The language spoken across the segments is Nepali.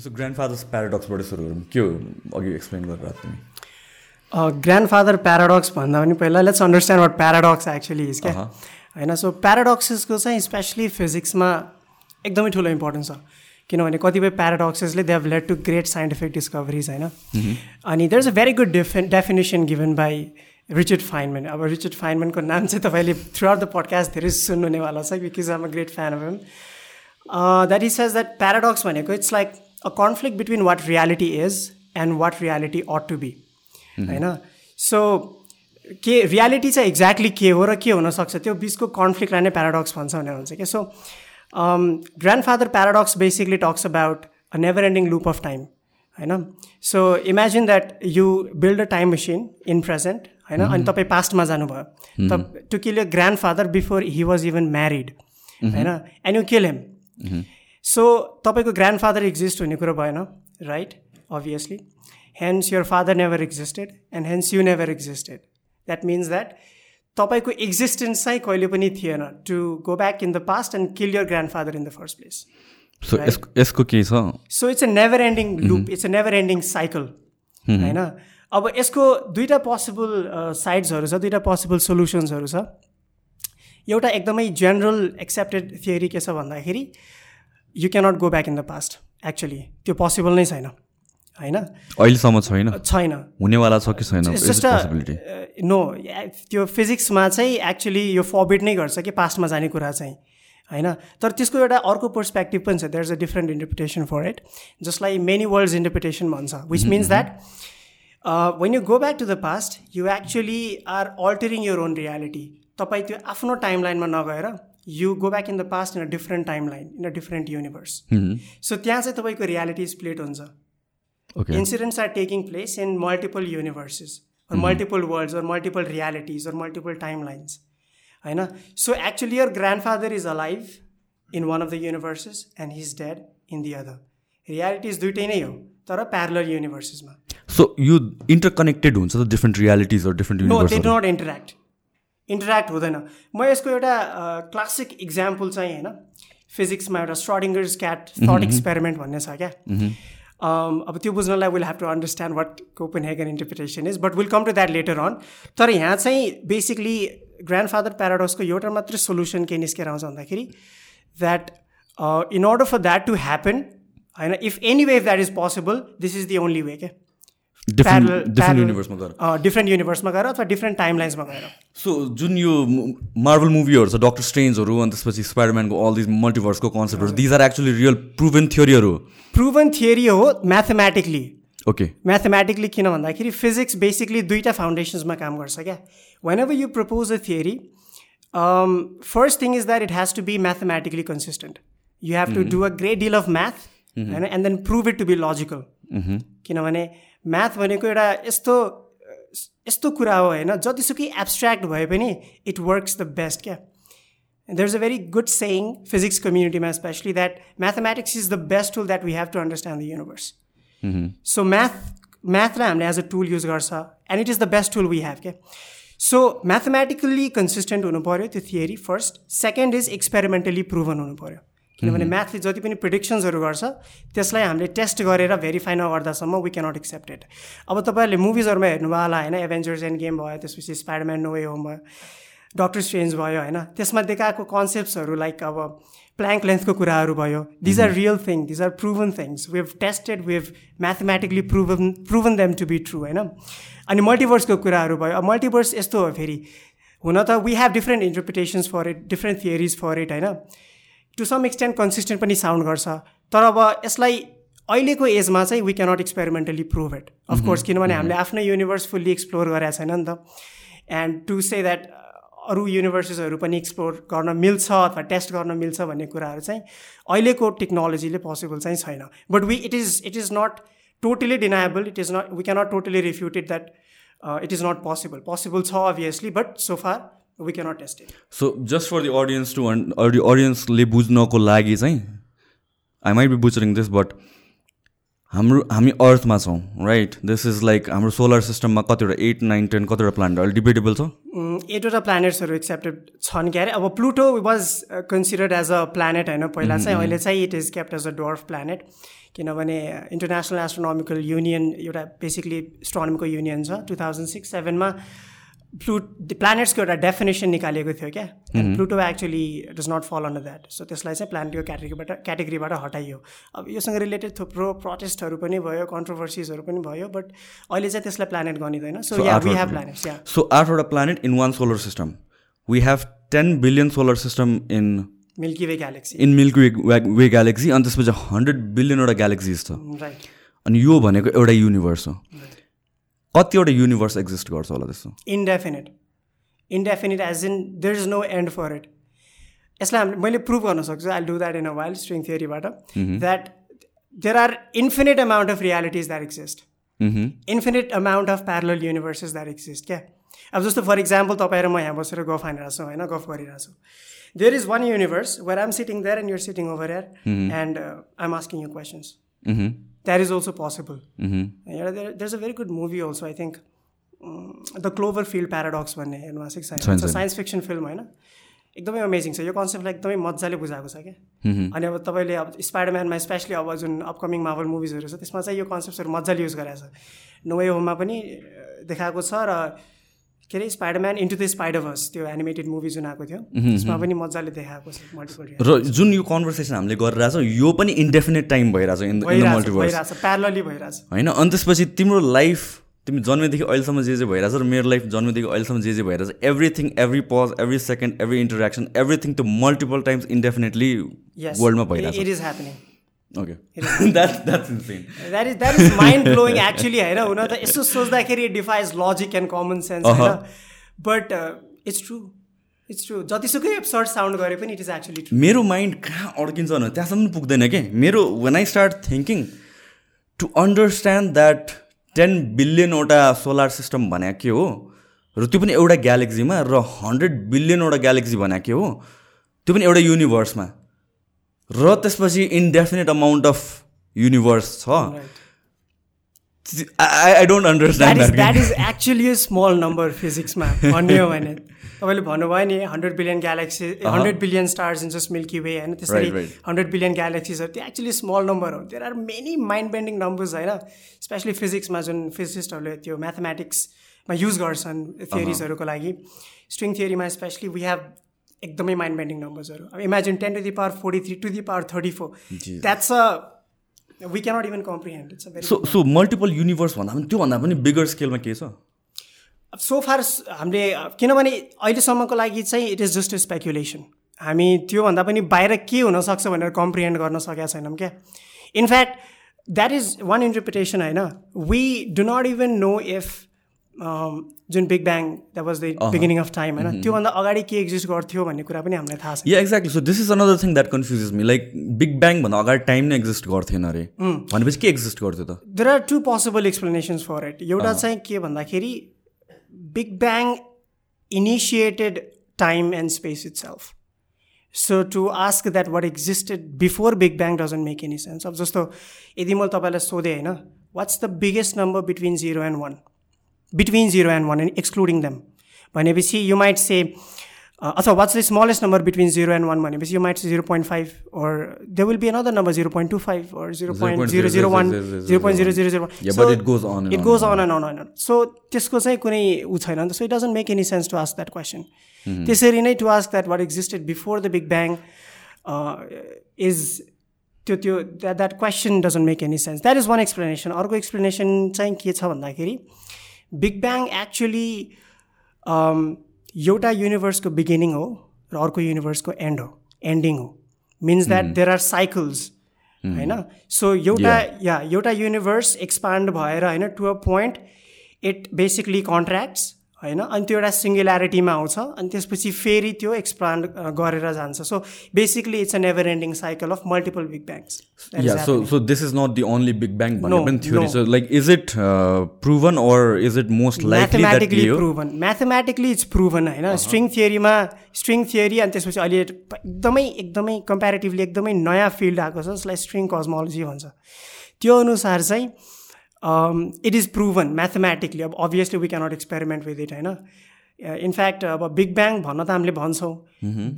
सो ग्रान्ड फादर्स प्याराडक्सबाट सुरु गरौँ। के हो अघि एक्सप्लेन गरेर तिमी? ग्रान्ड फादर प्याराडक्स भन्दा पनि पहिला let's understand what paradox actually is क्या? होइन सो प्याराडक्सेसको चाहिँ स्पेसली फिजिक्समा एकदमै ठुलो इम्पोर्टेन्स छ। किनभने कतिपय प्याराडक्सेसले they have led to great scientific discoveries होइन? अनि there is a very good defi definition given by Richard Feynman अब रिचर्ड फाइनमेनको नाम चाहिँ तपाईँले थ्रु आउट द पडकास्ट धेरै सुन्नुहुनेवाला छ because I'm a great fan of him that is says that paradox भनेको it's like a conflict between what reality is and what reality ought to be होइन सो के रियालिटी चाहिँ एक्ज्याक्टली के हो र के हुनसक्छ त्यो बिचको कन्फ्लिक्टलाई नै प्याराडक्स भन्छ भनेर हुन्छ क्या so grandfather paradox basically talks about a never ending loop of time होइन so imagine that you build a time machine in present होइन अनि तपाईँ पास्टमा जानुभयो। त to kill your grandfather before he was even married होइन and you kill him so तपाईँको ग्रान्ड फादर एक्जिस्ट हुने कुरो भएन right obviously hence your father never existed and hence you never existed that means that तपाईँको एक्जिस्टेन्स चाहिँ कहिले पनि थिएन to go back in the past and kill your grandfather in the first place so यसको के छ so it's a never ending loop it's a never ending cycle होइन अब यसको दुईवटा पोसिबल साइड्सहरू छ दुईवटा पोसिबल सोल्युसन्सहरू छ एउटा एकदमै जेनरल एक्सेप्टेड थियोरी के छ भन्दाखेरि you cannot go back in the past actually त्यो पोसिबल नै छैन। होइन? अहिलेसम्म छैन। छैन। हुनेवाला छ कि छैन? नो त्यो फिजिक्समा चाहिँ एक्चुली यो फबिट नै गर्छ कि पास्टमा जाने कुरा चाहिँ। होइन? तर त्यसको एउटा अर्को पर्सपेक्टिभ पनि छ। There is a different interpretation for it जसलाई मेनी वर्ल्ड्स इन्टरप्रिटेसन भन्छ। Which means that when you go back to the past you actually are altering your own reality तपाईँ त्यो आफ्नो टाइम लाइनमा नगएर you go back in the past in a different time line in a different universe so त्यहाँ चाहिँ तपाईँको रियालिटी स्प्लिट हुन्छ incidents are taking place in multiple universes multiple worlds or multiple realities or multiple time lines होइन so actually your grandfather is a life in one of the universes and his dead in the other realities दुइटै नै हो तर प्यारलर युनिभर्सेसमा सो यो इन्टरकनेक्टेड हुन्छ त different realities different no they do not interact interact हुँदैन। म यसको एउटा क्लासिक इक्जाम्पल चाहिँ होइन फिजिक्समा एउटा स्ट्रडिङ्गर्स क्याट थट एक्सपेरिमेन्ट भन्ने छ क्या। अब त्यो बुझ्नलाई we'll have to understand what Copenhagen interpretation is but we'll come to that later on तर यहाँ चाहिँ बेसिकली ग्रान्ड फादर प्याराडोसको एउटा मात्रै सोल्युसन के निस्केर आउँछ भन्दाखेरि that in order for that to happen होइन if anyway if that is possible this is the only way क्या। डिफ्रेन्ट युनिभर्समा गएर अथवा डिफ्रेन्ट टाइम लाइन्समा गएर सो जुन यो मार्बल मुभीहरू छ डक्टर स्ट्रेन्जहरू अनि त्यसपछि स्पाइडरम्यानको अल दिस मल्टिभर्सको कन्सेप्टहरू these are actually real proven थियोरीहरू proven theory हो म्याथमेटिकली ओके म्याथमेटिकली किन भन्दाखेरि फिजिक्स बेसिकली दुईवटा फाउन्डेसन्समा काम गर्छ क्या? Whenever you propose a theory first thing is that it has to be mathematically consistent you have to do a great deal of math होइन and then prove it to be logical किनभने म्याथ भनेको एउटा यस्तो यस्तो कुरा हो होइन? जतिसुकै एब्स्ट्र्याक्ट भए पनि इट वर्क्स द बेस्ट क्या? There is a very good saying physics कम्युनिटीमा specially that mathematics is the best tool that we have to understand the universe so math म्याथलाई हामीले एज अ टुल युज गर्छ and it is the best tool we have क्या सो म्याथमेटिकल्ली कन्सिस्टेन्ट हुनु पऱ्यो त्यो theory first second is experimentally proven हुनु पऱ्यो किनभने म्याथले जति पनि प्रिडिक्सन्सहरू गर्छ त्यसलाई हामीले टेस्ट गरेर भेरिफाई नगर्दासम्म वी क्यानट एक्सेप्ट इट अब तपाईँहरूले मुभिजहरूमा हेर्नुभयो होला होइन? एभेन्जर्स एन्ड गेम भयो त्यसपछि स्पाइडरम्यान नो वे होम भयो डक्टर स्ट्रेन्ज भयो होइन? त्यसमा देखाएको कन्सेप्ट्सहरू लाइक अब प्ल्याङ्क लेन्थको कुराहरू भयो। These are real thing these are proven things we have tested we have mathematically proven proven them to be true होइन? अनि मल्टिभर्सको कुराहरू भयो। अब मल्टिभर्स यस्तो हो फेरि। हुन त we have different interpretations for it different theories for it होइन? टु सम एक्सटेन्ट कन्सिस्टेन्ट पनि साउन्ड गर्छ. तर अब यसलाई अहिलेको एजमा चाहिँ we cannot experimentally prove it of course किनभने हामीले आफ्नै युनिभर्स फुल्ली एक्सप्लोर गरेको छैन नि त। एन्ड टु से द्याट अरू युनिभर्सिसहरू पनि एक्सप्लोर गर्न मिल्छ अथवा टेस्ट गर्न मिल्छ भन्ने कुराहरू चाहिँ अहिलेको टेक्नोलोजीले पोसिबल चाहिँ छैन। But we it is it is not totally deniable it is not we cannot totally refuted that it is not possible possible छ obviously but so far we cannot test it so just for the audience to अडियन्सले बुझ्नको लागि चाहिँ I might be butchering this but हाम्रो हामी अर्थमा छौँ राइट दिस इज लाइक हाम्रो सोलर सिस्टममा कतिवटा एट नाइन टेन कतिवटा प्लान्ट अहिले डिबेटेबल छ? एटवटा प्लानेट्सहरू एक्सेप्टेड छन् क्या अरे अब Pluto was considered as a planet होइन? पहिला चाहिँ अहिले चाहिँ it is kept as a dwarf planet किनभने इन्टरनेसनल एस्ट्रोनोमिकल युनियन एउटा बेसिकली स्ट्रोनोमिकल युनियन छ। टु थाउजन्ड सिक्स सेभेनमा प्लु प्लानेट्सको एउटा डेफिनेसन निकालेको थियो क्या Pluto actually does not follow on that so त्यसलाई चाहिँ प्लानेटको क्याटेगोरीबाट क्याटेगोरीबाट हटाइयो अब योसँग रिलेटेड थुप्रो प्रोटेस्टहरू पनि भयो कन्ट्रोभर्सिजहरू पनि भयो बट अहिले चाहिँ त्यसलाई प्लानेट गनिँदैन so yeah we have planets yeah so आठवटा planet in one solar system we have ten billion solar system in Milky Way galaxy in Milky Way way galaxy अनि त्यसपछि हन्ड्रेड बिलियनवटा ग्यालेक्सिज छ राइट अनि यो भनेको एउटा युनिभर्स हो कतिवटा युनिभर्स एक्जिस्ट गर्छ होला त्यस्तो? Indefinite indefinite as in there is no end for it यसलाई हामीले मैले प्रुभ गर्न सक्छु I do that in a wild string थियोरीबाट that there are infinite amount of realities that exist infinite amount of parallel universes that exist क्या अब जस्तो फर इक्जाम्पल तपाईँ र म यहाँ बसेर गफ हानिरहेको छौँ होइन? गफ गरिरहेको छु there is one universe where I'm sitting there and you're sitting over here and I am asking you questions that is also possible there is a very good movie also I think the Cloverfield Paradox भन्ने हेर्नु साइन्स साइन्स फिक्सन फिल्म होइन एकदमै अमेजिङ छ यो कन्सेप्टलाई एकदमै मजाले बुझाएको छ क्या अनि अब तपाईँले अब स्पाइडरम्यानमा स्पेसली अब जुन अपकमिङ मार्बल मुभिजहरू छ त्यसमा चाहिँ यो कन्सेप्टहरू मजाले युज गरेको छ नो वे होममा पनि देखाएको छ र के अरे स्पाइडरम्यान इन्टु द स्पाइडरभर्स त्यो एनिमेटेड मुभी जुन आएको थियो त्यसमा पनि मजाले देखाएको छ मल्टिपल र जुन यो कन्भर्सेसन हामीले गरिरहेछौँ यो पनि इन्डेफिनेट टाइम भइरहेछ इन भइरहेछ प्यारलली भइरहेछ होइन अनि त्यसपछि तिम्रो लाइफ तिमी जन्मेदेखि अहिलेसम्म जे जे भइरहेछ र मेरो लाइफ जन्मेदेखि अहिलेसम्म जे जे भइरहेछ everything every pause every second every interaction everything त्यो मल्टिपल टाइम्स इन्डेफिनेटली वर्ल्डमा भइरहेछ। It is happening mind blowing actually होइन हुन त यसो सोच्दाखेरि defies logic and common sense होइन but it's true it's true जतिसुकै एप्सर्ट साउन्ड गरे पनि इट इज एक्चुली ट्रु मेरो माइन्ड कहाँ अड्किन्छ भने त्यहाँसम्म पुग्दैन कि? मेरो when I start thinking to understand that ten बिलियनवटा solar system भने के हो र त्यो पनि एउटा ग्यालेक्सीमा र हन्ड्रेड बिलियनवटा ग्यालेक्सी भने के हो त्यो पनि एउटा युनिभर्समा र त्यसपछि इन्डेफिनेट अमाउन्ट अफ युनिभर्स छ। I don't understand that is actually small number फिजिक्समा भन्ने हो भने। तपाईँले भन्नुभयो नि hundred billion galaxy hundred billion stars in just Milky Way होइन? त्यसरी हन्ड्रेड बिलियन ग्यालेक्सिजहरू त्यो एक्चुली स्मल नम्बर हो there are many mind bending numbers होइन? स्पेसली फिजिक्समा जुन फिजिसिस्टहरूले त्यो म्याथमेटिक्समा युज गर्छन् थियोरिजहरूको लागि। स्ट्रिङ थियोरीमा स्पेसली वी हेभ एकदमै माइन्ड बेन्डिङ नम्बर्सहरू अब imagine ten to the power forty three to the power thirty four that's a we cannot even comprehend it's so so multiple universe भन्दा पनि त्योभन्दा पनि बिगर स्केलमा के छ? सो फार हामीले किनभने अहिलेसम्मको लागि चाहिँ it is just a speculation हामी त्योभन्दा पनि बाहिर के हुनसक्छ भनेर कम्प्रिहेन्ड गर्न सकेका छैनौँ क्या। In fact that is one interpretation होइन। We do not even know if जुन big bang that was the beginning of time होइन? त्योभन्दा अगाडि के एक्जिस्ट गर्थ्यो भन्ने कुरा पनि हामीलाई थाहा छ। Yeah exactly so this is another thing that confuses me like big ब्याङभन्दा अगाडि टाइम नै एक्जिस्ट गर्थेन अरे। भनेपछि के एक्जिस्ट गर्थ्यो त? There are two possible explanations for it एउटा चाहिँ के भन्दाखेरि big bang initiated time and space itself so to ask that what existed before big bang doesn't make any sense अब जस्तो यदि मैले तपाईँलाई सोधेँ होइन? What's the biggest number between zero and one between zero and one and excluding them भनेपछि यु माइट से अथवा what's the smallest number between zero and one भनेपछि you might zero point five or they will be another number zero point two five or zero point zero zero one zero point zero zero zero it goes on it goes on and on and so त्यसको चाहिँ कुनै ऊ छैन नि त। So it doesn't make any sense to ask that question त्यसरी नै to ask that what existed before the big bang is त्यो त्यो that that question doesn't make any sense that is one explanation अर्को एक्सप्लेनेसन चाहिँ के छ भन्दाखेरि बिग ब्याङ एक्चुली एउटा युनिभर्सको बिगिनिङ हो र अर्को युनिभर्सको एन्ड हो एन्डिङ हो means that there are cycles होइन सो एउटा या एउटा युनिभर्स एक्सपान्ड भएर होइन to a point it basically contracts होइन? अनि त्यो एउटा सिङ्गुल्यारिटीमा आउँछ अनि त्यसपछि फेरि त्यो एक्सपान्ड गरेर जान्छ। So basically it's a never ending cycle of multiple big bangs so so this is not the only big bang भन्ने पनि theory so like is it proven or is it most mathematically proven mathematically it's proven होइन? स्ट्रिङ थियोरीमा स्ट्रिङ थियोरी अनि त्यसपछि अहिले एकदमै एकदमै कम्पेरिटिभली एकदमै नयाँ फिल्ड आएको छ जसलाई स्ट्रिङ कस्मोलोजी भन्छ। त्यो अनुसार चाहिँ इट इज प्रुभन म्याथमेटिकली अब obviously we cannot experiment with it होइन इनफ्याक्ट अब बिग ब्याङ भन्न त हामीले भन्छौँ।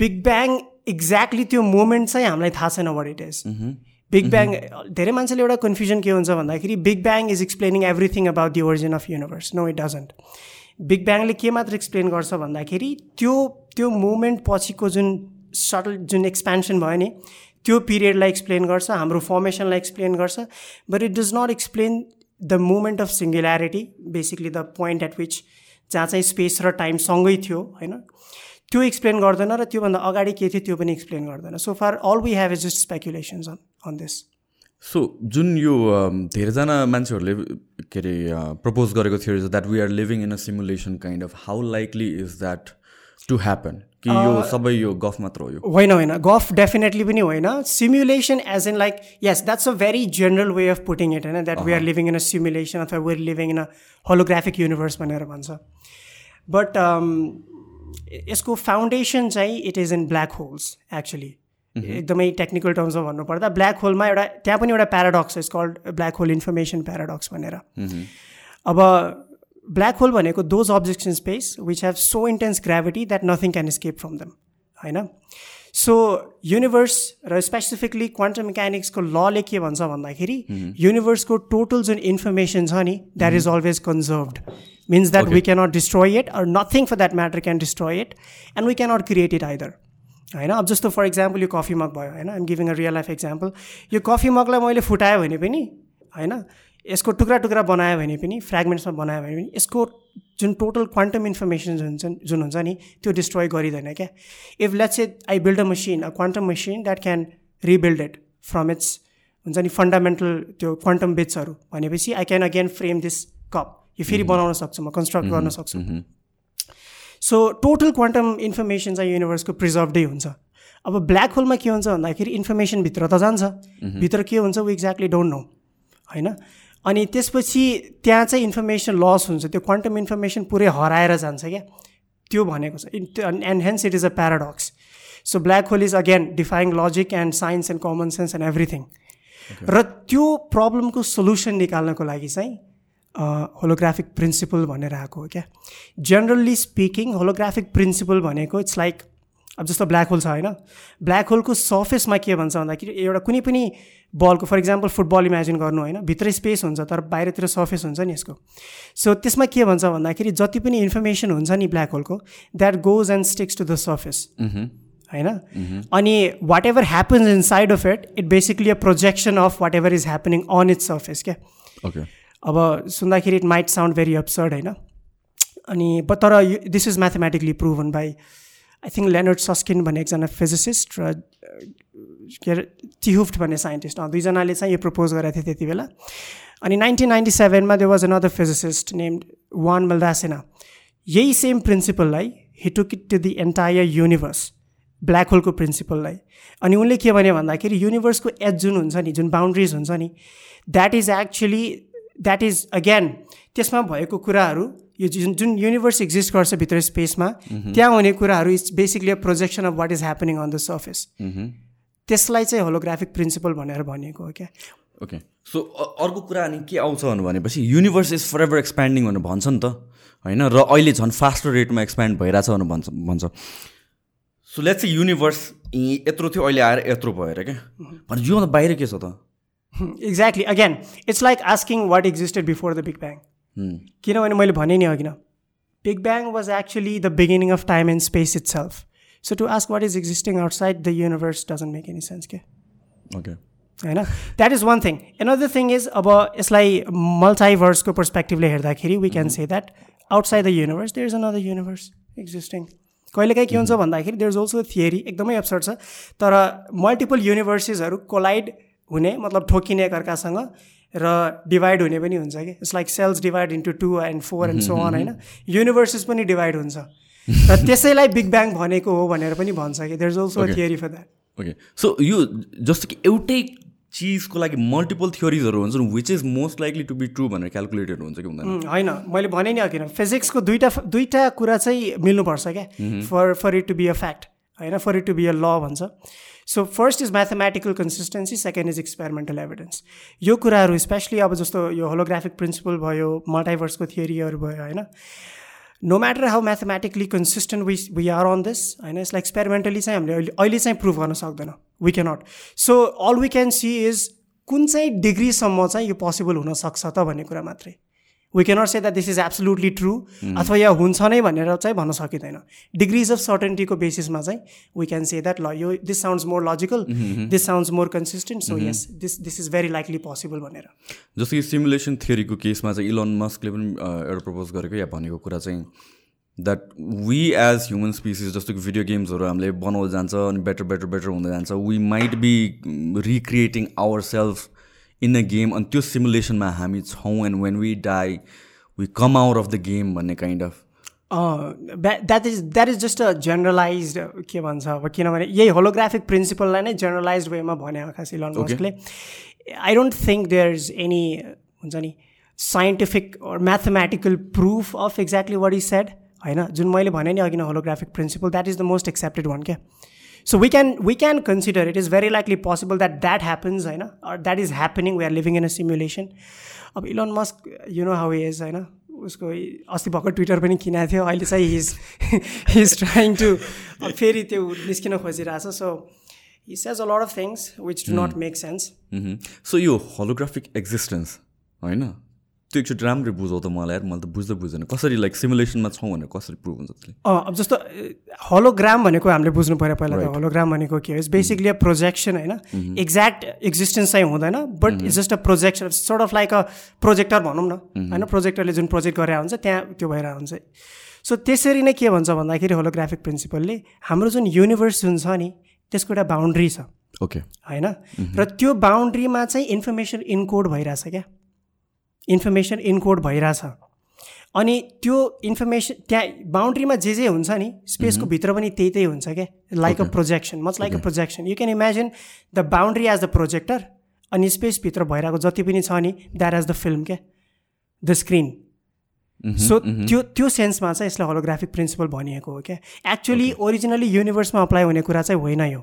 बिग ब्याङ एक्ज्याक्टली त्यो मोमेन्ट चाहिँ हामीलाई थाहा छैन what it is big bang धेरै मान्छेले एउटा कन्फ्युजन के हुन्छ भन्दाखेरि big bang is explaining everything about the origin of universe no it doesn't big ब्याङले के मात्र एक्सप्लेन गर्छ भन्दाखेरि त्यो त्यो मोमेन्ट पछिको जुन सटल जुन एक्सपेन्सन भयो नि त्यो पिरियडलाई एक्सप्लेन गर्छ हाम्रो फर्मेसनलाई एक्सप्लेन गर्छ but it does not explain the moment of singularity basically the point at which जहाँ चाहिँ स्पेस र टाइम सँगै थियो होइन? त्यो एक्सप्लेन गर्दैन र त्योभन्दा अगाडि के थियो त्यो पनि एक्सप्लेन गर्दैन. So far all we have is just speculations on on this so जुन यो धेरैजना मान्छेहरूले के अरे प्रपोज गरेको थियो that we are living in a simulation kind of how likely is that to happen कि यो सबै यो गफ मात्र हो यो। होइन होइन। गफ डेफिनेटली पनि होइन। Simulation as in like yes that's a very general way of putting it होइन that we are living in a simulation अथवा we are living in a holographic universe भनेर भन्छ। बट यसको फाउन्डेसन चाहिँ it is in black holes actually एकदमै टेक्निकल टर्म्समा भन्नुपर्दा ब्ल्याक होलमा एउटा त्यहाँ पनि एउटा paradox is called black hole information paradox भनेर। अब ब्ल्याक होल भनेको those objects in space which have so intense gravity that nothing can escape from them होइन? सो युनिभर्स र स्पेसिफिकली क्वान्टम मेकानिक्सको लले के भन्छ भन्दाखेरि युनिभर्सको टोटल जुन इन्फर्मेसन छ नि that is always conserved means that we cannot destroy it or nothing for that matter can destroy it and we cannot create it either होइन? अब जस्तो फर इक्जाम्पल यो कफी मग भयो होइन? I'm giving a real life example यो कफी मगलाई मैले फुटायो भने पनि होइन? यसको टुक्रा टुक्रा बनायो भने पनि फ्रेगमेन्ट्समा बनायो भने पनि यसको जुन टोटल क्वान्टम इन्फर्मेसन हुन्छ जुन हुन्छ नि त्यो डिस्ट्रोय गरिँदैन क्या। If let's a I build a machine a quantum machine that can rebuild it from its हुन्छ नि फन्डामेन्टल त्यो क्वान्टम बिट्सहरू भनेपछि I can again frame this cup यो फेरि बनाउन सक्छु म कन्स्ट्रक्ट गर्न सक्छु। सो टोटल क्वान्टम इन्फर्मेसन चाहिँ युनिभर्सको प्रिजर्भडै हुन्छ। अब ब्ल्याक होलमा के हुन्छ भन्दाखेरि इन्फर्मेसन भित्र त जान्छ। भित्र के हुन्छ वी एक्ज्याक्टली डोन्ट नो होइन? अनि त्यसपछि त्यहाँ चाहिँ इन्फर्मेसन लस हुन्छ त्यो क्वान्टम इन्फर्मेसन पुरै हराएर जान्छ क्या। त्यो भनेको छ। And hence it is a paradox so black hole is again defying logic and science and common sense and everything र त्यो प्रब्लमको सोल्युसन निकाल्नको लागि चाहिँ होलोग्राफिक प्रिन्सिपल भनेर आएको हो क्या। जेनरल्ली स्पिकिङ होलोग्राफिक प्रिन्सिपल भनेको इट्स लाइक अब जस्तो ब्ल्याक होल छ होइन? ब्ल्याक होलको सर्फेसमा के भन्छ भन्दाखेरि एउटा कुनै पनि बलको फर इक्जाम्पल फुटबल इमेजिन गर्नु होइन? भित्रै स्पेस हुन्छ तर बाहिरतिर सर्फेस हुन्छ नि यसको। सो त्यसमा के भन्छ भन्दाखेरि जति पनि इन्फर्मेसन हुन्छ नि black होलको that goes and sticks to the surface होइन? अनि whatever happens inside of it it basically a projection of whatever is happening on its surface क्या अब सुन्दाखेरि it might sound very absurd होइन? अनि तर this is mathematically proven by I think Leonard Susskind भन्ने एकजना फिजिसिस्ट र के अरे चिहुफ्ट भन्ने साइन्टिस्ट दुईजनाले चाहिँ यो प्रपोज गरेको थियो त्यति बेला। अनि nineteen ninety सेभेनमा there was another physicist named Juan Maldacena यही same प्रिन्सिपललाई he took to the entire universe black होलको प्रिन्सिपललाई अनि उनले के भन्यो भन्दाखेरि युनिभर्सको एज जुन हुन्छ नि जुन बााउन्ड्रिज हुन्छ नि that is actually that is again त्यसमा भएको कुराहरू यो जुन जुन युनिभर्स एक्जिस्ट गर्छ भित्र स्पेसमा त्यहाँ हुने कुराहरू is basically a projection of what is happening on the surface त्यसलाई चाहिँ होलोग्राफिक प्रिन्सिपल भनेर भनिएको हो क्या? ओके सो अर्को कुरा अनि के आउँछ भनेपछि universe is forever expanding भनेर भन्छ नि त। होइन? र अहिले झन् फास्टर रेटमा एक्सप्यान्ड भइरहेछ भनेर भन्छ भन्छ। सो लेट्स युनिभर्स यत्रो थियो अहिले आएर यत्रो भएर क्या। भने योभन्दा बाहिर के छ त? Exactly again it's like asking what existed before the big bang किनभने मैले भने नि अघि न big bang was actually the beginning of time and space itself so to ask what is existing outside the universe doesn't make any sense के ओके होइन that is one thing another thing is अब यसलाई मल्टाइभर्सको पर्सपेक्टिभले हेर्दाखेरि we can say that outside the universe there is another universe existing कहिलेकाहीँ के हुन्छ भन्दाखेरि देयर इज अल्सो थियरी एकदमै एब्सर्ड छ तर मल्टिपल युनिभर्सिसहरू कोलाइड हुने मतलब ठोकिने एकअर्कासँग र डिभाइड हुने पनि हुन्छ कि? It's like cells divide into two and four and so on होइन? युनिभर्सेस पनि डिभाइड हुन्छ। र त्यसैलाई बिग ब्याङ भनेको हो भनेर पनि भन्छ कि? There is also theory for that okay so यो जस्तो कि एउटै चिजको लागि मल्टिपल थियोरिजहरू हुन्छन् which is most likely to be true भनेर क्यालकुलेटेड हुन्छ कि हुँदैन? होइन। मैले भने नि अघि फिजिक्सको दुइटा दुइटा कुरा चाहिँ मिल्नुपर्छ क्या? For for it to be a fact होइन? For it to be a law भन्छ। So first is mathematical consistency second is experimental evidence यो कुराहरू स्पेसली अब जस्तो यो होलोग्राफिक प्रिन्सिपल भयो मल्टाइभर्सको थियोरीहरू भयो होइन? No matter how mathematically consistent we we are on this होइन? यसलाई एक्सपेरिमेन्टली चाहिँ हामीले अहिले अहिले चाहिँ प्रुभ गर्न सक्दैन. We cannot so all we can see is कुन चाहिँ डिग्रीसम्म चाहिँ यो पोसिबल हुनसक्छ त भन्ने कुरा मात्रै। We cannot say that this is absolutely true अथवा या हुन्छ नै भनेर चाहिँ भन्न सकिँदैन। डिग्रिज अफ सर्टेन्टीको बेसिसमा चाहिँ वी क्यान से द्याट ल यो this sounds more logical this sounds more consistent so yes this this is very likely possible भनेर। जस्तो कि सिमुलेसन थियोरीको केसमा चाहिँ इलोन मस्कले पनि एउटा प्रपोज गरेको या भनेको कुरा चाहिँ that we as human species जस्तो कि भिडियो गेम्सहरू हामीले बनाउँदै जान्छ अनि बेटर बेटर बेटर हुँदै जान्छ we might be recreating our self in a game अनि त्यो सिमुलेसनमा हामी छौँ and when we die we come out of the game भन्ने kind of that is that is just a generalize के भन्छ अब किनभने यही होलोग्राफिक प्रिन्सिपललाई नै जेनरलाइज वेमा भने खास Elon मस्कले I don't think there is any हुन्छ नि scientific mathematical proof of exactly what is said होइन जुन मैले भने नि अघि नै holographic principle that is the most accepted one क्या? So we can we can consider it is very likely possible that that happens होइन that is happening we are living in a simulation अब Elon Musk you know how is होइन उसको अस्ति भर्खर ट्विटर पनि किनेको थियो। अहिले चाहिँ हिज हिज ट्राइङ टु फेरि त्यो निस्किन खोजिरहेछ। So he says a lot of things which do not make sense so यो होलोग्राफिक एक्जिस्टेन्स होइन? त्यो एकचोटि राम्ररी बुझाउ त मलाई यार मैले त बुझ्दै बुझ्दैन। कसरी लाइक सिमुलेसनमा छौँ भनेर कसरी प्रुभ हुन्छ त्यसले? अब जस्तो होलोग्राम भनेको हामीले बुझ्नु पऱ्यो पहिला त। होलोग्राम भनेको के हो? बेसिकली अ प्रोजेक्सन होइन? एक्ज्याक्ट एक्जिस्टेन्स चाहिँ हुँदैन but it's just a projection sort of like a projector भनौँ न। होइन? प्रोजेक्टरले जुन प्रोजेक्ट गरेर हुन्छ त्यहाँ त्यो भएर हुन्छ। सो त्यसरी नै के भन्छ भन्दाखेरि होलोग्राफिक प्रिन्सिपलले हाम्रो जुन युनिभर्स जुन छ नि त्यसको एउटा बााउन्ड्री छ। ओके होइन? र त्यो बााउन्ड्रीमा चाहिँ इन्फर्मेसन इन्कोड भइरहेछ क्या। इन्फर्मेसन इन्कोड भइरहेछ। अनि त्यो इन्फर्मेसन त्यहाँ बााउन्ड्रीमा जे जे हुन्छ नि स्पेसको भित्र पनि त्यही त्यही हुन्छ क्या। Like a projection much like a projection you can imagine the boundary as the projector अनि स्पेसभित्र भइरहेको जति पनि छ नि द्याट एज द फिल्म क्या। द स्क्रिन सो त्यो त्यो सेन्समा चाहिँ यसलाई होलोग्राफिक प्रिन्सिपल भनिएको हो क्या। एक्चुली ओरिजिनली युनिभर्समा अप्लाई हुने कुरा चाहिँ होइन यो।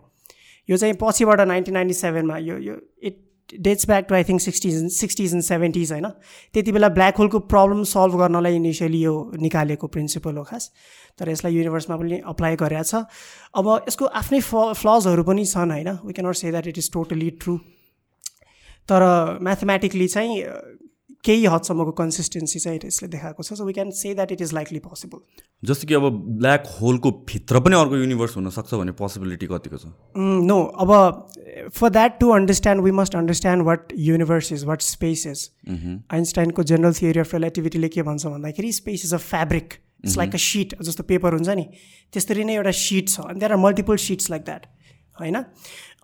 यो चाहिँ पछिबाट नाइन्टिन नाइन्टी सेभेनमा यो यो it dates back to I think sixties sixties and seventies होइन? त्यति बेला ब्ल्याक होलको प्रब्लम सल्भ गर्नलाई इनिसियली यो निकालेको प्रिन्सिपल हो खास। तर यसलाई युनिभर्समा पनि अप्लाई गरेको छ। अब यसको आफ्नै फ फ्लजहरू पनि छन् होइन? We cannot say that it is totally true तर म्याथमेटिकली चाहिँ केही हदसम्मको कन्सिस्टेन्सी चाहिँ यसले देखाएको छ। So we can say that it is likely possible जस्तो कि अब ब्ल्याक होलको भित्र पनि अर्को युनिभर्स हुनसक्छ भन्ने पोसिबिलिटी कतिको छ? नो mm, अब for that to understand we must understand what universe is what space is आइन्स्टाइनको general theory of रिलेटिभिटीले के भन्छ भन्दाखेरि space is a fabric it's like a sheet जस्तो पेपर हुन्छ नि। त्यसरी नै एउटा सिट छ। अनि त्यहाँ मल्टिपल सिट्स लाइक द्याट होइन?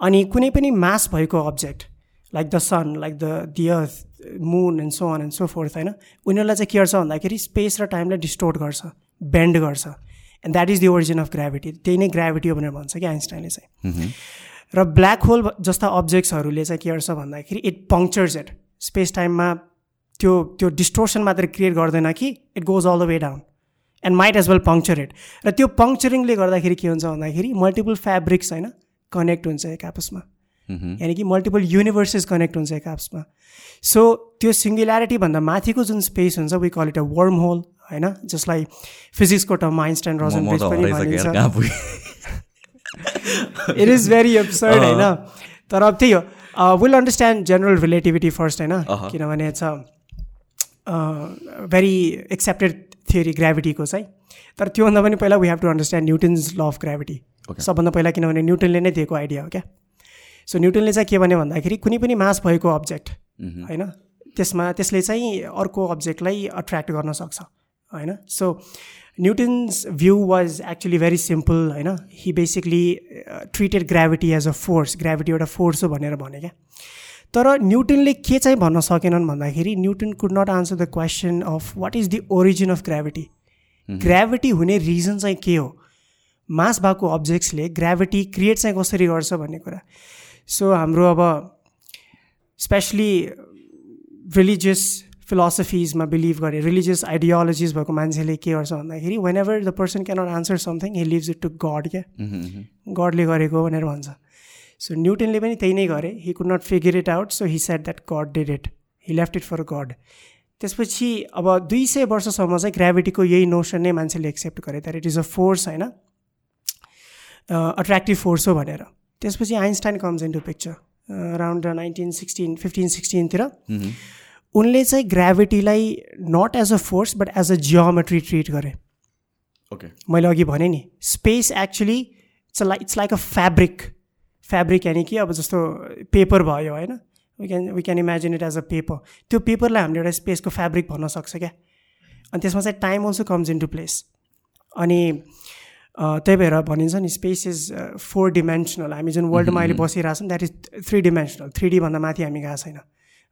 अनि कुनै पनि मास भएको object like the sun like the the earth moon and so on and so forth होइन उनीहरूलाई चाहिँ के गर्छ भन्दाखेरि स्पेस र टाइमलाई डिस्टोर्ट गर्छ बेन्ड गर्छ and that is the origin of gravity त्यही नै ग्राभिटी हो भनेर भन्छ कि आइन्स्टाइनले चाहिँ र ब्ल्याक होल जस्ता अब्जेक्ट्सहरूले चाहिँ के गर्छ भन्दाखेरि इट पङ्क्चर्स इट स्पेस टाइममा त्यो त्यो डिस्टोर्सन मात्र क्रिएट गर्दैन कि it goes all the way down and might as well puncture it र त्यो पङ्क्चरिङले गर्दाखेरि के हुन्छ भन्दाखेरि मल्टिपल फेब्रिक्स होइन कनेक्ट हुन्छ एक आपसमा यानि कि मल्टिपल युनिभर्सेस कनेक्ट हुन्छ एक आपसमा सो त्यो सिङ्गुल्यारिटीभन्दा माथिको जुन स्पेस हुन्छ we call it a wormhole होइन? जसलाई फिजिक्सको टर्ममा आइन्स्टाइन रोजन ब्रिज पनि भनिन्छ। इट इज भेरी एब्सर्ड होइन? तर अब त्यही हो। Will understand general relativity first होइन? किनभने छ भेरी एक्सेप्टेड थियोरी ग्राभिटीको चाहिँ। तर त्योभन्दा पनि पहिला we have to understand Newton's law of gravity सबभन्दा पहिला किनभने न्युटनले नै दिएको आइडिया हो क्या? सो न्युटनले चाहिँ के भन्यो भन्दाखेरि कुनै पनि मास भएको अब्जेक्ट होइन? त्यसमा त्यसले चाहिँ अर्को अब्जेक्टलाई अट्र्याक्ट गर्न सक्छ होइन? So Newton's view was actually very simple होइन? He basically treated gravity as a force gravity एउटा फोर्स हो भनेर भने क्या। तर न्युटनले के चाहिँ भन्न सकेनन् भन्दाखेरि Newton could not answer the question of what is the origin of gravity gravity हुने रिजन चाहिँ के हो? मास भएको अब्जेक्ट्सले ग्राभिटी क्रिएट चाहिँ कसरी गर्छ भन्ने कुरा। सो हाम्रो अब स्पेसली रिलिजियस फिलोसफिजमा बिलिभ गरे रिलिजियस आइडियोलोजिज भएको मान्छेले के गर्छ भन्दाखेरि whenever the person cannot answer something he leaves it to God क्या गडले गरेको भनेर भन्छ। सो न्युटनले पनि त्यही नै गरे। He could not figure it out so he said that God did it he left it for God त्यसपछि अब दुई सय वर्षसम्म चाहिँ ग्राभिटीको यही नोसन नै मान्छेले एक्सेप्ट गरे। That it is a force होइन? अट्र्याक्टिभ फोर्स हो भनेर। त्यसपछि Einstein comes into picture around nineteen sixteen fifteen सिक्सटिनतिर उनले चाहिँ ग्राभिटीलाई not as a force but as a geometry treat गरे। ओके मैले अघि भनेँ नि space actually it's like it's like a fabric fabric यानि कि अब जस्तो पेपर भयो होइन? We can we can imagine it as a paper त्यो पेपरलाई हामीले एउटा स्पेसको फेब्रिक भन्न सक्छ क्या? अनि त्यसमा चाहिँ time also comes into place अनि त्यही भएर भनिन्छ नि स्पेस इज फोर डिमेन्सनल हामी जुन वर्ल्डमा अहिले बसिरहेको छौँ that is three dimensional three डीभन्दा माथि हामी गएको छैन।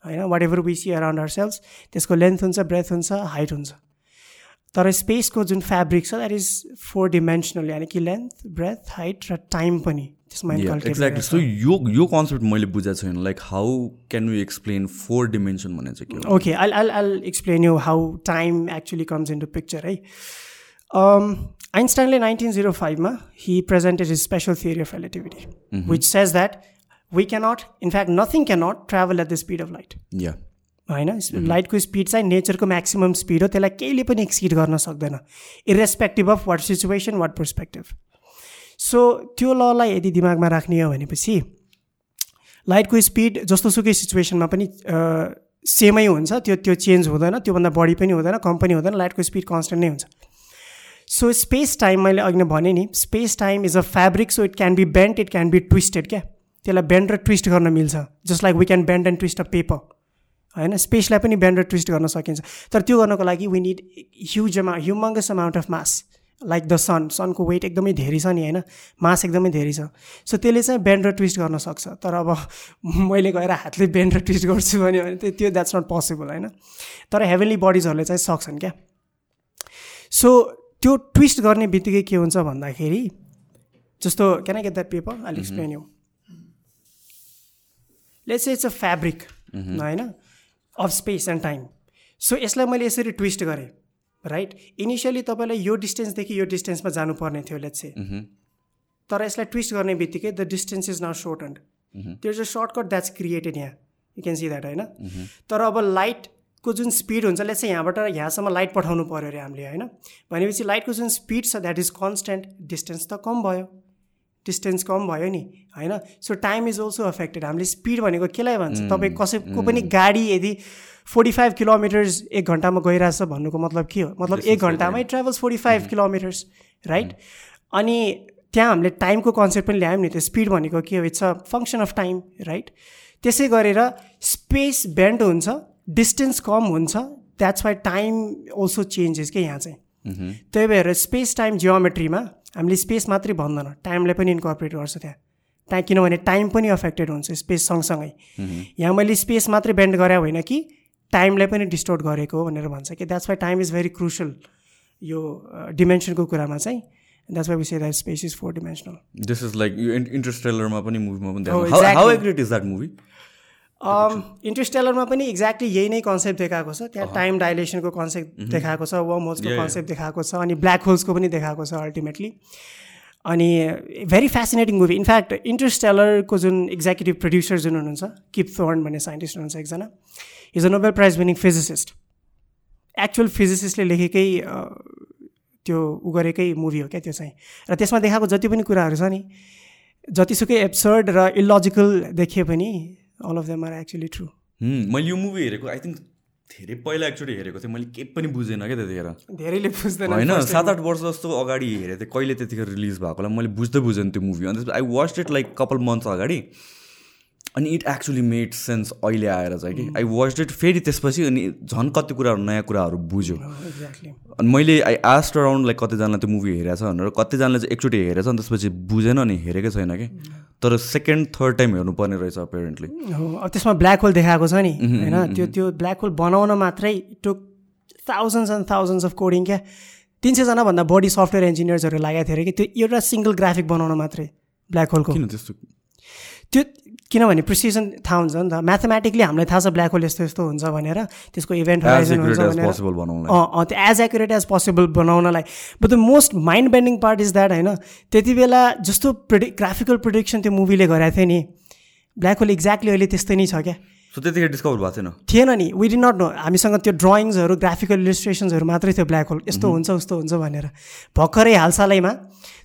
होइन? Whatever we see around ourselves त्यसको लेन्थ हुन्छ ब्रेथ हुन्छ हाइट हुन्छ। तर स्पेसको जुन फेब्रिक छ द्याट इज फोर डिमेन्सनल यानि कि लेन्थ ब्रेथ हाइट र टाइम पनि। त्यसमा एक्ज्याक्टली सो यो यो कन्सेप्ट मैले बुझेको छैन। Like how can you explain four dimension भने चाहिँ okay I I I explain you how time actually comes into picture है आइन्स्टाइनले नाइन्टिन जिरो फाइभमा he presented is special theory of relativity which says that we cannot in fact nothing cannot travel at the speed of light होइन लाइटको स्पिड चाहिँ नेचरको म्याक्सिमम् स्पिड हो त्यसलाई केहीले पनि एक्सिड गर्न सक्दैन irrespective of what situation what perspective so त्यो ललाई यदि दिमागमा राख्ने हो भनेपछि लाइटको स्पिड जस्तो सुकै सिचुएसनमा पनि सेमै हुन्छ त्यो त्यो चेन्ज हुँदैन त्योभन्दा बढी पनि हुँदैन कम पनि हुँदैन लाइटको स्पिड कन्सटेन्ट नै हुन्छ सो स्पेस टाइम मैले अघि नै भनेँ नि space time is a fabric so it can be bend it can be twisted क्या? त्यसलाई बेन्ड र ट्विस्ट गर्न मिल्छ just like we can bend and twist a paper होइन? स्पेसलाई पनि बेन्ड र ट्विस्ट गर्न सकिन्छ। तर त्यो गर्नको लागि वी निड ह्युज अमा humongous amount of mass like the sun सनको weight एकदमै धेरै छ नि होइन? मास एकदमै धेरै छ। सो त्यसले चाहिँ बेन्ड र ट्विस्ट गर्न सक्छ। तर अब मैले गएर हातले बेन्ड र ट्विस्ट गर्छु भने त्यो त्यो द्याट्स नट पोसिबल होइन? तर हेभेन्ली बडिजहरूले चाहिँ सक्छन् क्या? सो त्यो ट्विस्ट गर्ने बित्तिकै के हुन्छ भन्दाखेरि जस्तो can I get that paper I explain you let's it's a fabric होइन? Of space and time so यसलाई मैले यसरी ट्विस्ट गरेँ राइट इनिसियली तपाईँलाई यो डिस्टेन्सदेखि यो डिस्टेन्समा जानुपर्ने थियो लेट्स से तर यसलाई ट्विस्ट गर्ने बित्तिकै the distance is not short and त्यो is a shortcut that's created यहाँ यु क्यान सी द्याट होइन तर अब लाइटको जुन स्पिड हुन्छ लेट्स चाहिँ यहाँबाट यहाँसम्म लाइट पठाउनु पऱ्यो अरे हामीले होइन? भनेपछि लाइटको जुन स्पिड छ द्याट इज कन्सटेन्ट डिस्टेन्स त कम भयो। डिस्टेन्स कम भयो नि होइन? So time is also affected हामीले स्पिड भनेको केलाई भन्छ? तपाईँ कसैको पनि गाडी यदि फोर्टी फाइभ किलोमिटर्स एक घन्टामा गइरहेछ भन्नुको मतलब के हो? मतलब एक घन्टामै travels forty five kilometers right अनि त्यहाँ हामीले टाइमको कन्सेप्ट पनि ल्यायौँ नि त्यो स्पिड भनेको के हो? It's a function of time right त्यसै गरेर स्पेस बेन्ड हुन्छ डिस्टेन्स कम हुन्छ that's why time also changes क्या यहाँ चाहिँ? त्यही भएर स्पेस टाइम जियोमेट्रीमा हामीले स्पेस मात्रै भन्दैन टाइमलाई पनि इन्कर्पोरेट गर्छ त्यहाँ। टाइम किनभने टाइम पनि अफेक्टेड हुन्छ स्पेस सँगसँगै। यहाँ मैले स्पेस मात्रै बेन्ड गरे होइन कि टाइमलाई पनि डिस्टोर्ट गरेको भनेर भन्छ कि। That's why time is very crucial यो डिमेन्सनको कुरामा चाहिँ। That's why we say that space is four dimensional this is like इन्टरस्टेलरमा पनि मुभीमा पनि हाउ इज द्याट मुभी इन्टरस्टेलरमा पनि एक्ज्याक्टली यही नै कन्सेप्ट देखाएको छ। त्यहाँ टाइम डाइलेसनको कन्सेप्ट देखाएको छ वर्म होल्सको कन्सेप्ट देखाएको छ अनि ब्ल्याक होल्सको पनि देखाएको छ अल्टिमेटली अनि very fascinating movie in fact इन्टरस्टेलरको जुन एक्जिक्युटिभ प्रड्युसर जुन हुनुहुन्छ किप थोर्न भन्ने साइन्टिस्ट हुनुहुन्छ एकजना is a Nobel prize winning physicist actual फिजिसिस्टले लेखेकै त्यो उ गरेकै मुभी हो क्या त्यो चाहिँ। र त्यसमा देखाएको जति पनि कुराहरू छ नि जतिसुकै एप्सर्ड र इलोजिकल देखिए पनि all of them are actually true मैले यो मुभी हेरेको आई थिङ्क धेरै पहिला एकचोटि हेरेको थिएँ मैले केही पनि बुझेन क्या त्यतिखेर। धेरैले बुझ्दैन होइन सात आठ वर्ष जस्तो अगाडि हेरेको थिएँ कहिले त्यतिखेर रिलिज भएकोलाई मैले बुझ्दै बुझेन त्यो मुभी अन्त I watch it like couple months अगाडि। अनि इट एक्चुली मेड सेन्स अहिले आएर चाहिँ कि आई वाच इट फेरि त्यसपछि अनि झन् कति कुराहरू नयाँ कुराहरू बुझ्यो। अनि मैले आई आस्ट अराउन्ड लाइक कतिजनालाई त्यो मुभी हेरेको छ भनेर कतिजनाले चाहिँ एकचोटि हेरेछ अनि त्यसपछि बुझेन अनि हेरेकै छैन कि। तर सेकेन्ड थर्ड टाइम हेर्नुपर्ने रहेछ अपेरेन्टली अब त्यसमा ब्ल्याक होल देखाएको छ नि होइन? त्यो त्यो ब्ल्याक होल बनाउन मात्रै took thousands and thousands of coding क्या? तिन सयजनाभन्दा बढी सफ्टवेयर इन्जिनियर्सहरू लागेको थियो अरे कि त्यो एउटा सिङ्गल ग्राफिक बनाउन मात्रै ब्ल्याक होलको किन त्यस्तो? त्यो किनभने प्रिसिजन थाहा हुन्छ नि त। म्याथमेटिकली हामीलाई थाहा छ ब्ल्याक होल यस्तो यस्तो हुन्छ भनेर। त्यसको इभेन्ट होराइजन हुन्छ भनेर। अँ अँ त्यो as accurate as possible बनाउनलाई। But the most mind bending part is that होइन त्यति बेला जस्तो प्रिडि ग्राफिकल प्रिडिक्सन त्यो मुभीले गराएको थियो नि ब्ल्याक होल एक्ज्याक्टली अहिले त्यस्तै नै छ क्या। सो त्यतिखेर डिस्कभर भएको थिएन? थिएन नि। वी डि नट नो हामीसँग त्यो ड्रइङ्सहरू ग्राफिकल इलिस्ट्रेसन्सहरू मात्रै थियो ब्ल्याक होल यस्तो हुन्छ उस्तो हुन्छ भनेर। भर्खरै हालसालैमा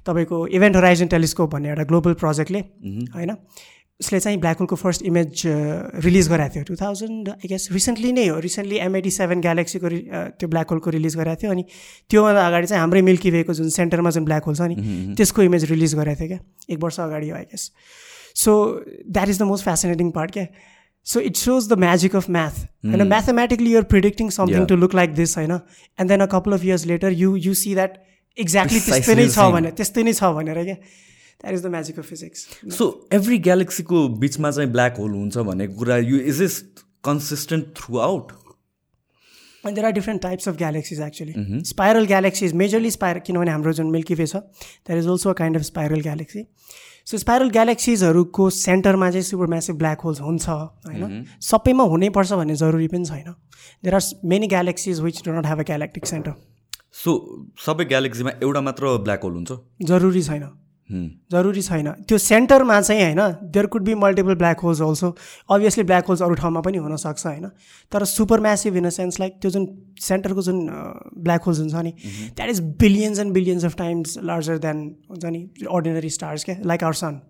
तपाईँको इभेन्ट होराइजन टेलिस्कोप भन्ने एउटा ग्लोबल प्रोजेक्टले होइन उसले चाहिँ ब्ल्याक होलको फर्स्ट इमेज रिलिज गराएको थियो two thousand I guess recently नै हो। रिसेन्टली एमआइटी सेभेन ग्यालेक्सीको त्यो ब्ल्याक होलको रिलिज गराएको थियो अनि त्योभन्दा अगाडि चाहिँ हाम्रै मिल्की वेको जुन सेन्टरमा जुन ब्ल्याक होल छ नि त्यसको इमेज रिलिज गराएको थियो क्या। एक वर्ष अगाडि हो I guess so that is the most fascinating part क्या। So it shows the magic of math होइन mathematically you're predicting something. To look like this होइन? And then a couple of years later you you see that exactly त्यस्तै नै छ same. भने त्यस्तै नै छ भनेर क्या। That is the magic of physics so every ग्यालेक्सीको बिचमा चाहिँ ब्ल्याक होल हुन्छ भन्ने कुरा you is is consistent throughout And there are different types of galaxies actually. Spiral galaxies, majorly spiral, किनभने हाम्रो जुन मिल्की वे छ that is also a kind of spiral galaxy so spiral ग्यालेक्सिजहरूको सेन्टरमा चाहिँ सुपर म्यासिभ ब्ल्याक होल्स हुन्छ होइन? सबैमा हुनैपर्छ भन्ने जरुरी पनि छैन। There are many galaxies which do not have a galactic center so सबै ग्यालेक्सीमा एउटा मात्र ब्ल्याक होल हुन्छ? जरुरी छैन. जरुरी छैन। त्यो सेन्टरमा चाहिँ होइन there could be multiple black holes also obviously black holes अरू ठाउँमा पनि हुनसक्छ होइन। तर super massive in a sense like त्यो जुन सेन्टरको जुन ब्ल्याक होल्स हुन्छ नि that is billions and billions of times larger than हुन्छ नि अर्डिनरी स्टार्स क्या लाइक आवर सन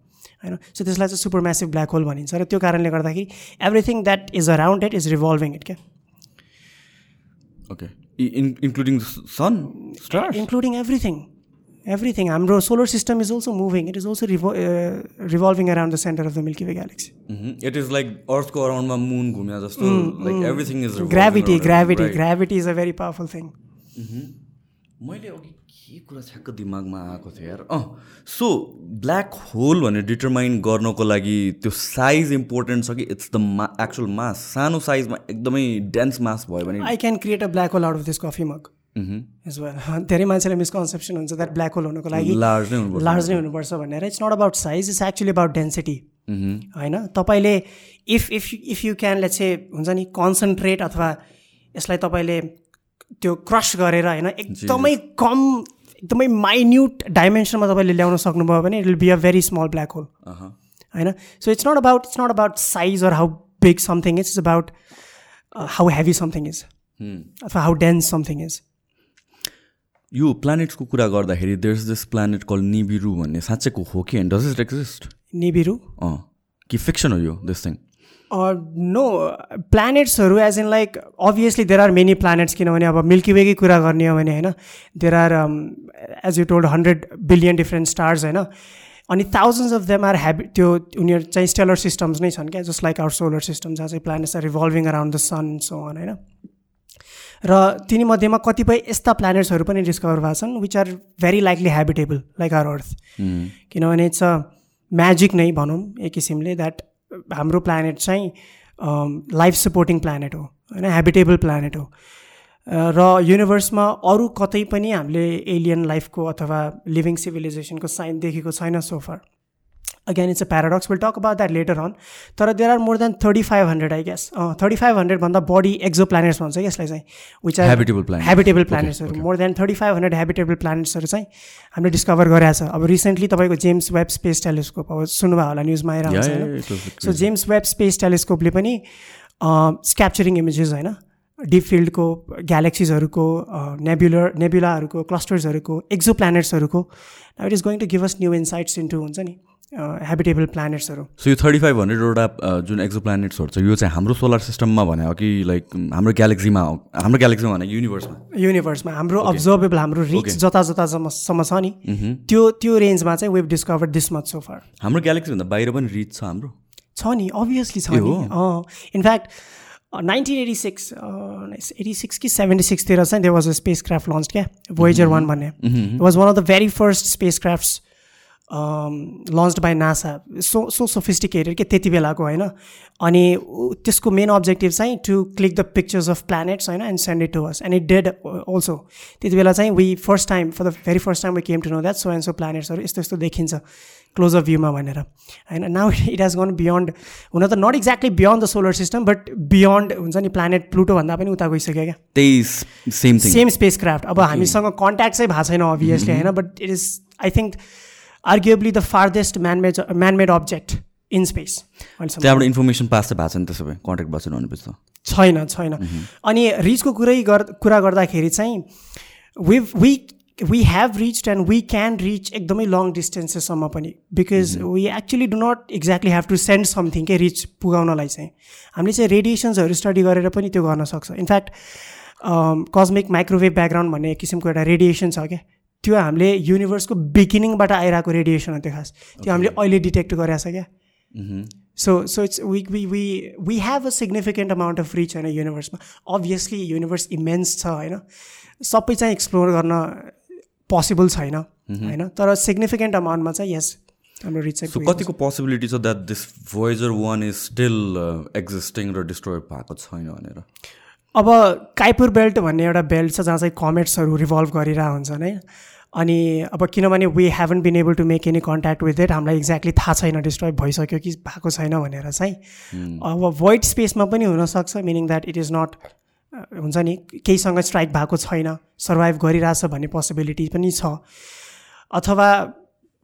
होइन। सो त्यसलाई चाहिँ सुपर म्यासिभ ब्ल्याक होल भनिन्छ र त्यो कारणले गर्दाखेरि everything that is around it is revolving it क्या okay including sun star including everything. Everything हाम्रो solar system is also moving it is also revo- uh, revolving around the center of the milky way galaxy it is like अर्थको अराउन्डमा मुन घुम्या जस्तो like everything is gravity gravity gravity is a very powerful thing मैले अघि के कुरा ठ्याक्क दिमागमा आएको थियो यार अँ सो ब्ल्याक होल भनेर डिटरमाइन गर्नको लागि त्यो साइज इम्पोर्टेन्ट छ कि इट्स द मा एक्चुअल मास सानो साइजमा एकदमै डेन्स मास भयो भने i can create a black hole out of this coffee mug as well. धेरै मान्छेलाई मिसकन्सेप्सन हुन्छ द्याट ब्ल्याक होल हुनको लागि। लार्ज नै हुनुपर्छ। भनेर। It's not about size it's actually about density होइन? तपाईँले if if if you can let's say हुन्छ नि कन्सन्ट्रेट अथवा यसलाई तपाईँले त्यो क्रस गरेर होइन एकदमै कम एकदमै माइन्युट डाइमेन्सनमा तपाईँले ल्याउन सक्नुभयो भने it will be a very small black hole. होइन? So it's not about it's not about size or how big something is it's about how heavy something is. अथवा हाउ डेन्स समथिङ इज यो प्लानेट्सको कुरा गर्दाखेरि there is this planet call Nibiru भन्ने साँच्चैको हो कि? And does it exist Nibiru अँ कि फिक्सन हो यो this thing no प्लानेट्सहरू as in like obviously there are many planets किनभने अब मिल्की वेकै कुरा गर्ने हो भने होइन? There are as you told hundred billion different stars होइन? अनि थाउजन्ड्स अफ देम आर ह्याबि त्यो उनीहरू चाहिँ स्टेलर सिस्टम्स नै छन् क्या just like our solar system जहाँ चाहिँ planets are revolving around the sun so on होइन? र तिनीमध्येमा कतिपय यस्ता प्लानेट्सहरू पनि डिस्कभर भएको छन् which are very likely habitable like our earth किनभने इट्स अ म्याजिक नै भनौँ एक किसिमले द्याट हाम्रो प्लानेट चाहिँ लाइफ सपोर्टिङ प्लानेट हो होइन हेबिटेबल प्लानेट हो. अ, र युनिभर्समा अरू कतै पनि हामीले एलियन लाइफको अथवा लिभिङ सिभिलाइजेसनको साइन देखेको छैन so far again it's a paradox will talk about that later on तर there are more than thirty five hundred I guess thirty five हन्ड्रेडभन्दा बढी एक्जो प्लानेट्स भन्छ यसलाई चाहिँ which are Habitable planets. Habitable प्लानेट्सहरू more than thirty five hundred habitable प्लानेट्सहरू चाहिँ हामीले डिस्कभर गरेको छ अब रिसेन्टली तपाईँको जेम्स वेब स्पेस टेलिस्कोप अब सुन्नुभयो होला न्युजमा आइरहन्छ होइन? सो जेम्स वेब स्पेस टेलिस्कोपले पनि क्याप्चरिङ इमेजेस होइन? डिप फिल्डको ग्यालेक्सिजहरूको नेब्युलर नेब्युलाहरूको क्लस्टर्सहरूको एक्जो प्लानेट्सहरूको it is going to give us new insights into हुन्छ नि हेबिटेबल प्लानेट्सहरू सो यो थर्टी फाइभ हन्ड्रेडवटा जुन एक्जो प्लानेट्सहरू छ यो चाहिँ हाम्रो सोलर सिस्टममा भने हो कि लाइक हाम्रो ग्यालेक्सीमा हो? हाम्रो ग्यालेक्सीमा भने युनिभर्समा युनिभर्समा हाम्रो अब्जर्भेबल हाम्रो रिच जता जता सम्म छ नि। त्यो त्यो रेन्जमा चाहिँ we've discover this much so far हाम्रो ग्यालेक्सीभन्दा बाहिर पनि रिच छ हाम्रो। छ नि अभियसली छ नि। In fact nineteen eighty six eighty six कि सेभेन्टी सिक्सतिर चाहिँ they was a spacecraft launch क्या भोइजर वान भन्ने। Was one of the very first spacecrafts launch by NASA so so sophisticated के त्यति बेलाको होइन? अनि त्यसको मेन अब्जेक्टिभ चाहिँ to click the pictures of planets होइन and send it to us and it did also त्यति बेला चाहिँ we first time for the very first time we came to know that so and so planets यस्तो यस्तो देखिन्छ क्लोज अफ भ्यूमा भनेर होइन? Now it has gone beyond हुन त not exactly beyond the solar system but beyond हुन्छ नि प्लानेट प्लुटोभन्दा पनि उता गइसक्यो क्या? त्यही सेम सेम स्पेस क्राफ्ट अब हामीसँग कन्ट्याक्ट चाहिँ भएको छैन अभियसली होइन? But it is I think arguably the farthest manmade manmade object in space त्यहाँबाट इन्फर्मेसन पास चाहिँ भएको छ नि त्यसो भए कन्ट्याक्ट भएको छैन भनेपछि छैन छैन। अनि रिचको कुरै गर कुरा गर्दाखेरि चाहिँ we we we have reached and we can reach एकदमै लङ डिस्टेन्सेससम्म पनि। Because we actually do not exactly have to send something के रिच पुगाउनलाई चाहिँ। हामीले चाहिँ रेडिएसन्सहरू स्टडी गरेर पनि त्यो गर्न सक्छ। इनफ्याक्ट कस्मिक माइक्रोवेभ ब्याकग्राउन्ड भन्ने किसिमको एउटा रेडिएसन छ क्या त्यो हामीले युनिभर्सको बिगिनिङबाट आइरहेको रेडिएसन हो त्यो खास। त्यो हामीले अहिले डिटेक्ट गरेको छ क्या। So so it's we we we we have a significant amount of reach होइन युनिभर्समा अभियसली युनिभर्स इमेन्स छ होइन। सबै चाहिँ एक्सप्लोर गर्न पोसिबल छैन होइन। तर सिग्निफिकेन्ट अमाउन्टमा चाहिँ यस हाम्रो रिच चाहिँ कतिको पोसिबिलिटी छ that this Voyager one is still existing र डिस्ट्रोय भएको छैन भनेर? अब काइपुर बेल्ट भन्ने एउटा बेल्ट छ जहाँ चाहिँ कमेट्सहरू रिभल्भ गरिरहेको हुन्छन् है। अनि अब किनभने we haven't been able to make any contact with it हामीलाई एक्ज्याक्टली थाहा छैन डिस्ट्रोय भइसक्यो कि भएको छैन भनेर चाहिँ अब वाइट स्पेसमा पनि हुनसक्छ meaning that it is not हुन्छ नि केहीसँग स्ट्राइक भएको छैन सर्भाइभ गरिरहेछ भन्ने पोसिबिलिटी पनि छ। अथवा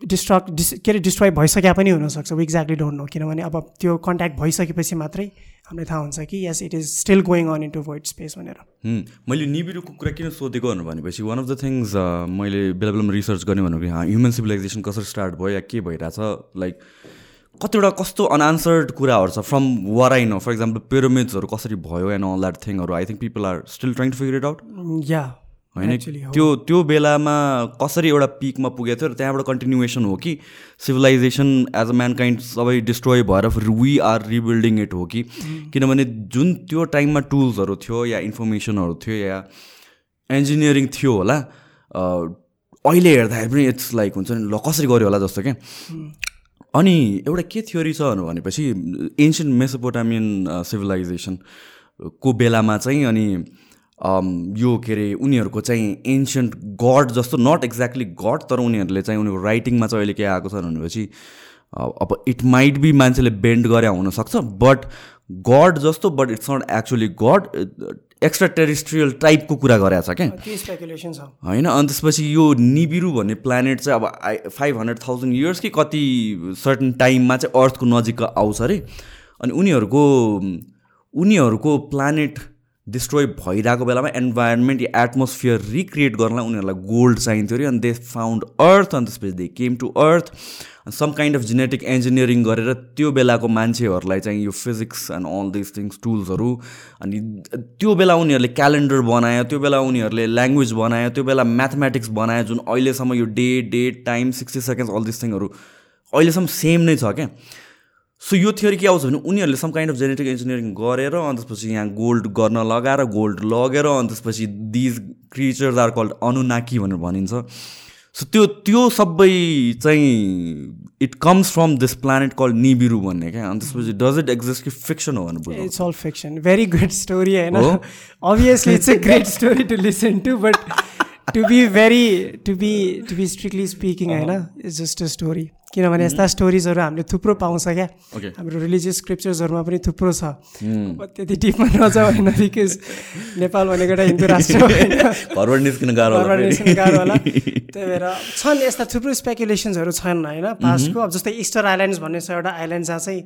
डिस्ट्रक्ट डिस के अरे डिस्ट्रोय भइसक्यो पनि हुनसक्छ। वी एक्ज्याक्टली डोन्ट नो किनभने अब त्यो कन्ट्याक्ट भइसकेपछि मात्रै हामीलाई थाहा हुन्छ कि yes it is still going on into void space भनेर। मैले निबिरुको कुरा किन सोधेको भनेर भनेपछि वान अफ द थिङ्स मैले बेला बेलामा रिसर्च गर्ने भनेको ह्युमन सिभिलाइजेसन कसरी स्टार्ट भयो या के भइरहेछ लाइक कतिवटा कस्तो अनआन्सर्ड कुराहरू छ from what I know for example पिरामिड्सहरू कसरी भयो and all that थिङहरू I think people are still trying to figure it out या होइन? त्यो त्यो बेलामा कसरी एउटा पिकमा पुगेको थियो र त्यहाँबाट कन्टिन्युएसन हो कि? सिभिलाइजेसन एज अ म्यानकाइन्ड सबै डिस्ट्रोय भएर फेरि वी आर रिबिल्डिङ इट हो कि? किनभने जुन त्यो टाइममा टुल्सहरू थियो या इन्फर्मेसनहरू थियो या इन्जिनियरिङ थियो होला अहिले हेर्दाखेरि पनि इट्स लाइक हुन्छ नि ल कसरी गऱ्यो होला जस्तो क्या? अनि एउटा के थ्योरी छ भनेपछि एन्सियन्ट मेसोपोटामियन सिभिलाइजेसन को बेलामा चाहिँ अनि यो के अरे उनीहरूको चाहिँ एन्सियन्ट गड जस्तो नट एक्ज्याक्टली गड तर उनीहरूले चाहिँ उनीहरूको राइटिङमा चाहिँ अहिले के आएको छ भनेपछि अब इट माइट बी मान्छेले बेन्ड गरे हुनसक्छ बट गड जस्तो but it's not actually god extraterrestrial टाइपको कुरा गरेको छ क्या। होइन अनि त्यसपछि यो निबिरु भन्ने प्लानेट चाहिँ अब I five hundred thousand years कि कति सर्टन टाइममा चाहिँ अर्थको नजिक आउँछ अरे। अनि उनीहरूको उनीहरूको प्लानेट डिस्ट्रोय भइरहेको बेलामा इन्भाइरोमेन्ट या एटमोस्फियर रिक्रिएट गर्नलाई उनीहरूलाई गोल्ड चाहिन्थ्यो अरे अनि दे फाउन्ड अर्थ अनि त्यसपछि they came to earth some kind of genetic engineering गरेर त्यो बेलाको मान्छेहरूलाई चाहिँ यो physics and all this things टुल्सहरू अनि त्यो बेला उनीहरूले क्यालेन्डर बनायो त्यो बेला उनीहरूले ल्याङ्ग्वेज बनायो त्यो बेला म्याथमेटिक्स बनायो जुन अहिलेसम्म यो day date time sixty seconds all this थिङहरू अहिलेसम्म सेम नै छ क्या। सो यो थ्योरी के आउँछ भने उनीहरूले some kind of genetic engineering गरेर अनि त्यसपछि यहाँ गोल्ड गर्न लगाएर गोल्ड लगेर अनि त्यसपछि these creatures are called Anunnaki भनेर भनिन्छ। सो त्यो त्यो सबै चाहिँ it comes from this planet called Nibiru भन्ने क्या। अनि त्यसपछि डज इट एक्जिस्ट कि फिक्सन हो भनेर it's all fiction very good story होइन? Obviously it's a great story to listen to but to be very to be to be strictly speaking होइन इट्स जस्ट अ स्टोरी किनभने यस्ता स्टोरिजहरू हामीले थुप्रो पाउँछ क्या. हाम्रो रिलिजियस स्क्रिप्चर्सहरूमा पनि थुप्रो छ त्यति डिपमा नजाऊ होइन बिकज नेपाल भनेको एउटा हिन्दू राष्ट्र गाह्रो होला त्यही भएर छन् यस्ता थुप्रो स्पेकुलेसन्सहरू छन् होइन पास्टको अब जस्तै इस्टर आइल्यान्ड्स भन्ने छ एउटा आइल्यान्ड जहाँ चाहिँ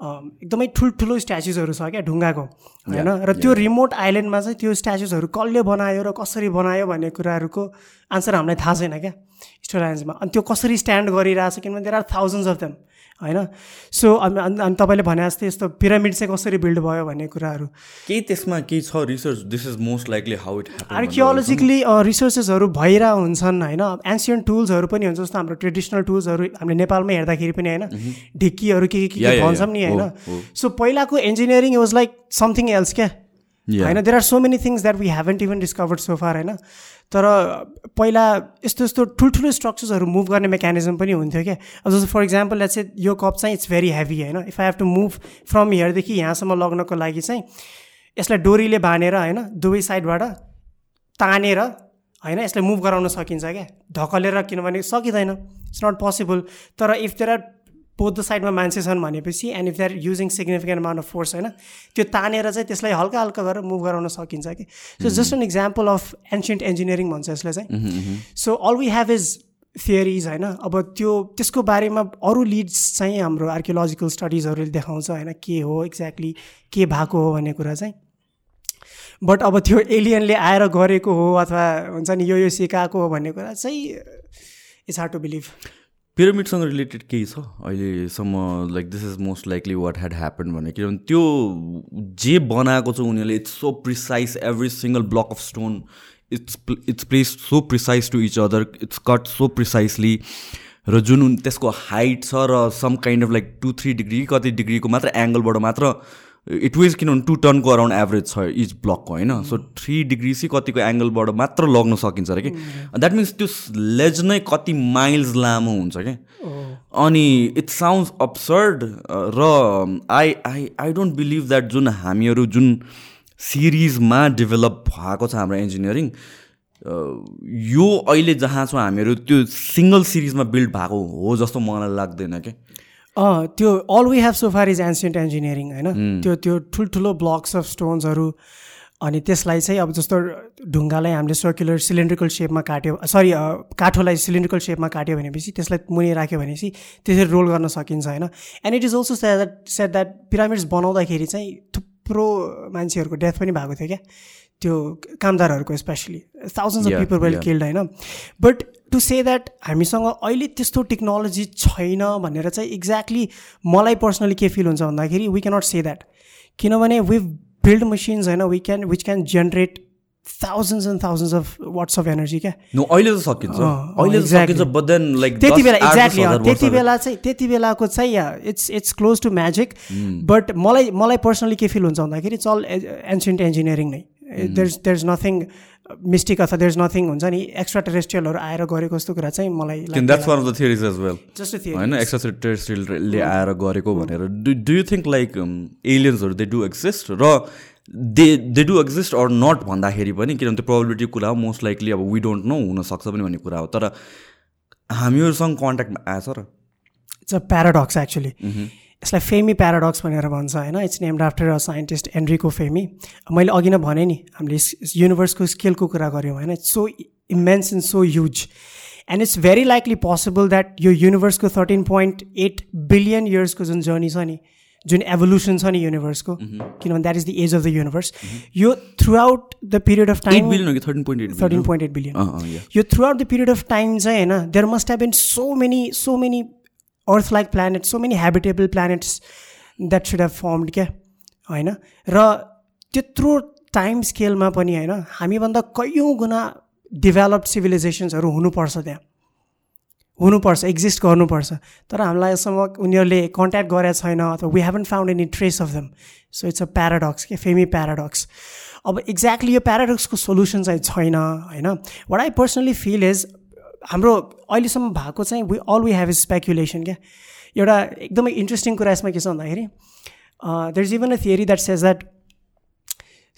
एकदमै ठुल्ठुलो स्ट्याचुजहरू छ क्या ढुङ्गाको होइन? र त्यो रिमोट आइल्यान्डमा चाहिँ त्यो स्ट्याचुजहरू कसले बनायो र कसरी बनायो भन्ने कुराहरूको आन्सर हामीलाई थाहा छैन क्या इस्टर आइल्यान्ड्समा। अनि त्यो कसरी स्ट्यान्ड गरिरहेछ किनभने there are thousands of them होइन? सो अनि तपाईँले भने जस्तै यस्तो पिरामिड चाहिँ कसरी बिल्ड भयो भन्ने कुराहरू। केही त्यसमा केही छ research this is most likely how it archaeologically रिसोर्सेसहरू भइरहेको हुन्छन् होइन? एन्सियन्ट टुल्सहरू पनि हुन्छ जस्तो हाम्रो ट्रेडिसनल टुल्सहरू हामीले नेपालमै हेर्दाखेरि पनि होइन? ढिक्कीहरू के के के भन्छौँ नि होइन। सो पहिलाको engineering was like something else क्या. होइन there are so many things that we haven't even discovered so far होइन? तर पहिला यस्तो यस्तो ठुल्ठुलो स्ट्रक्चर्सहरू मुभ गर्ने मेकानिजम पनि हुन्थ्यो क्या। जस्तो फर इक्जाम्पल लेट्स चाहिँ यो कप चाहिँ इट्स भेरी हेभी होइन? If I have to move from हियरदेखि यहाँसम्म लग्नको लागि चाहिँ यसलाई डोरीले बाँधेर होइन दुवै साइडबाट तानेर होइन यसलाई मुभ गराउन सकिन्छ क्या। ढकलेर किनभने सकिँदैन। इट्स नट पोसिबल तर if there are both the साइडमा मान्छे छन् भनेपछि and if they are using significant amount of force होइन त्यो तानेर चाहिँ त्यसलाई हल्का हल्का गरेर मुभ गराउन सकिन्छ कि। So just an example of ancient engineering भन्छ यसलाई चाहिँ। So all we have is theories होइन। अब त्यो त्यसको बारेमा अरू लिड्स चाहिँ हाम्रो आर्कियोलोजिकल स्टडिजहरूले देखाउँछ होइन के हो एक्ज्याक्टली के भएको हो भन्ने कुरा चाहिँ। बट अब त्यो एलियनले आएर गरेको हो अथवा हुन्छ नि यो यो सिकाएको हो भन्ने कुरा चाहिँ इट्स हार्ड टु बिलिभ पिरामिडसँग रिलेटेड केही छ? अहिलेसम्म like this is most likely what had happen भने किनभने त्यो जे बनाएको छ उनीहरूले it's so precise every single block of stone it's it's place so precise to each other it's cut so precisely र जुन त्यसको हाइट छ र some kind of like two three degree कति डिग्रीको मात्र एङ्गलबाट मात्र इट वेज किनभने टु टनको अराउन्ड एभरेज छ इच ब्लकको होइन? सो थ्री डिग्री चाहिँ कतिको एङ्गलबाट मात्र लग्न सकिन्छ अरे कि? द्याट मिन्स त्यो लेज नै कति माइल्स लामो हुन्छ क्या अनि इट साउन्ड्स अब्सर्ड र I I I don't believe that जुन हामीहरू जुन सिरिजमा डेभलप भएको छ हाम्रो इन्जिनियरिङ यो अहिले जहाँ छौँ हामीहरू त्यो सिङ्गल सिरिजमा बिल्ड भएको हो जस्तो मलाई लाग्दैन क्या अँ त्यो all we have so far is ancient engineering होइन? त्यो त्यो ठुल्ठुलो ब्लक्स अफ स्टोन्सहरू अनि त्यसलाई चाहिँ अब जस्तो ढुङ्गालाई हामीले सर्कुलर सिलिन्ड्रिकल सेपमा काट्यो सरी काठोलाई सिलिन्ड्रिकल सेपमा काट्यो भनेपछि त्यसलाई मुनि राख्यो भनेपछि त्यसरी रोल गर्न सकिन्छ होइन? And it is also say that set that pyramids बनाउँदाखेरि चाहिँ थुप्रो मान्छेहरूको डेथ पनि भएको थियो क्या त्यो कामदारहरूको especially thousands of people were killed होइन? बट टु से द्याट हामीसँग अहिले त्यस्तो टेक्नोलोजी छैन भनेर चाहिँ एक्ज्याक्टली मलाई पर्सनली के फिल हुन्छ भन्दाखेरि वी क्यानट से द्याट किनभने वी बिल्ड मसिन्स होइन we can which can generate thousands and thousands of watts of energy क्या? अहिले त सकिन्छ। त्यति बेला एक्ज्याक्टली त्यति बेला चाहिँ त्यति बेलाको चाहिँ it's it's close to magic but मलाई मलाई पर्सनली के फिल हुन्छ भन्दाखेरि अल एन्सियन्ट इन्जिनियरिङ नै। There there is nothing mystic अथवा देयर इज नथिङ हुन्छ नि एक्स्ट्रा टेरेस्ट्रियलहरू आएर गरेको जस्तो कुरा चाहिँ मलाई होइन एक्स्ट्रा टेरेस्ट्रियलले आएर गरेको भनेर। डु यु थिङ्क लाइक एलियन्सहरू दे डु एक्जिस्ट र they they do exist or not भन्दाखेरि पनि किनभने त्यो प्रोबेबिलिटी कुरा हो मोस्ट लाइकली अब वी डोन्ट नो हुनसक्छ पनि भन्ने कुरा हो। तर हामीहरूसँग कन्ट्याक्टमा आएछ र? इट्स अ प्याराडक्स एक्चुली यसलाई फेमी प्याराडक्स भनेर भन्छ होइन? It's named after a scientist Enrico Fermi मैले अघि नै भने नि हामीले युनिभर्सको स्केलको कुरा गऱ्यौँ होइन? It's so immense and so huge and it's very likely possible that यो युनिभर्सको थर्टिन पोइन्ट एट बिलियन इयर्सको जुन जर्नी छ नि जुन एभोल्युसन छ नि युनिभर्सको किनभने that is the age of the universe यो throughout the period of time thirteen point eight thirteen point eight billion यो throughout the period of time चाहिँ होइन there must have been so many so many earth like planet so many habitable planets that should have formed क्या होइन र त्यत्रो टाइम स्केलमा पनि होइन हामीभन्दा कैयौँ गुणा डेभलप्ड सिभिलाइजेसन्सहरू हुनुपर्छ त्यहाँ हुनुपर्छ एक्जिस्ट गर्नुपर्छ तर हामीलाई यसम्म उनीहरूले कन्ट्याक्ट गरेको छैन अथवा we haven't found any trace of them so it's a paradox के फेमी प्याराडक्स अब एक्ज्याक्टली यो प्याराडक्सको सोल्युसन चाहिँ छैन होइन what I personally feel is हाम्रो अहिलेसम्म भएको चाहिँ we all we have is speculation क्या? एउटा एकदमै इन्ट्रेस्टिङ कुरा यसमा के छ भन्दाखेरि there is even a theory that says that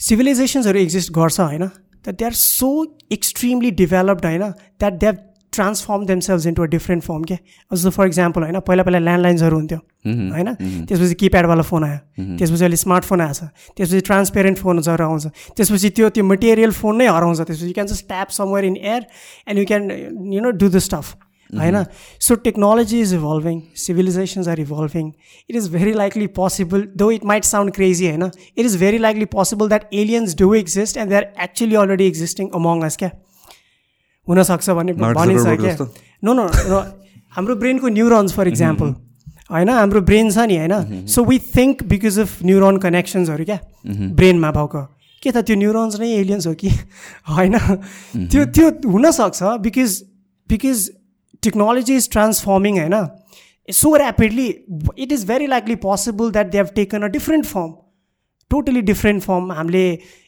सिभिलाइजेसन्सहरू exist गर्छ होइन? That they are so extremely developed होइन? That they have transform themself into a different form के जस्तो फर इक्जाम्पल होइन पहिला पहिला ल्यान्डलाइन्सहरू हुन्थ्यो होइन त्यसपछि किप्याडवाला फोन आयो त्यसपछि अहिले स्मार्टफोन आएछ त्यसपछि ट्रान्सपेरेन्ट फोनहरू आउँछ त्यसपछि त्यो त्यो मटेरियल फोन नै हराउँछ त्यसपछि you can just tap somewhere in air and you can you know do the stuff होइन so technology is evolving civilizations are evolving it is very likely possible though it might sound crazy होइन it is very likely possible that aliens do exist and they are actually already existing among us क्या हुनसक्छ भन्ने भनिन्छ क्या। नो नो हाम्रो ब्रेनको न्युरोन्स फर इक्जाम्पल होइन हाम्रो ब्रेन छ नि होइन। So we think because of neuron कनेक्सन्सहरू क्या ब्रेनमा भएको के त त्यो न्युरोन्स नै एलियन्स हो कि? होइन। त्यो त्यो हुनसक्छ because because technology is transforming होइन। So rapidly it is very likely possible that they have taken a different form totally different form हामीले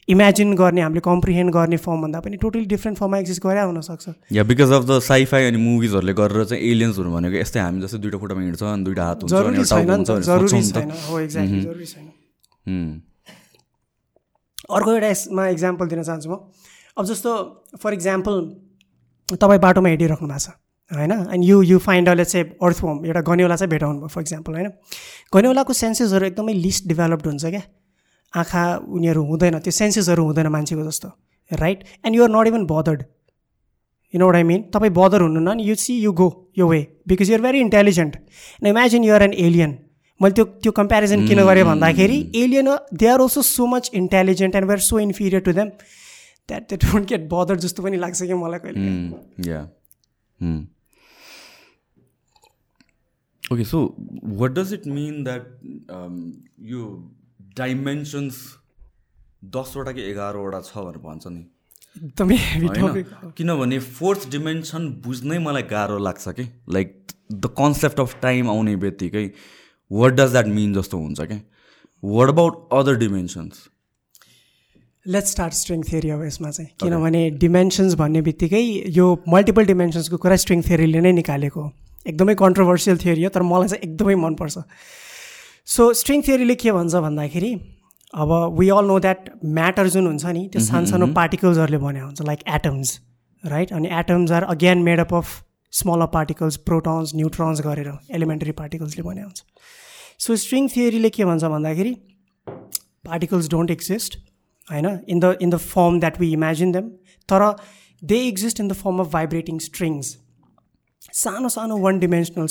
इमेजिन गर्ने हामीले कम्प्रिहेन्ड गर्ने फर्मभन्दा पनि टोटली डिफ्रेन्ट फर्ममा एक्जिस्ट गरे हुनसक्छ या because of the sci fi अनि मुभिजहरूले गरेर चाहिँ एलियन्सहरू भनेको यस्तै हामी जस्तै दुइटा खुट्टामा हिँड्छ अनि दुइटा हात हुन्छ जरुरी छैन जरुरी। छैन। हो एक्ज्याक्टली जरुरी छैन। हुँ, अर्को एउटा यसमा इक्जाम्पल दिन चाहन्छु म। अब जस्तो फर इक्जाम्पल तपाईँ बाटोमा हिँडिराख्नु भएको छ होइन? अनि यु यु फाइन्ड अल चाहिँ अर्थवम एउटा गनेउला चाहिँ भेटाउनु भयो फर इक्जाम्पल होइन? गनेउलाको सेन्सेसहरू एकदमै लिस्ट डेभलप्ड हुन्छ क्या। आँखा उनीहरू हुँदैन त्यो सेन्सेसहरू हुँदैन मान्छेको जस्तो right and you're not even bothered you know I mean तपाईँ बदर हुनुहुन्न नि you see you go your way because you're very intelligent and imagine you're an alien मैले त्यो त्यो कम्पेरिजन किन गरेँ भन्दाखेरि alien they are also so much intelligent and we're so inferior to them that they don't get bother जस्तो पनि लाग्छ कि मलाई कहिले। Okay so what does it mean that यो डाइमेन्सन्स दसवटा कि एघारवटा छ भनेर भन्छ नि। एकदमै किनभने फोर्थ डिमेन्सन बुझ्नै मलाई गाह्रो लाग्छ कि? Like the concept of time आउने बित्तिकै वाट डज द्याट मिन जस्तो हुन्छ क्या what about other dimensions let's start string theory अब यसमा चाहिँ। किनभने डिमेन्सन्स भन्ने बित्तिकै यो मल्टिपल डिमेन्सन्सको कुरा स्ट्रिङ थियरीले नै निकालेको एकदमै कन्ट्रोभर्सियल थियरी हो तर मलाई चाहिँ एकदमै मनपर्छ। सो स्ट्रिङ थियरीले के भन्छ भन्दाखेरि अब we all know that matter जुन हुन्छ नि त्यो सानसानो पार्टिकल्सहरूले बने हुन्छ लाइक एटम्स राइट अनि atoms are again made up of smaller particles protons neutrons गरेर एलिमेन्टरी पार्टिकल्सले बने हुन्छ। सो स्ट्रिङ थियरीले के भन्छ भन्दाखेरि पार्टिकल्स डोन्ट एक्जिस्ट होइन? In the in the form that we imagine them तर they exist in the form of vibrating strings सानो सानो वान डिमेन्सनल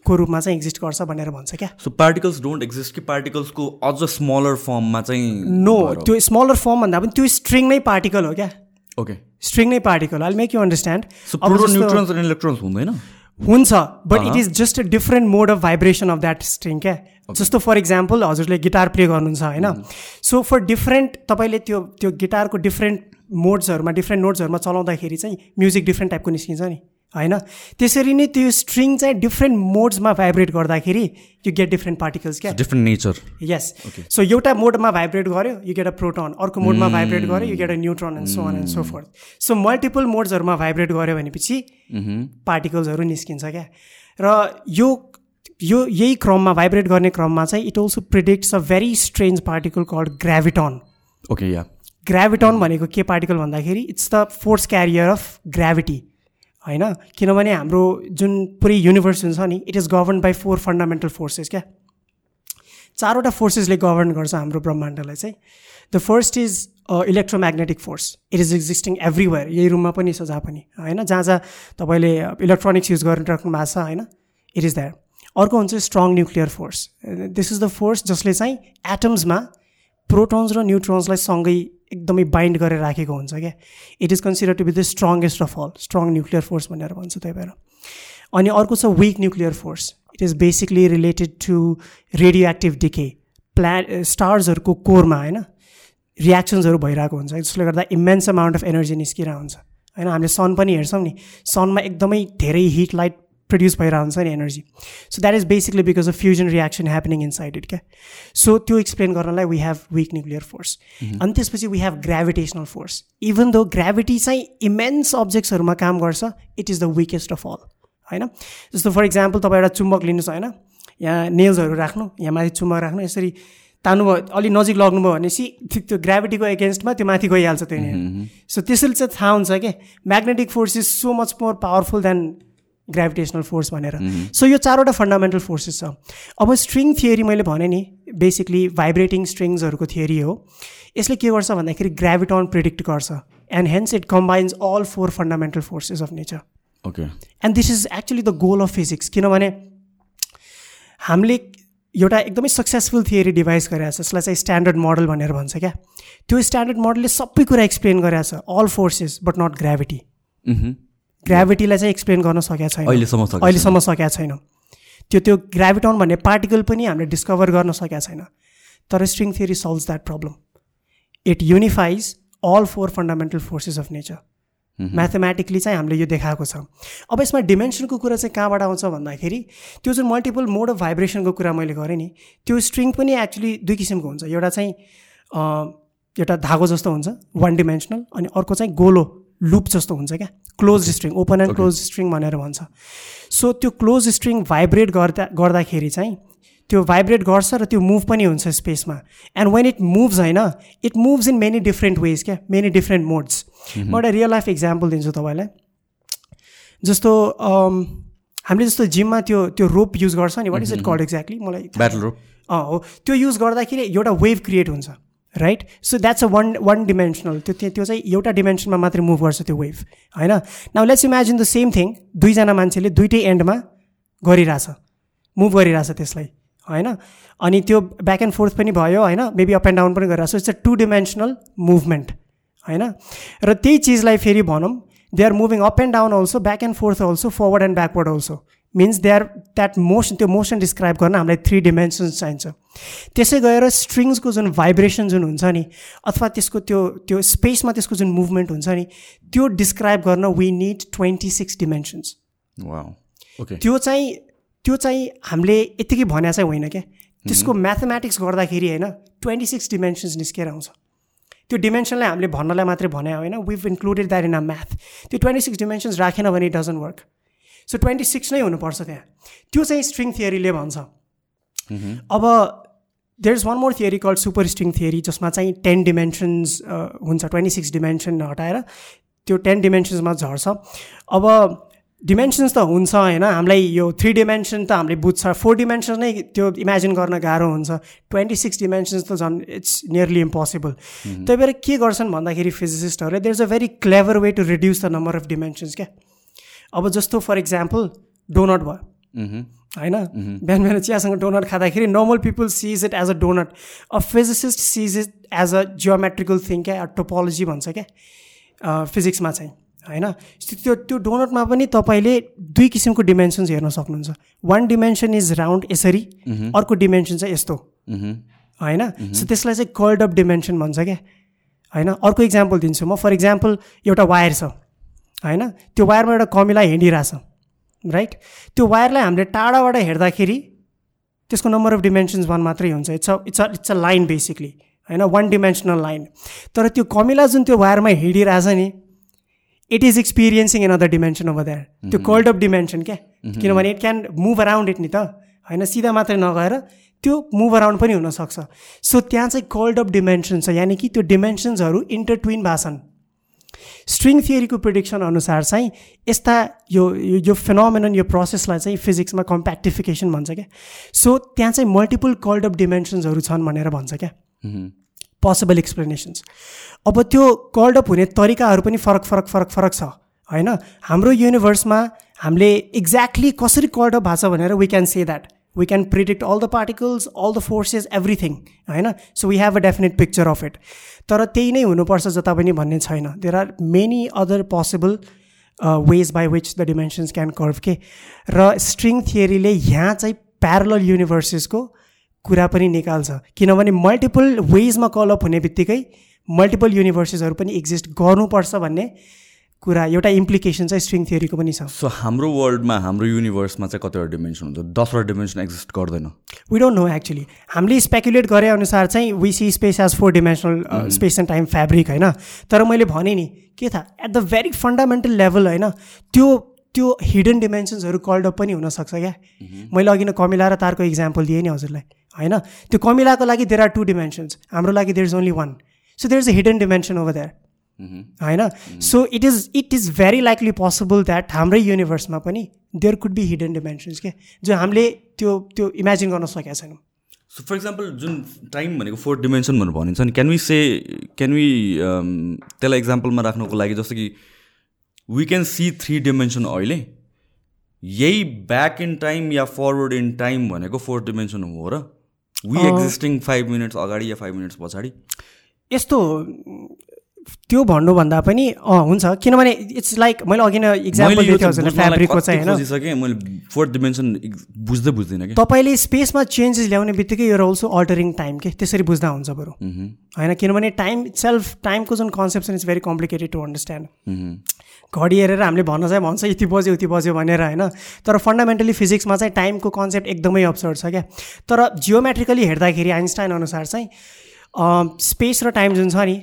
स्ट्रिङ्सको रूपमा चाहिँ एक्जिस्ट गर्छ भनेर भन्छ क्या? सो पार्टिकल्स डोन्ट एक्जिस्ट कि पार्टिकल्सको अझ स्मलर फर्ममा चाहिँ नो त्यो स्मलर फर्म भन्दा पनि त्यो स्ट्रिङ नै पार्टिकल हो क्या? ओके स्ट्रिङ नै particle I make you understand neutrons and electrons हुँदैन? हुन्छ but it is just a different mode of vibration of that string क्या? जस्तो फर इक्जाम्पल हजुरले गिटार प्ले गर्नुहुन्छ होइन? सो फर डिफ्रेन्ट तपाईँले त्यो त्यो गिटारको डिफ्रेन्ट मोड्सहरूमा डिफ्रेन्ट नोट्सहरूमा चलाउँदाखेरि चाहिँ म्युजिक डिफ्रेन्ट टाइपको निस्किन्छ नि। होइन? त्यसरी नै त्यो स्ट्रिङ चाहिँ डिफ्रेन्ट मोड्समा भाइब्रेट गर्दाखेरि यु गेट डिफ्रेन्ट पार्टिकल्स क्या? डिफ्रेन्ट नेचर यस सो एउटा मोडमा भाइब्रेट गर्यो यु गेट अ प्रोटोन अर्को मोडमा भाइब्रेट गर्यो you get a neutron and so on and so forth so multiple मोड्सहरूमा vibrate गर्यो भनेपछि पार्टिकल्सहरू निस्किन्छ क्या? र यो यो यही क्रममा भाइब्रेट गर्ने क्रममा चाहिँ it also predicts a very strange particle called graviton okay yeah graviton भनेको के पार्टिकल भन्दाखेरि it's the force carrier of gravity होइन? किनभने हाम्रो जुन पुरै युनिभर्स हुन्छ नि it is govern by four fundamental forces क्या? चारवटा फोर्सेसले गभर्न गर्छ हाम्रो ब्रह्माण्डलाई चाहिँ। The first is electromagnetic force it is existing everywhere यही रुममा पनि छ जहाँ पनि होइन? जहाँ जहाँ तपाईँले इलेक्ट्रोनिक्स युज गरिराख्नु भएको छ होइन? इट इज द्याट अर्को हुन्छ strong nuclear force this is the force जसले चाहिँ एटम्समा प्रोटोन्स र न्युट्रोन्सलाई सँगै एकदमै बाइन्ड गरेर राखेको हुन्छ क्या। It is consider to be the strongest of all strong nuclear force भनेर भन्छ त्यही भएर। अनि अर्को छ weak nuclear force it is basically related to radioactive decay प्ला स्टार्सहरूको कोरमा होइन? रियाक्सन्सहरू भइरहेको हुन्छ। जसले गर्दा इमेन्स अमाउन्ट अफ एनर्जी निस्किरहेको हुन्छ होइन हामीले सन पनि हेर्छौँ नि। सनमा एकदमै धेरै हिट लाइट प्रड्युस भइरहेको हुन्छ नि energy so that is basically because of fusion reaction happening inside it क्या सो त्यो एक्सप्लेन गर्नलाई we have weak nuclear force अनि त्यसपछि we have gravitational force even though gravity चाहिँ इमेन्स अब्जेक्ट्सहरूमा काम गर्छ it is the weakest of all होइन जस्तो फर इक्जाम्पल तपाईँ एउटा चुम्बक लिनुहोस् होइन यहाँ नेल्सहरू राख्नु यहाँ माथि चुम्बक राख्नु यसरी तान्नुभयो अलिक नजिक लग्नुभयो भनेपछि त्यो ग्राभिटीको एगेन्स्टमा त्यो माथि गइहाल्छ त्यो सो त्यसैले चाहिँ थाहा हुन्छ क्या magnetic force is so much more powerful than gravitational force भनेर। सो यो चारवटा फन्डामेन्टल फोर्सेस छ। अब स्ट्रिङ थियोरी मैले भने नि बेसिकली भाइब्रेटिङ स्ट्रिङ्सहरूको थियोरी हो। यसले के गर्छ भन्दाखेरि ग्राभिटन प्रिडिक्ट गर्छ। And hence it combines all four fundamental forces of nature okay and this is actually the goal of physics किनभने हामीले एउटा एकदमै सक्सेसफुल थियरी डिभाइस गरेको छ। जसलाई चाहिँ स्ट्यान्डर्ड मोडल भनेर भन्छ क्या। त्यो स्ट्यान्डर्ड मोडलले सबै कुरा एक्सप्लेन गरेको छ। All forces but not gravity ग्राभिटीलाई चाहिँ एक्सप्लेन गर्न सकेको छैन। अहिलेसम्म अहिलेसम्म सकेको छैन। त्यो त्यो ग्राभिटन भन्ने पार्टिकल पनि हामीले डिस्कभर गर्न सकेका छैन। तर string theory solves that problem it unifies all four fundamental forces of nature mathematically चाहिँ हामीले यो देखाएको छ। अब यसमा डिमेन्सनको कुरा चाहिँ कहाँबाट आउँछ भन्दाखेरि त्यो जुन मल्टिपल मोड अफ भाइब्रेसनको कुरा मैले गरेँ नि त्यो स्ट्रिङ पनि एक्चुली दुई किसिमको हुन्छ। एउटा चाहिँ एउटा धागो जस्तो हुन्छ वान डिमेन्सनल अनि अर्को चाहिँ गोलो। लुप जस्तो हुन्छ क्या। Close string open and close string भनेर भन्छ। सो त्यो क्लोज स्ट्रिङ भाइब्रेट गर्दा गर्दाखेरि चाहिँ त्यो भाइब्रेट गर्छ र त्यो मुभ पनि हुन्छ स्पेसमा एन्ड वेन इट मुभ्स होइन it moves in many different ways क्या मेनी डिफ्रेन्ट मोड्स म एउटा रियल लाइफ इक्जाम्पल दिन्छु तपाईँलाई। जस्तो हामीले जस्तो जिममा त्यो त्यो रोप युज गर्छ नि what is it called exactly मलाई ब्याटल रोप अँ हो। त्यो युज गर्दाखेरि एउटा वेभ क्रिएट हुन्छ। Right so that's a one one dimensional त्यो त्यो चाहिँ एउटा डिमेन्सनमा मात्रै मुभ गर्छ त्यो वेभ होइन? Now let's imagine the same thing दुईजना मान्छेले दुइटै एन्डमा गरिरहेछ मुभ गरिरहेछ त्यसलाई होइन? अनि त्यो ब्याक एन्ड फोर्थ पनि भयो होइन? मेबी अप एन्ड डाउन पनि गरिरहेको छ it's a two dimensional movement होइन? र त्यही चिजलाई फेरि भनौँ they are moving up and down also back and forth also forward and backward also means they are that motion त्यो मोसन डिस्क्राइब गर्न हामीलाई थ्री डिमेन्सन्स चाहिन्छ। त्यसै गएर स्ट्रिङ्सको जुन भाइब्रेसन जुन हुन्छ नि अथवा त्यसको त्यो त्यो स्पेसमा त्यसको जुन मुभमेन्ट हुन्छ नि त्यो डिस्क्राइब गर्न we need twenty six dimensions त्यो चाहिँ त्यो चाहिँ हामीले यत्तिकै भन्या चाहिँ होइन क्या। त्यसको म्याथमेटिक्स गर्दाखेरि होइन ट्वेन्टी सिक्स डिमेन्सन्स निस्केर आउँछ। त्यो डिमेन्सनलाई हामीले भन्नलाई मात्रै भने होइन we've included that in a math त्यो ट्वेन्टी सिक्स डिमेन्सन्स राखेन भने it doesn't work so twenty six नै हुनुपर्छ त्यहाँ। त्यो चाहिँ स्ट्रिङ थियोरीले भन्छ। अब there is one more theory called super string theory जसमा चाहिँ टेन डिमेन्सन्स हुन्छ ट्वेन्टी सिक्स डिमेन्सन हटाएर त्यो टेन डिमेन्सन्समा झर्छ। अब डिमेन्सन्स त हुन्छ होइन हामीलाई यो थ्री डिमेन्सन त हामीले बुझ्छ। फोर डिमेन्सन नै त्यो इमेजिन गर्न गाह्रो हुन्छ। ट्वेन्टी सिक्स डिमेन्सन्स त झन् इट्स नियरली इम्पोसिबल त्यही भएर के गर्छन् भन्दाखेरि फिजिसिस्टहरूले there is a very clever way to reduce the number of dimensions क्या? अब जस्तो फर इक्जाम्पल डोनट भयो। होइन? बिहान बिहान चियासँग डोनट खाँदाखेरि normal people sees it as a donut a physicist sees it as a geometrical thing क्या? टोपोलोजी भन्छ क्या? फिजिक्समा चाहिँ होइन? त्यो त्यो डोनटमा पनि तपाईँले दुई किसिमको डिमेन्सन्स हेर्न सक्नुहुन्छ। वान डिमेन्सन इज राउन्ड यसरी। अर्को डिमेन्सन चाहिँ यस्तो। होइन? सो त्यसलाई चाहिँ कर्ल्ड अप डिमेन्सन भन्छ क्या? होइन? अर्को इक्जाम्पल दिन्छु म। फर इक्जाम्पल एउटा वायर छ। होइन? त्यो वायरमा एउटा कमिला हिँडिरहेछ राइट त्यो वायरलाई हामीले टाढाबाट हेर्दाखेरि त्यसको नम्बर अफ डिमेन्सन्स वान मात्रै हुन्छ। It's a it's a it's a line basically होइन? वान डिमेन्सनल लाइन तर त्यो कमिला जुन त्यो वायरमा हिँडिरहेछ नि it is experiencing in other dimension over that त्यो कोल्ड अफ डिमेन्सन क्या? किनभने it can move around it नि त होइन? सिधा मात्रै नगएर त्यो मुभ अराउन्ड पनि हुनसक्छ। सो त्यहाँ चाहिँ कोल्ड अफ डिमेन्सन छ। यानि कि त्यो डिमेन्सन्सहरू इन्टरट्विन भाषण स्ट्रिङ थियोरीको प्रिडिक्सन अनुसार चाहिँ यस्ता यो यो फिनोमेनन यो प्रोसेसलाई चाहिँ फिजिक्समा कम्प्याक्टिफिकेसन भन्छ क्या। सो त्यहाँ चाहिँ मल्टिपल कोल्ड अफ डिमेन्सन्सहरू छन् भनेर भन्छ क्या। पोसिबल एक्सप्लेनेसन्स अब त्यो कल्ड अप हुने तरिकाहरू पनि फरक फरक फरक फरक छ होइन? हाम्रो युनिभर्समा हामीले एक्ज्याक्टली कसरी कल्ड अप भएको छ भनेर we can say that we can predict all the particles all the forces everything होइन? So we have a definite picture of it तर त्यही नै हुनुपर्छ जता पनि भन्ने छैन। There are many other possible ways by which the dimensions can curve के र स्ट्रिङ थियरीले यहाँ चाहिँ प्यारल युनिभर्सेसको कुरा पनि निकाल्छ। किनभने मल्टिपल वेजमा कलअप हुने बित्तिकै मल्टिपल युनिभर्सेसहरू पनि एक्जिस्ट गर्नुपर्छ भन्ने कुरा एउटा इम्प्लिकेसन चाहिँ स्ट्रिङ थियोरीको पनि छ। सो हाम्रो वर्ल्डमा हाम्रो युनिभर्समा चाहिँ कतिवटा डिमेन्सन हुन्छ? दसवटा डिमेन्सन एक्जिस्ट गर्दैन। वी डोन्ट नो एक्चुली हामीले स्पेकुलेट गरे अनुसार चाहिँ we see space as four dimensional space and time fabric होइन? तर मैले भनेँ नि के थाहा? At the very fundamental level होइन त्यो त्यो हिडन डिमेन्सन्सहरू कल्ड अप पनि हुनसक्छ क्या। Mm-hmm. मैले अघि नै कमिला र तारको इक्जाम्पल दिएँ नि हजुरलाई होइन? त्यो कमिलाको लागि देयर आर टु डिमेन्सन्स हाम्रो लागि there is only one so there is a hidden dimension over that होइन? So it is it is very likely possible that हाम्रै युनिभर्समा पनि there could be hidden dimensions के जो हामीले त्यो त्यो इमेजिन गर्न सकेका छैनौँ। सो फर इक्जाम्पल जुन टाइम भनेको फोर्थ डिमेन्सन भनेर भनिन्छ नि can we say can we त्यसलाई इक्जाम्पलमा राख्नुको लागि जस्तो कि we can see three dimension अहिले। यही ब्याक इन टाइम या फरवर्ड इन टाइम भनेको फोर्थ डिमेन्सन हो र वी एक्जिस्टिङ फाइभ मिनट्स अगाडि या फाइभ मिनट्स पछाडि। यस्तो त्यो भन्नुभन्दा पनि अँ हुन्छ। किनभने इट्स लाइक मैले अघि नै इक्जाम्पल दिएको चाहिँ थिएँ होइन? खोजिसकेँ मैले फोर्थ डिमेन्सन बुझ्दै बुझ्दिनँ कि तपाईँले स्पेसमा चेन्जेस ल्याउने बित्तिकै यो अल्सो अल्टरिङ टाइम के? त्यसरी बुझ्दा हुन्छ बरु। होइन किनभने टाइम सेल्फ टाइमको जुन कन्सेप्ट छ it's very complicated to understand घडी हेरेर हामीले भन्न चाहिँ भन्छ यति बज्यो उति बज्यो भनेर होइन? तर फन्डामेन्टली फिजिक्समा चाहिँ टाइमको कन्सेप्ट एकदमै अब्सर्ड छ क्या। तर जियोमेट्रिकली हेर्दाखेरि आइन्स्टाइन अनुसार चाहिँ स्पेस र टाइम जुन छ नि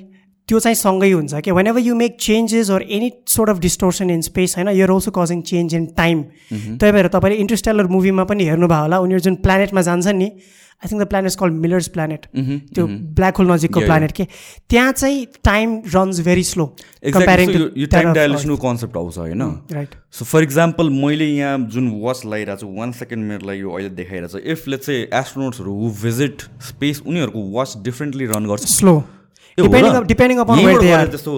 त्यो चाहिँ सँगै हुन्छ कि? Whenever you make changes or any sort of distortion in space होइन you're also causing change in time त्यही भएर तपाईँले इन्टरस्टेलर मुभीमा पनि हेर्नुभयो होला। उनीहरू जुन प्लानेटमा जान्छन् नि I think the planet call Miller's planet त्यो ब्ल्याक होल नजिकको प्लानेट के? त्यहाँ चाहिँ time runs very slow concept आउँछ होइन राइट सो फर इक्जाम्पल मैले यहाँ जुन वाच लगाइरहेको छु वान सेकेन्ड मिनटलाई यो अहिले देखाइरहेको छ। इफ लेट्स चाहिँ एस्ट्रोनोट्सहरू हु भिजिट स्पेस उनीहरूको वाच डिफ्रेन्टली रन गर्छ। स्लो? डिपेन्डिङ अपन वेयर यहीँबाट दे गरेर आर त्यस्तो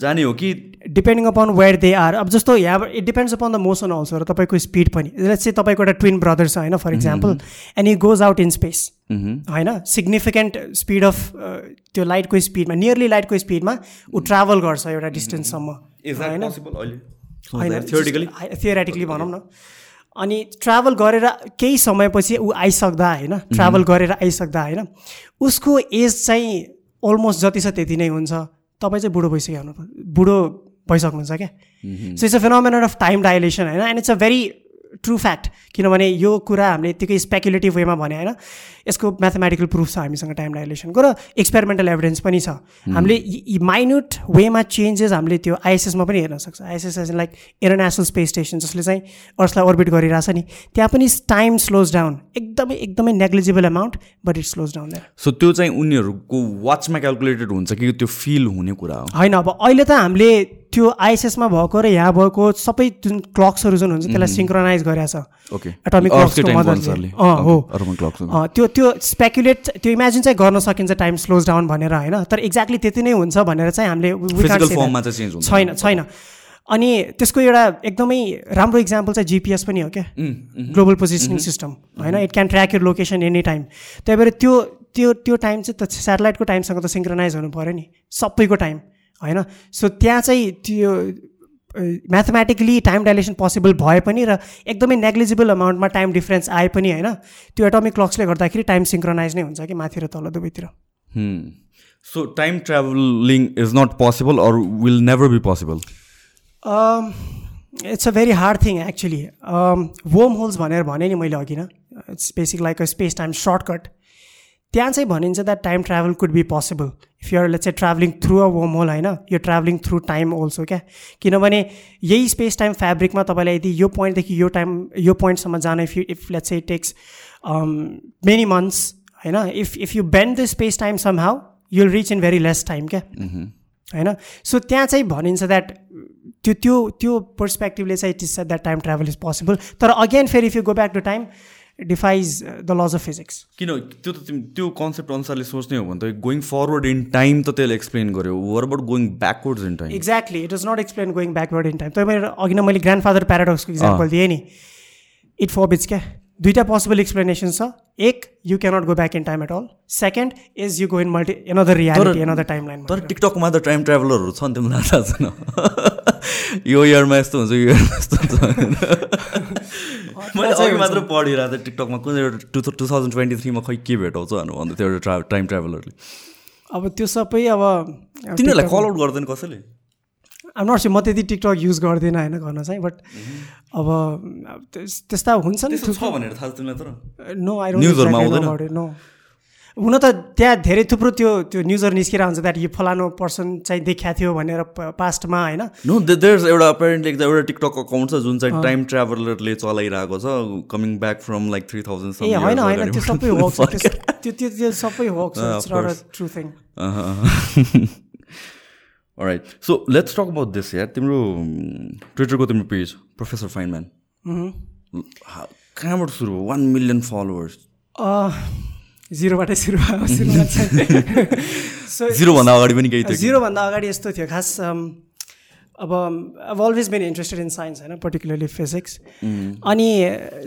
जाने हो कि depending upon where they are अब जस्तो यहाँबाट it depends upon the motion also र तपाईँको स्पिड पनि। चाहिँ तपाईँको एउटा ट्विन ब्रदर छ होइन? For example and he goes out in space होइन? सिग्निफिकेन्ट स्पिड अफ त्यो लाइटको स्पिडमा नियरली लाइटको स्पिडमा ऊ ट्राभल गर्छ एउटा डिस्टेन्ससम्म इज द्याट होइन? थियोरेटिकली भनौँ न। अनि ट्राभल गरेर केही समयपछि ऊ आइसक्दा होइन? ट्राभल गरेर आइसक्दा होइन? उसको एज चाहिँ अलमोस्ट जति छ त्यति नै हुन्छ। तपाईँ चाहिँ बुढो भइसक्यो बुढो भइसक्नुहुन्छ क्या। So it's a phenomenon of time dilation होइन? And it's a very true fact किनभने यो कुरा हामीले यत्तिकै स्पेकुलेटिभ वेमा भने होइन? यसको म्याथमेटिकल प्रुफ छ हामीसँग टाइम डाइलेसनको र एक्सपेरिमेन्टल एभिडेन्स पनि छ। हामीले यी माइन्युट वेमा चेन्जेस हामीले त्यो आइएसएसमा पनि हेर्न सक्छ। ISS as like International Space Station जसले चाहिँ अर्सलाई अर्बिट गरिरहेछ नि त्यहाँ पनि टाइम स्लोज डाउन एकदमै एकदमै negligible amount but it slows down so त्यो चाहिँ उनीहरूको वाचमा क्यालकुलेटेड हुन्छ कि त्यो फिल हुने कुरा हो? होइन अब अहिले त हामीले त्यो आइएसएसमा भएको र यहाँ भएको सबै जुन क्लक्सहरू जुन हुन्छ त्यसलाई सिङ्क्रोनाइज गरेको छ। ओके एटोमिक क्लक्सको मद्दतले अँ हो। अर्बन क्लक अँ, त्यो त्यो स्पेकुलेट त्यो इमेजिन चाहिँ गर्न सकिन्छ टाइम स्लोज डाउन भनेर होइन? तर एक्ज्याक्टली त्यति नै हुन्छ भनेर चाहिँ हामीले छैन छैन। अनि त्यसको एउटा एकदमै राम्रो इक्जाम्पल चाहिँ जिपिएस पनि हो क्या? ग्लोबल पोजिसनिङ सिस्टम होइन? It can track your location any time त्यही भएर त्यो त्यो त्यो टाइम चाहिँ त सेटेलाइटको टाइमसँग त सिङ्क्रोनाइज हुनु पऱ्यो नि। सबैको टाइम होइन? सो त्यहाँ चाहिँ त्यो म्याथमेटिकली टाइम डाइलेसन पोसिबल भए पनि र एकदमै नेग्लिजिबल अमाउन्टमा टाइम डिफ्रेन्स आए पनि होइन? त्यो एटोमिक क्लक्सले गर्दाखेरि टाइम सिङ्क्रोनाइज नै हुन्छ कि माथि र तल दुवैतिर? So time travelling is not possible or will never be possible it's a very hard thing actually wormholes भनेर भने नि मैले अघि न। It's basic like a space time shortcut त्यहाँ चाहिँ भनिन्छ that time travel could be possible if you're let's चाहिँ ट्राभलिङ थ्रु अ वोम होल होइन यो ट्राभलिङ थ्रु टाइम अल्सो क्या किनभने यही स्पेस टाइम फेब्रिकमा तपाईँलाई यदि यो पोइन्टदेखि यो टाइम यो पोइन्टसम्म जान इफ यु इफ लेट्स चाहिँ टेक्स मेनी मन्थ्स होइन? If if you bend the space time somehow you'll reach in very less time क्या होइन? सो त्यहाँ चाहिँ भनिन्छ द्याट त्यो त्यो त्यो पर्सपेक्टिभले चाहिँ it is that time travel is possible तर अगेन फेरि if you go back to time defies the laws of physics किन त्यो त तिमी त्यो कन्सेप्ट अनुसारले सोच्ने हो भने त गोइङ फरवर्ड इन टाइम त त्यसले एक्सप्लेन गर्यो। Were about going backwards in time exactly it is not explain going backward in time तपाईँ अघि नै मैले ग्रान्ड फादर प्याराडक्सको इक्जाम्पल दिएँ नि। इट फबिट्स क्या? दुईवटा पोसिबल एक्सप्लेनेसन छ। एक you cannot go back in time at all second is you go in multi another reality another timeline तर टिकटकमा त टाइम ट्राभलरहरू छ नि तिमीलाई थाहा छैन। यो इयरमा यस्तो हुन्छ यो इयरमा यस्तो हुन्छ। मैले अघि मात्र पढिरहेको थिएँ टिकटकमा कुन एउटा टु टु थाउजन्ड ट्वेन्टी थ्रीमा खै के भेटाउँछ भनेर भन्दै थियो एउटा ट्रा टाइम ट्राभलरले अब त्यो सबै अब तिनीहरूलाई कल आउट गर्दैन कसैले? आम नट म त्यति टिकटक युज गर्दिनँ होइन गर्न चाहिँ बट अब त्यस- त्यस्ता हुन्छ नि त्यस्तो छ भनेर थाहा छ तिमीलाई तर? नो आई न्युजहरूमा आउँदैन? नो हुन त त्यहाँ धेरै थुप्रो त्यो त्यो न्युजहरू निस्केर हुन्छ द्याट यो फलानु पर्सन चाहिँ देखाएको थियो भनेर पास्टमा होइन। नो देयर्स एउटा अपेरेन्टली एउटा टिकटक अकाउन्ट छ जुन चाहिँ टाइम ट्राभलरले चलाइरहेको छ coming back from like three thousand ए होइन होइन त्यो सबै होक्स त्यो त्यो त्यो सबै hoax true thing right so let's talk about this यार तिम्रो ट्विटरको तिम्रो पेज प्रोफेसर फाइनम्यान कहाँबाट सुरु भयो वान मिलियन फलोवर्स जिरोबाटै सुरु भयो सो जिरोभन्दा अगाडि पनि केही थियो जिरोभन्दा अगाडि यस्तो थियो खास अब अब always been interested in science होइन पर्टिकुलरली फिजिक्स अनि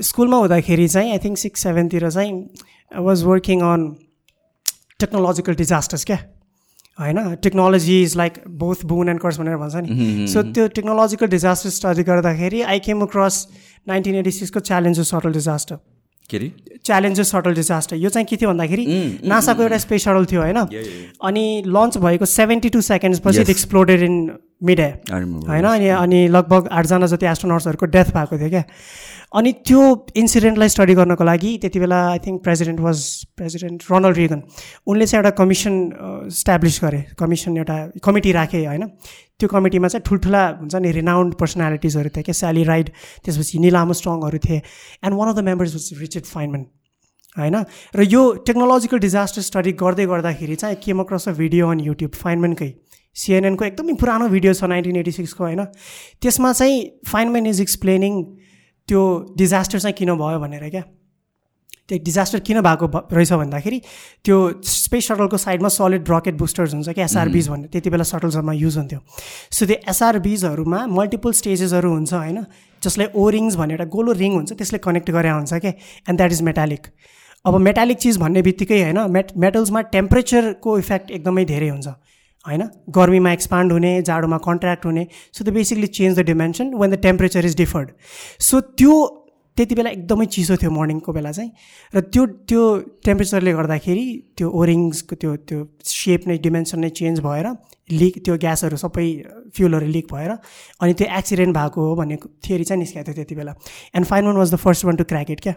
स्कुलमा हुँदाखेरि चाहिँ आई थिङ्क सिक्स सेभेनतिर चाहिँ I was working on technological disasters क्या होइन? Technology is like both boon and curse भनेर भन्छ नि। सो त्यो टेक्नोलोजिकल डिजास्टर स्टडी गर्दाखेरि I came across nineteen eighty सिक्सको challenge shuttle disaster के अरे च्यालेन्जेस सटल डिजास्टर यो चाहिँ के थियो भन्दाखेरि नासाको एउटा स्पेस सटल थियो होइन? अनि लन्च भएको सेभेन्टी टू सेकेन्ड्स पछि it exploded in mid. I remember, होइन? अनि अनि लगभग आठजना जति एस्ट्रोनट्सहरूको डेथ भएको थियो क्या। अनि त्यो इन्सिडेन्टलाई स्टडी गर्नको लागि त्यति बेला I think president was president Ronald Reagan उनले चाहिँ एउटा कमिसन इस्टाब्लिस गरे। कमिसन एउटा कमिटी राखे होइन? त्यो कमिटीमा चाहिँ ठुल्ठुला हुन्छ नि रिनाउन्ड पर्सनालिटिजहरू थिए क्या। स्याली राइड त्यसपछि निलामो स्ट्रङहरू थिए। And one of the members was Richard Feynman होइन? र यो टेक्नोलोजिकल डिजास्टर स्टडी गर्दै गर्दाखेरि चाहिँ came across a video on YouTube फाइनमेनकै सिएनएनको एकदमै पुरानो भिडियो छ नाइन्टिन एटी सिक्सको होइन? त्यसमा चाहिँ फाइनमेन इज एक्सप्लेनिङ त्यो डिजास्टर चाहिँ किन भयो भनेर क्या? त्यो डिजास्टर किन भएको रहेछ भन्दाखेरि त्यो स्पेस सटलको साइडमा सलिड रकेट बुस्टर्स हुन्छ क्या? एसआरबिज भन्ने त्यति बेला सटल्सहरूमा युज हुन्थ्यो। सो त्यो एसआरबिजहरूमा मल्टिपल स्टेजेसहरू हुन्छ होइन? जसलाई ओरिङ्स भन्ने एउटा गोलो रिङ हुन्छ त्यसले कनेक्ट गरे हुन्छ क्या? एन्ड द्याट इज मेटालिक अब मेटालिक चिज भन्ने बित्तिकै होइन? मेट मेटल्समा टेम्परेचरको इफेक्ट एकदमै धेरै हुन्छ। होइन? गर्मीमा एक्सपान्ड हुने जाडोमा कन्ट्र्याक्ट हुने so the basically change the dimension when the temperature is differed so त्यो त्यति बेला एकदमै चिसो थियो मर्निङको बेला चाहिँ। र त्यो त्यो टेम्परेचरले गर्दाखेरि त्यो ओरिङ्सको त्यो त्यो सेप नै डिमेन्सन नै चेन्ज भएर लिक त्यो ग्यासहरू सबै फ्युलहरू लिक भएर अनि त्यो एक्सिडेन्ट भएको हो भन्ने थियोरी चाहिँ निस्केको थियो त्यति बेला। And Feynman was the first one to crack it क्या?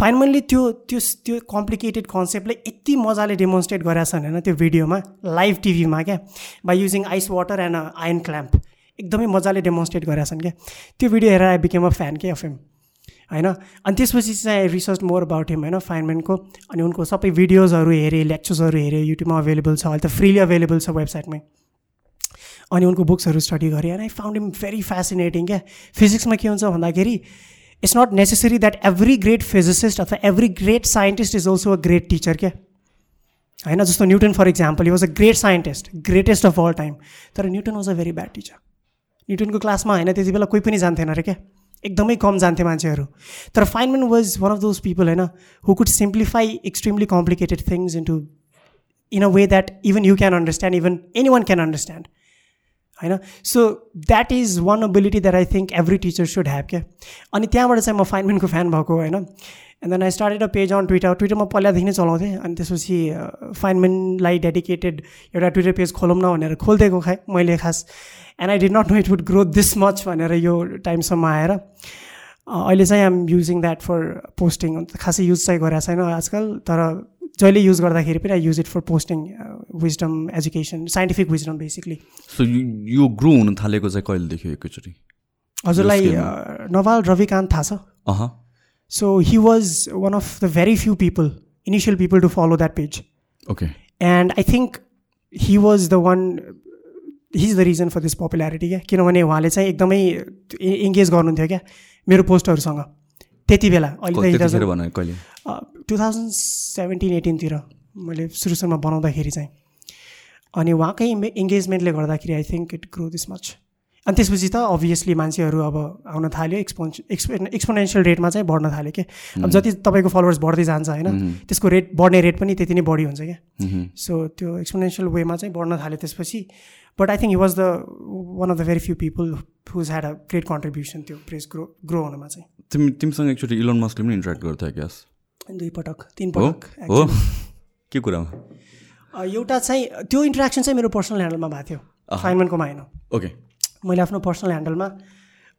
फाइनमनले त्यो त्यो त्यो कम्प्लिकेटेड कन्सेप्टलाई यति मजाले डेमोन्स्ट्रेट गरेका छन् होइन त्यो भिडियोमा लाइभ टिभीमा क्या? By using ice water and a iron clamp एकदमै मजाले डेमोन्स्ट्रेट गरेका छन् क्या? त्यो भिडियो हेरेर आई बिकेम अ फ्यान के अफ हिम होइन? अनि त्यसपछि चाहिँ रिसर्च मोर अबाउट हिम होइन फाइनमेनको अनि उनको सबै भिडियोजहरू हेरेँ लेक्चर्सहरू हेरेँ युट्युबमा अभाइलेबल छ अहिले त फ्रिली अभाइलेबल छ वेबसाइटमै अनि उनको बुक्सहरू स्टडी गरेँ and I found him very fascinating क्या। फिजिक्समा के हुन्छ भन्दाखेरि it's not necessary that every great physicist अथवा every great scientist is also a great teacher क्या। होइन जस्तो Newton for example was a great scientist greatest of all time तर Newton was a very bad teacher न्युटनको क्लासमा होइन त्यति बेला कोही पनि जान्थेन अरे क्या। एकदमै कम जान्थे मान्छेहरू। तर Feynman was one of those people होइन who could simplify extremely complicated things into in a way that even you can understand even anyone can understand होइन? So that is one ability that I think every teacher should have क्या अनि त्यहाँबाट चाहिँ म फाइनमेनको फ्यान भएको होइन? And then I started a page on Twitter Twitter म पहिलादेखि नै चलाउँथेँ अनि त्यसपछि फाइनमेनलाई डेडिकेटेड एउटा ट्विटर पेज खोलौँ न भनेर खोलिदिएको खाएँ मैले खास। And I did not know it would grow this much भनेर यो टाइमसम्म आएर अहिले चाहिँ I'm using that for posting खासै युज चाहिँ गरेको छैन आजकल तर जहिले युज गर्दाखेरि पनि I use it for posting wisdom education scientific wisdom basically so यो ग्रो हुन थालेको चाहिँ कहिलेदेखि एकैचोटि? हजुरलाई अ, नवाल रविकान्त थाहा छ? अह। So he was one of the very few people initial people to follow that page okay and I think he was the one he is the reason for this popularity क्या किनभने उहाँले चाहिँ एकदमै इङ्गेज गर्नुहुन्थ्यो क्या मेरो पोस्टहरूसँग। त्यति बेला अहिले टु थाउजन्ड सेभेन्टिन एटिनतिर मैले सुरु सुरुमा बनाउँदाखेरि चाहिँ। अनि उहाँकै इङ्गेजमेन्टले गर्दाखेरि I think it grow this much अनि त्यसपछि त अभियसली मान्छेहरू अब आउन थाल्यो एक्सपोन्स एक्सपे एक्सपोनेन्सियल रेटमा चाहिँ बढ्न थाल्यो क्या। अब जति तपाईँको फलोवर्स बढ्दै जान्छ होइन त्यसको रेट बढ्ने रेट पनि त्यति नै बढी हुन्छ क्या। सो त्यो एक्सपोनेन्सियल वेमा चाहिँ बढ्न थाल्यो त्यसपछि। But I think he was the one of the very few people whose had a great contribution त्यो प्रेस ग्रो ग्रो हुनुमा चाहिँ। तिमी तिमीसँग एकचोटि इलोन मस्कले पनि इन्ट्रेक्ट गर्थ्यो क्यास दुई पटक तिन पटक हो? के कुरामा एउटा चाहिँ त्यो इन्ट्रेक्सन चाहिँ मेरो पर्सनल ह्यान्डलमा भएको थियो। फाइनमेन्टकोमा होइन ओके मैले आफ्नो पर्सनल ह्यान्डलमा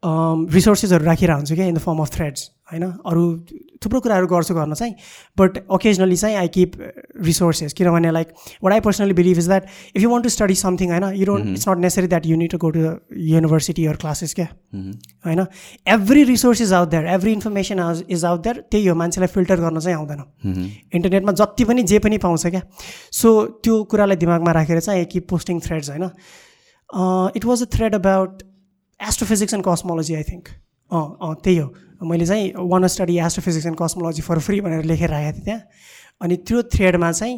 रिसोर्सेसहरू राखेर हुन्छु क्या in the form of threads होइन? अरू थुप्रो कुराहरू गर्छु गर्न चाहिँ बट ओकेजनली चाहिँ आई किप रिसोर्सेस किनभने like what I personally believe is that if you want to study something होइन? You don't it's not necessary that you need to go to university or classes क्या? होइन? Every resource is out there every information is out there त्यही हो मान्छेलाई फिल्टर गर्न चाहिँ आउँदैन। इन्टरनेटमा जति पनि जे पनि पाउँछ क्या? सो त्यो कुरालाई दिमागमा राखेर चाहिँ आई किप पोस्टिङ थ्रेड्स होइन? It was a thread about astrophysics and cosmology I think uh uh त्यही हो. मैले चाहिँ one study astrophysics and cosmology for free भनेर लेखेर राखेको थिएँ त्यहाँ। अनि त्यो थ्रेडमा चाहिँ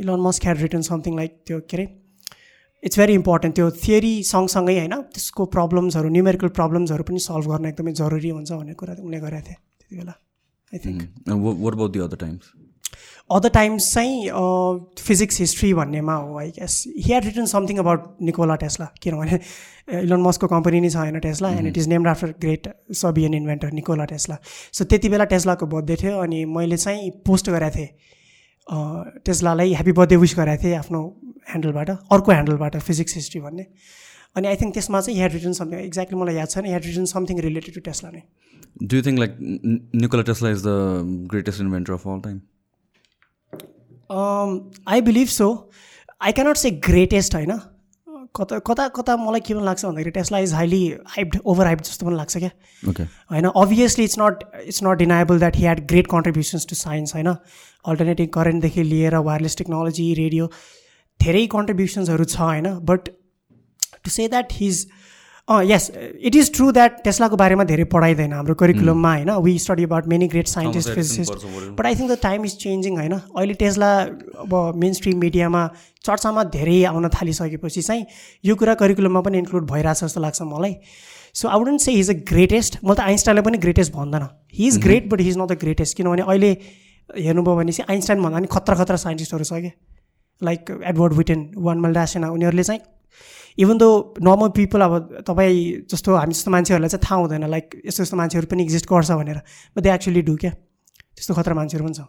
Elon Musk had return something like त्यो के अरे? इट्स भेरी इम्पोर्टेन्ट त्यो थियरी सँगसँगै होइन त्यसको प्रब्लम्सहरू न्युमेरिकल प्रब्लम्सहरू पनि सल्भ गर्न एकदमै जरुरी हुन्छ भन्ने कुरा उनले गरेका थिए त्यति बेला I think what about other times other times चाहिँ फिजिक्स हिस्ट्री भन्नेमा हो I guess he had written something about Nikola Tesla किनभने इलोन मस्कको कम्पनी नै छ होइन Tesla and it is named after great Serbian inventor Nikola Tesla so त्यति बेला टेस्लाको बर्थडे थियो अनि मैले चाहिँ पोस्ट गरेको थिएँ। टेस्लालाई ह्याप्पी बर्थडे विस गरेको थिएँ आफ्नो ह्यान्डलबाट अर्को ह्यान्डलबाट फिजिक्स हिस्ट्री भन्ने। अनि आई थिङ्क त्यसमा चाहिँ ह्याड रिटन समथिङ एक्ज्याक्टली मलाई याद छैन had written something related to Tesla नै। Do think like Nikola Tesla is the greatest inventor of all time I believe so I cannot say greatest होइन कता कता कता मलाई के पनि लाग्छ भन्दाखेरि Tesla is highly hyped over hyped जस्तो पनि लाग्छ क्या। होइन obviously it's not it's not deniable that he had great contributions to science होइन अल्टरनेटिभ करेन्टदेखि लिएर वायरलेस टेक्नोलोजी रेडियो धेरै कन्ट्रिब्युसन्सहरू छ होइन but to say that his yes it is true that टेस्लाको बारेमा धेरै पढाइँदैन हाम्रो करिकुलममा होइन? We study about many great scientist physicist but I think the time is changing होइन? अहिले टेस्ला अब मेन स्ट्रिम मिडियामा चर्चामा धेरै आउन थालिसकेपछि चाहिँ यो कुरा करिकुलममा पनि इन्क्लुड भइरहेछ जस्तो लाग्छ मलाई। So I wouldn't say his a greatest म त आइन्स्टाइनलाई पनि ग्रेटेस्ट भन्दैन। He is great but he is not the greatest किनभने अहिले हेर्नुभयो भने चाहिँ आइन्स्टाइन भन्दा पनि खतरा खतरा साइन्टिस्टहरू छ क्या। Like Edward Witten Juan Maldacena उनीहरूले चाहिँ इभन दो नर्मल पिपल अब तपाईँ जस्तो हामी जस्तो मान्छेहरूलाई चाहिँ थाहा हुँदैन लाइक यस्तो यस्तो मान्छेहरू पनि एक्जिस्ट गर्छ भनेर बट दे एक्चुली डु क्या? त्यस्तो खतरा मान्छेहरू पनि छ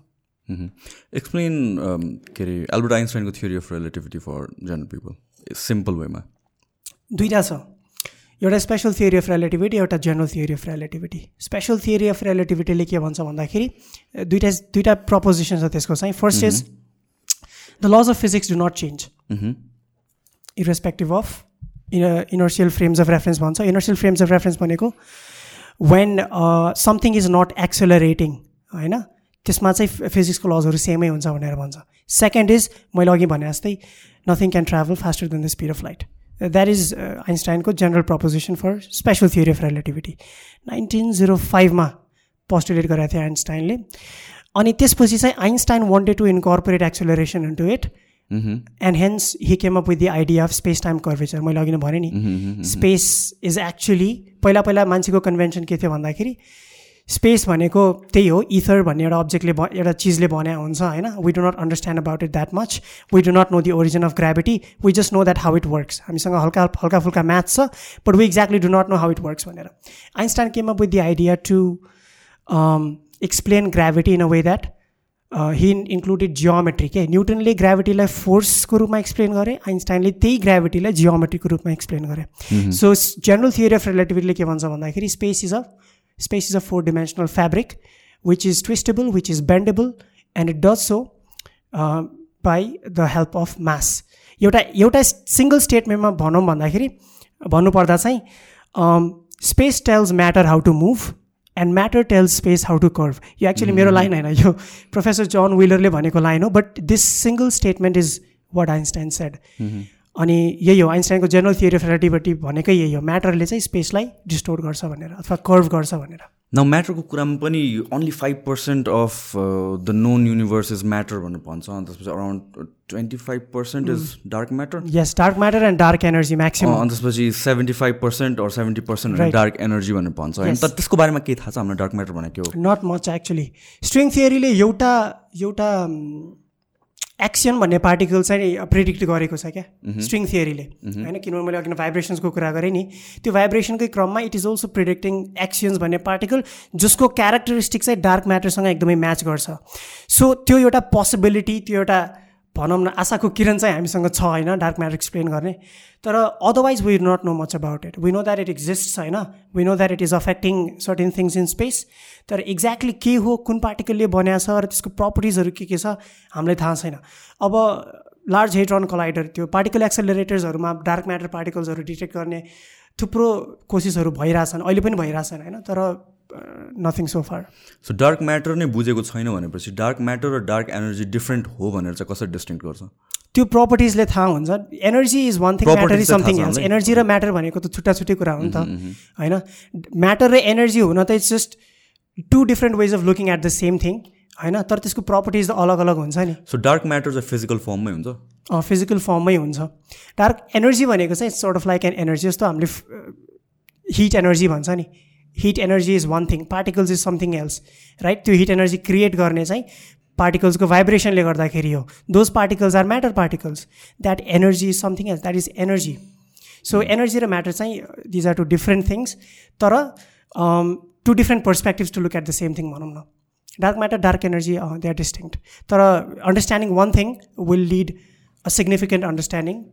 एक्सप्लेन के अरे Albert आइन्स्टाइनको theory of relativity for general people simple वेमा। दुइटा छ। एउटा स्पेसल थियोरी अफ रिलेटिभिटी एउटा general theory of relativity special theory of रिलेटिभिटीले के भन्छ भन्दाखेरि दुइटा दुइटा प्रपोजिसन छ त्यसको चाहिँ। First is the laws of physics do not change irrespective of in inertial frames of reference भन्छ इनर्सियल फ्रेम्स अफ रेफरेन्स भनेको when something is not accelerating होइन त्यसमा चाहिँ फिजिक्सको लजहरू सेमै हुन्छ भनेर भन्छ. सेकेन्ड इज मैले अघि भने जस्तै nothing can travel faster than the speed of light that is आइन्स्टाइनको general proposition for special theory of relativity nineteen zero फाइभमा पोस्टुलेट गरेको थियो आइन्स्टाइनले अनि त्यसपछि चाहिँ Einstein wanted to incorporate acceleration into it and hence he came up with the idea of space time curvature मैले अघि नै भनेँ नि स्पेस इज एक्चुली पहिला पहिला मान्छेको कन्भेन्सन के थियो भन्दाखेरि स्पेस भनेको त्यही हो इथर भन्ने एउटा अब्जेक्टले एउटा चिजले भने हुन्छ होइन? We do not understand about it that much we do not know the origin of gravity we just know that how it works हामीसँग हल्का हल्का फुल्का म्याथ छ but we exactly do not know how it works भनेर। Einstein came up with the idea to explain gravity in a way that he included geometry के न्युटनले ग्राभिटीलाई फोर्सको रूपमा एक्सप्लेन गरे आइन्स्टाइनले त्यही ग्राभिटीलाई जियोमेट्रीको रूपमा एक्सप्लेन गरे। सो जेनरल थियोरी अफ रिलेटिभिटीले के भन्छ भन्दाखेरि space is a space is a four dimensional fabric which is twistable which is bendable and it does so by the help of mass एउटा एउटा सिङ्गल स्टेटमेन्टमा भनौँ भन्दाखेरि भन्नुपर्दा चाहिँ space tells matter how to move and matter tells space how to curve यो एक्चुली मेरो लाइन होइन यो प्रोफेसर जन विलरले भनेको लाइन हो but this single statement is what Einstein said अनि यही हो आइन्स्टाइनको जेनरल थियोरी अफ रिलेटिभिटी भनेकै यही हो. म्याटरले चाहिँ स्पेसलाई डिस्टोर गर्छ भनेर अथवा कर्भ गर्छ भनेर। न म्याटरको कुरामा पनि only five percent of the known universe is matter भनेर भन्छ। अनि त्यसपछि around twenty five percent is dark matter yes dark matter and dark energy maximum अनि त्यसपछि seventy five percent or seventy percent dark energy भनेर भन्छ। होइन तर त्यसको बारेमा के थाहा छ? हाम्रो डार्क म्याटर भनेको नट मच एक्चुली स्ट्रिङ थियोरीले एउटा एउटा एक्सन भन्ने पार्टिकल चाहिँ प्रिडिक्ट गरेको छ क्या? स्ट्रिङ थियरीले होइन किनभने मैले अघि भाइब्रेसन्सको कुरा गरेँ नि। त्यो भाइब्रेसनकै क्रममा it is also predicting axions भन्ने पार्टिकल जसको क्यारेक्टरिस्टिक चाहिँ डार्क म्याटरसँग एकदमै म्याच गर्छ। सो त्यो एउटा पोसिबिलिटी त्यो एउटा भनौँ न आशाको किरण चाहिँ हामीसँग छ होइन डार्क म्याटर एक्सप्लेन गर्ने। तर otherwise we not know much about it we know that it exist होइन? We know that it is affecting certain things in space तर एक्ज्याक्टली के हो कुन पार्टिकलले बनाएको छ र त्यसको प्रपर्टिजहरू के के छ हामीलाई थाहा छैन। अब लार्ज हेड्रन कलाइडर त्यो पार्टिकल एक्सेलरेटर्सहरूमा डार्क म्याटर पार्टिकल्सहरू डिटेक्ट गर्ने थुप्रो कोसिसहरू भइरहेछन्। अहिले पनि भइरहेछन् होइन? तर nothing so far so dark matter नै बुझेको छैन भनेपछि डार्क म्याटर र डार्क एनर्जी डिफ्रेन्ट हो भनेर चाहिँ कसरी डिस्टिङ गर्छ? त्यो प्रपर्टिजले थाहा हुन्छ। Energy is one thing matter is something else energy र म्याटर भनेको त छुट्टा छुट्टै कुरा हो नि त। होइन? म्याटर र एनर्जी हुन त it's just two different ways of looking at the same thing होइन? तर त्यसको प्रपर्टिज त अलग अलग हुन्छ नि। सो डार्क म्याटर चाहिँ फिजिकल फर्ममै हुन्छ? फिजिकल फर्ममै हुन्छ। डार्क एनर्जी भनेको चाहिँ sort of like an energy जस्तो हामीले हिट एनर्जी भन्छ नि। Heat energy is one thing particles is something else right त्यो हिट एनर्जी क्रिएट गर्ने चाहिँ पार्टिकल्सको भाइब्रेसनले गर्दाखेरि हो। Those particles are matter particles that energy is something else that is energy so energy र म्याटर चाहिँ these are two different things तर two different perspectives to look at the same thing भनौँ न dark matter dark energy they are distinct तर understanding one thing will lead a significant understanding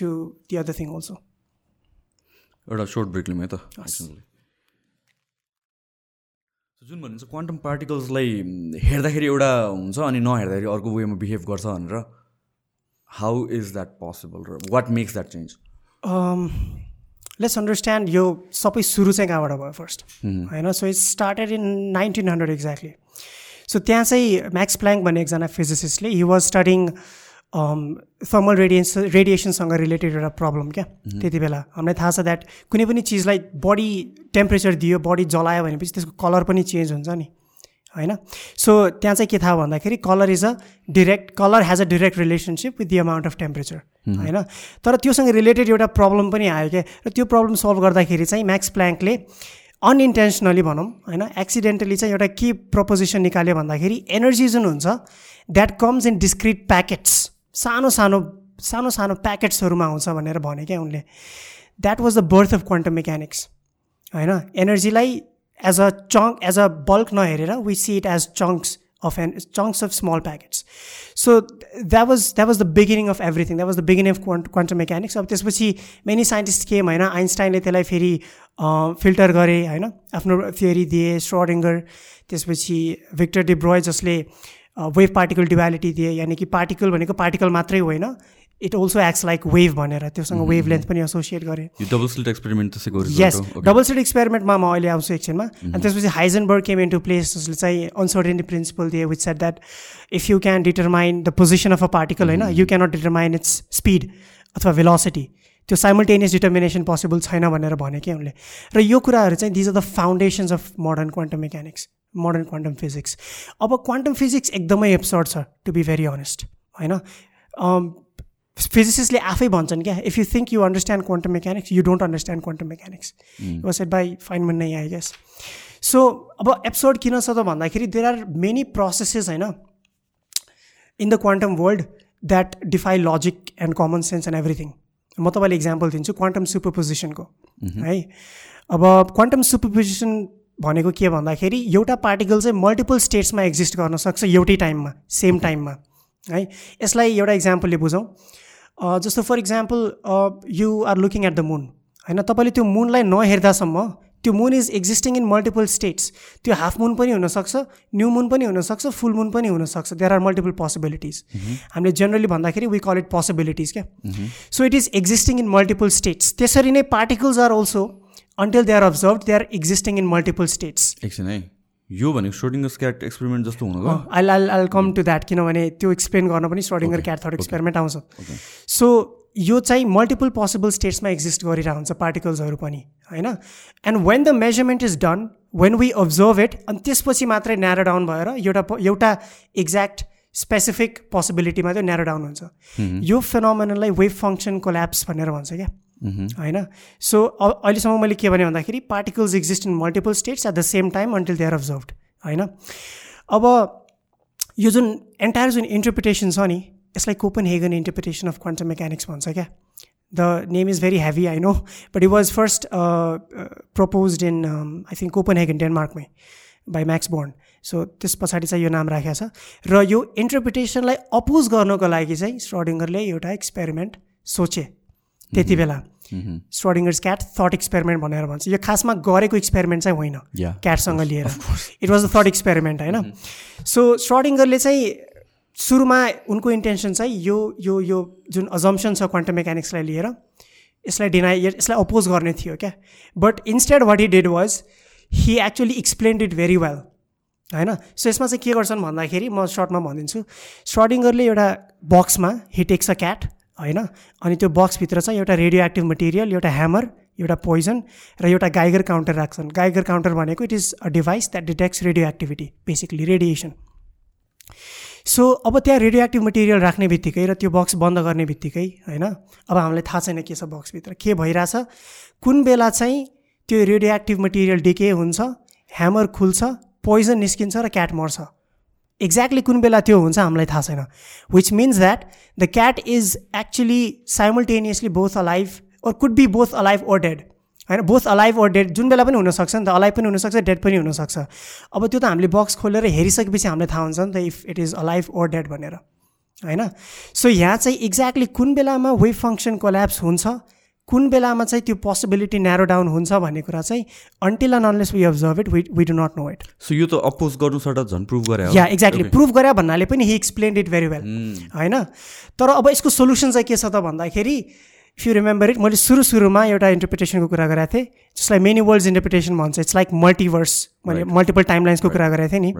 to the other thing also एउटा सोर्ट ब्रेक लिउँ है त जुन भनिन्छ क्वान्टम पार्टिकल्सलाई हेर्दाखेरि एउटा हुन्छ अनि नहेर्दाखेरि अर्को वेमा बिहेभ गर्छ भनेर हाउ इज द्याट पोसिबल र what makes that change let's understand यो सबै सुरु चाहिँ कहाँबाट भयो फर्स्ट होइन so it's started in nineteen hundred exactly so त्यहाँ चाहिँ म्याक्स प्ल्याङ्क भन्ने एकजना फिजिसिस्टले he was studying thermal radiance रेडिएसनसँग related एउटा प्रब्लम क्या। त्यति बेला हामीलाई थाहा छ द्याट कुनै पनि चिजलाई बडी टेम्परेचर दियो बडी जलायो भनेपछि त्यसको कलर पनि चेन्ज हुन्छ नि होइन? सो त्यहाँ चाहिँ के थाहा भन्दाखेरि colour is a direct colour has a direct relationship with the amount of temperature होइन? तर त्योसँग रिलेटेड एउटा प्रब्लम पनि आयो क्या। र त्यो प्रब्लम सल्भ गर्दाखेरि चाहिँ म्याक्स प्ल्याङ्कले अनइन्टेन्सनली भनौँ होइन? एक्सिडेन्टली चाहिँ एउटा के प्रपोजिसन निकाल्यो भन्दाखेरि एनर्जी जुन हुन्छ that comes in discrete packets सानो सानो सानो सानो प्याकेट्सहरूमा आउँछ भनेर भने क्या उनले। That was the birth of quantum mechanics होइन? एनर्जीलाई as a chunk as a bulk नहेरेर we see it as chunks of an chunks of small packets so that was that was the beginning of everything that was the beginning of quant quantum mechanics अब त्यसपछि मेनी साइन्टिस्ट केम होइन? आइन्स्टाइनले त्यसलाई फेरि फिल्टर गरे होइन? आफ्नो थियोरी दिए स्ट्रडिङ्गर त्यसपछि भिक्टर डिब्रोय जसले वेभ पार्टिकल डिभालिटी दिए यानि कि पार्टिकल भनेको पार्टिकल मात्रै होइन it also acts like wave भनेर त्योसँग वेभ लेन्थ पनि एसोसिएट गरेँ। डबल स्लिट एक्सपेरिमेन्ट यस डबल स्लिट एक्सपेरिमेन्टमा म अहिले आउँछु एकछिनमा। अनि त्यसपछि Heisenberg came in to place जसले चाहिँ अनसर्टेन्टी प्रिन्सिपल दिए with said that if you can determine the position of a particle होइन you cannot determine its speed अथवा भेलोसिटी त्यो साइमल्टेनियस डिटर्मिनेसन पोसिबल छैन भनेर भने कि उनले। र यो कुराहरू चाहिँ these are the foundations of modern quantum mechanics modern quantum physics अब क्वान्टम फिजिक्स एकदमै एप्सर्ड छ टु बी भेरी अनेस्ट होइन? फिजिसिस्टले आफै भन्छन् क्या if you think you understand quantum mechanics you don't understand quantum mechanics was at by Feynman नै आई गेस सो अब एपिसोड किन छ त भन्दाखेरि देयर आर मेनी प्रोसेसेस होइन in the quantum world that defy logic and common sense and everything म तपाईँले इक्जाम्पल दिन्छु क्वान्टम सुपरपोजिसनको है? अब क्वान्टम सुपरपोजिसन भनेको के भन्दाखेरि एउटा पार्टिकल चाहिँ मल्टिपल स्टेट्समा एक्जिस्ट गर्न सक्छ एउटै टाइममा सेम टाइममा है? यसलाई एउटा इक्जाम्पलले बुझौँ। जस्तो for example you are looking at the moon होइन? तपाईँले त्यो मुनलाई नहेर्दासम्म त्यो moon is existing in multiple states त्यो हाफ मुन पनि हुनसक्छ न्यू मुन पनि हुनसक्छ फुल मुन पनि हुनसक्छ। देयर आर मल्टिपल पोसिबिलिटिज हामीले जेनरली भन्दाखेरि वी कल इट पोसिबिलिटिज क्या? So it is existing in multiple states त्यसरी नै particles are also until they are observe they are existing in multiple states एकछिन है यो भनेको स्रोडिङ्गर क्याट एक्सपेरिमेन्ट जस्तो हुनु I I I come to that किनभने त्यो एक्सप्लेन गर्न पनि स्रोडिङ्गर क्याट थर्ड एक्सपेरिमेन्ट आउँछ। सो यो चाहिँ मल्टिपल पोसिबल स्टेट्समा एक्जिस्ट गरिरहेको हुन्छ पार्टिकल्सहरू पनि होइन? And when the measurement is done when we observe it अनि त्यसपछि मात्रै न्यारो डाउन भएर एउटा एउटा एक्ज्याक्ट स्पेसिफिक पोसिबिलिटीमा चाहिँ न्यारो डाउन हुन्छ। यो फेनोमेनलाई वेभ फङ्सन कोल्याप्स भनेर भन्छ क्या। होइन सो अहिलेसम्म मैले के भने भन्दाखेरि particles exist in multiple states at the same time until they are observe होइन अब यो जुन एन्टायर जुन इन्टरप्रिटेसन छ नि यसलाई Copenhagen interpretation of quantum mechanics भन्छ क्या the name is very heavy I know but it was first propose in I think Copenhagen डेनमार्कमै by Max Born so त्यस पछाडि चाहिँ यो नाम राखेको छ र यो इन्टरप्रिटेसनलाई अपोज गर्नको लागि चाहिँ स्ट्रडिङ्गरले एउटा एक्सपेरिमेन्ट सोचे त्यति बेला। स्ट्रडिङ्गर्स क्याट थट एक्सपेरिमेन्ट भनेर भन्छ। यो खासमा गरेको एक्सपेरिमेन्ट चाहिँ होइन। क्याटसँग लिएर। It was the third experiment होइन? सो स्ट्रडिङ्गरले चाहिँ सुरुमा उनको इन्टेन्सन चाहिँ यो यो यो जुन अजम्सन छ क्वान्टम मेकानिक्सलाई लिएर यसलाई डिनाइ यसलाई अपोज गर्ने थियो क्या? But instead what he did was he actually explained it very well होइन? सो यसमा चाहिँ के गर्छन् भन्दाखेरि म सर्टमा भनिदिन्छु। स्ट्रडिङ्गरले एउटा बक्समा हि टेक्स अ क्याट होइन? अनि त्यो बक्सभित्र चाहिँ एउटा रेडियो एक्टिभ मटेरियल एउटा ह्यामर एउटा पोइजन र एउटा गाइगर काउन्टर राख्छन्। गाइगर काउन्टर भनेको it is a device that detects radioactivity basically radiation so अब त्यहाँ रेडियो एक्टिभ मटेरियल राख्ने बित्तिकै र त्यो बक्स बन्द गर्ने बित्तिकै होइन? अब हामीलाई थाहा छैन के छ बक्सभित्र। के भइरहेछ? कुन बेला चाहिँ त्यो रेडियो एक्टिभ मटेरियल डिके हुन्छ ह्यामर खुल्छ पोइजन निस्किन्छ र क्याट मर्छ? एक्ज्याक्टली कुन बेला त्यो हुन्छ हामीलाई थाहा छैन। Which means that the cat is actually simultaneously both alive or could be both alive or dead होइन बोथ अलाइभ ओर डेड जुन बेला पनि हुनसक्छ नि त अलाइभ पनि हुनसक्छ डेड पनि हुनसक्छ अब त्यो त हामीले बक्स खोलेर हेरिसकेपछि हामीलाई थाहा हुन्छ नि त if it is alive or dead भनेर। होइन? सो यहाँ चाहिँ एक्ज्याक्टली कुन बेलामा वेभ फङ्सन कोल्याप्स हुन्छ कुन बेलामा चाहिँ त्यो पोसिबिलिटी न्यारो डाउन हुन्छ भन्ने कुरा चाहिँ until and unless we observe it we we do not know it so यो त अपोज गर्नु सट झन् प्रुभ गरे या एक्ज्याक्टली प्रुभ गरे भन्नाले पनि he explained it very well होइन? तर अब यसको सोल्युसन चाहिँ के छ त भन्दाखेरि इफ यु रिमेम्बर इट मैले सुरु सुरुमा एउटा इन्टरप्रिटेसनको कुरा गरेको थिएँ। जसलाई मेनी वर्ल्ड्स इन्टरप्रिटेसन भन्छ। इट्स लाइक मल्टिभर्स मैले मल्टिपल टाइमलाइन्सको कुरा गरेको थिएँ नि।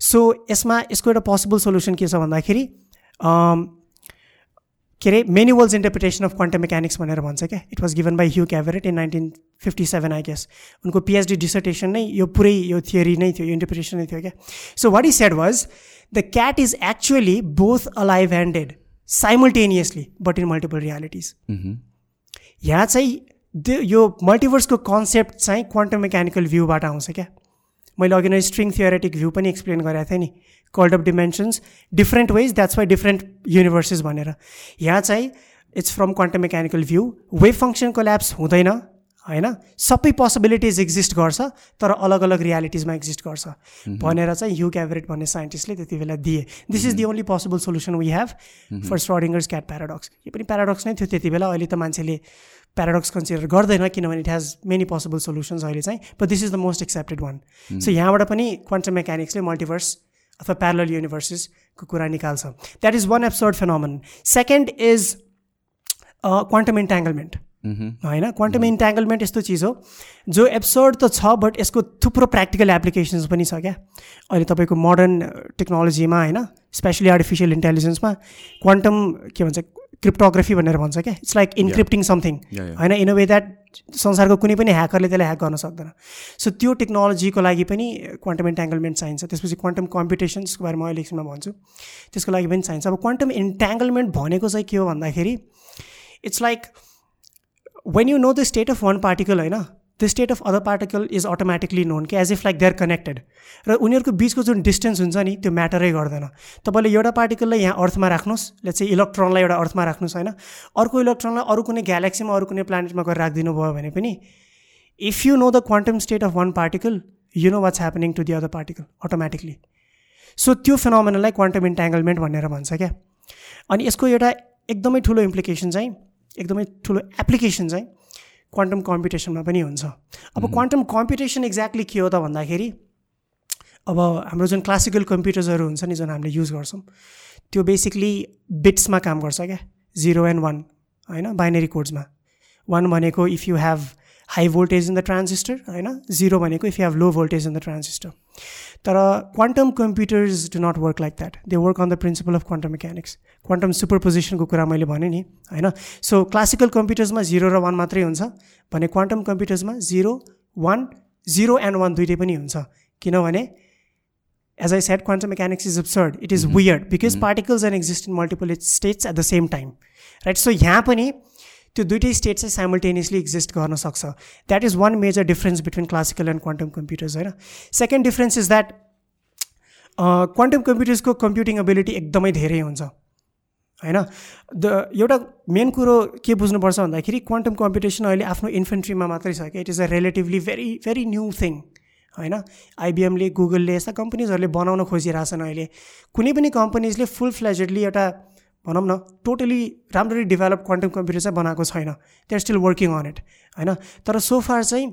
सो यसमा यसको एउटा पोसिबल सोल्युसन के छ भन्दाखेरि के अरे many worlds interpretation of quantum mechanics भनेर भन्छ क्या। It was given by Hugh Everett in nineteen fifty seven I guess उनको पिएचडी डिसर्टेसन नै यो पुरै यो थियोरी नै थियो यो इन्टरप्रिटेसन नै थियो क्या। So what is said was the cat is actually both alive and dead simultaneously but in multiple realities यहाँ चाहिँ यो मल्टिभर्सको कन्सेप्ट चाहिँ क्वान्टम मेकानिकल भ्यूबाट आउँछ क्या। मैले अघि नै स्ट्रिङ थियोरेटिक भ्यू पनि एक्सप्लेन गरेको थिएँ नि। Called of dimensions different ways that's why different universes भनेर। यहाँ चाहिँ it's from quantum mechanical view wave फङ्सनको ल्याब्स हुँदैन होइन? सबै पोसिबिलिटिज एक्जिस्ट गर्छ तर अलग अलग रियालिटिजमा एक्जिस्ट गर्छ। भनेर चाहिँ यु क्याभरेट भन्ने साइन्टिस्टले त्यति बेला दिए। This is the only possible solution we have for Schrodinger's cat paradox यो पनि प्याराडक्स नै थियो त्यति बेला अहिले त मान्छेले प्याराडक्स कन्सिडर गर्दैन किनभने it has many possible solutions अहिले चाहिँ but this is the most accepted one so यहाँबाट पनि क्वान्टम मेकानिक्सले मल्टिभर्स अथवा प्यारल युनिभर्सेसको कुरा निकाल्छ। That is one episode phenomenon second is quantum entanglement होइन? क्वान्टम इन्ट्याङ्गलमेन्ट यस्तो चिज हो जो एपिसोड त छ बट यसको थुप्रो प्र्याक्टिकल एप्लिकेसन्स पनि छ क्या। अहिले तपाईँको मोडर्न टेक्नोलोजीमा होइन? स्पेसली आर्टिफिसियल इन्टेलिजेन्समा क्वान्टम के भन्छ क्रिप्टोग्राफी भनेर भन्छ क्या। इट्स लाइक इन्क्रिप्टिङ समथिङ होइन इन अ वे द्याट संसारको कुनै पनि ह्याकरले त्यसलाई ह्याक गर्न सक्दैन। सो त्यो टेक्नोलोजीको लागि पनि क्वान्टम इन्ट्याङ्गलमेन्ट चाहिन्छ। त्यसपछि क्वान्टम कम्पिटिसन्सको बारेमा अहिले एकछिनमा भन्छु। त्यसको लागि पनि चाहिन्छ। अब क्वान्टम इन्ट्याङ्गलमेन्ट भनेको चाहिँ के हो भन्दाखेरि it's like when you know the state of one particle होइन the state of other particle is automatically known कि as if like they are connected र उनीहरूको बिचको जुन डिस्टेन्स हुन्छ नि त्यो म्याटरै गर्दैन। तपाईँले एउटा पार्टिकललाई यहाँ अर्थमा राख्नुहोस् ले चाहिँ इलेक्ट्रोनलाई एउटा अर्थमा राख्नुहोस् होइन? अर्को इलेक्ट्रोनलाई अरू कुनै ग्यालेक्सीमा अरू कुनै प्लानेटमा गएर राखिदिनु भयो भने पनि if you know the quantum state of one particle you know what's happening to the other particle automatically so त्यो फिनोमेनलाई क्वान्टम इन्ट्याङ्गलमेन्ट भनेर भन्छ क्या अनि यसको एउटा एकदमै ठुलो इम्प्लिकेसन चाहिँ एकदमै ठुलो एप्लिकेसन चाहिँ क्वान्टम कम्पिटिसनमा पनि हुन्छ। अब क्वान्टम कम्पिटिसन एक्ज्याक्टली के हो त भन्दाखेरि अब हाम्रो जुन क्लासिकल कम्प्युटर्सहरू हुन्छ नि जुन हामीले युज गर्छौँ त्यो बेसिकली बिट्समा काम गर्छ क्या। जिरो एन्ड वान होइन? बाइनेरी कोड्समा वान भनेको if you have high voltage in the transistor होइन जिरो भनेको if you have low voltage in the transistor तर quantum computers do not work like that they work on the principle of quantum mechanics quantum super पोजिसनको कुरा मैले भनेँ नि होइन? सो क्लासिकल कम्प्युटर्समा जिरो र वान मात्रै हुन्छ भने quantum कम्प्युटर्समा zero one zero and one दुइटै पनि हुन्छ। किनभने as I said quantum mechanics is absurd it is weird because particles and exist in multiple states at the same time right so यहाँ पनि त्यो दुइटै स्टेट चाहिँ साइमल्टेनियसली एक्जिस्ट गर्न सक्छ। That is one major difference between classical and quantum computers होइन? Second difference is that quantum कम्प्युटर्सको computing ability एकदमै धेरै हुन्छ होइन? द एउटा मेन कुरो के बुझ्नुपर्छ भन्दाखेरि क्वान्टम कम्पिटिसन अहिले आफ्नो इन्फेन्ट्रीमा मात्रै छ कि it is a relatively very very new thing होइन? आइबिएमले गुगलले यस्ता कम्पनीजहरूले बनाउन खोजिरहेछन् अहिले। कुनै पनि कम्पनीजले फुल फ्लेजेडली एउटा भनौँ न टोटली राम्ररी डेभलप क्वान्टम कम्प्युटर चाहिँ बनाएको छैन। They are still working on it होइन? तर सोफार चाहिँ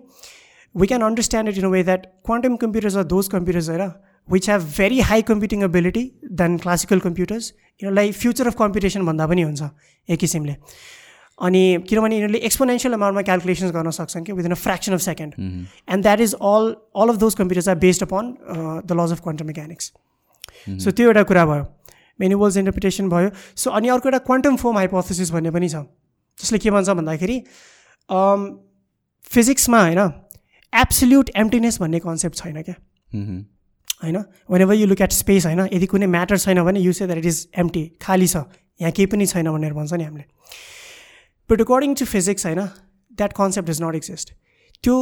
we can understand it in way that quantum computers are those computers होइन? Which have very high computing ability than classical computers यिनीहरूलाई फ्युचर अफ कम्पिटिसन भन्दा पनि हुन्छ एक किसिमले। अनि किनभने यिनीहरूले एक्सपोनेन्सियल अमाउन्टमा क्यालकुलेसन्स गर्न सक्छन् कि within a fraction of second and that is all all of those computers are based upon the laws of quantum mechanics so त्यो एउटा कुरा भयो। मेनी वर्ल्स इन्टरप्रिटेसन भयो. सो अनि अर्को एउटा क्वान्टम फोम हाइपोथेसिस भन्ने पनि छ। जसले के भन्छ भन्दाखेरि फिजिक्समा होइन एब्सोल्युट एम्टिनेस भन्ने कन्सेप्ट छैन क्या। होइन? Whenever you look at space होइन यदि कुनै म्याटर छैन भने you say that it is empty खाली छ। यहाँ केही पनि छैन भनेर भन्छ नि हामीले। बट अकर्डिङ टु फिजिक्स होइन that concept is not exist त्यो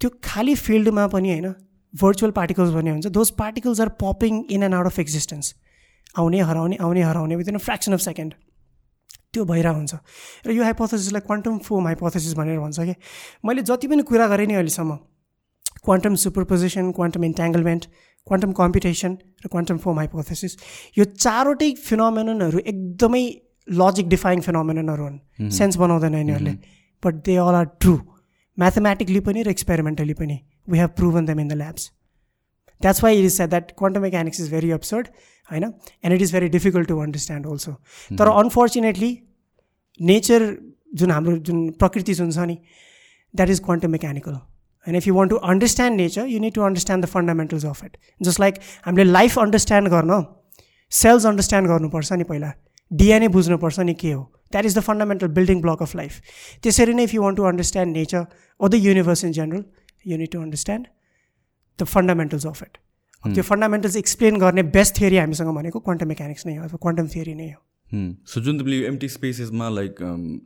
त्यो खाली फिल्डमा पनि होइन भर्चुअल पार्टिकल्स भन्ने हुन्छ। Those particles are popping in and out of existence आउने हराउने आउने हराउने within a fraction of second त्यो भइरहेको हुन्छ। र यो हाइपोथेसिसलाई क्वान्टम फोम हाइपोथेसिस भनेर भन्छ कि मैले जति पनि कुरा गरेँ नि अहिलेसम्म quantum superposition quantum entanglement quantum computation र क्वान्टम फोम हाइपोथेसिस यो चारवटै फिनोमेननहरू एकदमै लजिक डिफाइङ फिनोमेननहरू हुन्। सेन्स बनाउँदैन यिनीहरूले। But they all are true mathematically पनि र एक्सपेरिमेन्टली पनि। We have proven them in the labs that's why it is said that quantum mechanics is very absurd होइन and it is very difficult to understand also तर अनफर्चुनेटली नेचर जुन हाम्रो जुन प्रकृति जुन छ नि द्याट इज क्वान्टम मेकानिकल होइन if you want to understand nature you need to understand the fundamentals of it just like हामीले लाइफ अन्डरस्ट्यान्ड गर्न सेल्स अन्डरस्ट्यान्ड गर्नुपर्छ नि पहिला डिएनए बुझ्नुपर्छ नि के हो that is the fundamental building block of life त्यसरी नै if you want to understand nature or the universe in general you need to understand the fundamentals of it त्यो फन्डामेन्टल्स एक्सप्लेन गर्ने बेस्ट थियोरी हामीसँग भनेको क्वान्टम मेकानिक्स नै हो अथवा क्वान्टम थियोरी नै हो। सो जुन तिमीले एमटी स्पेसेसमा like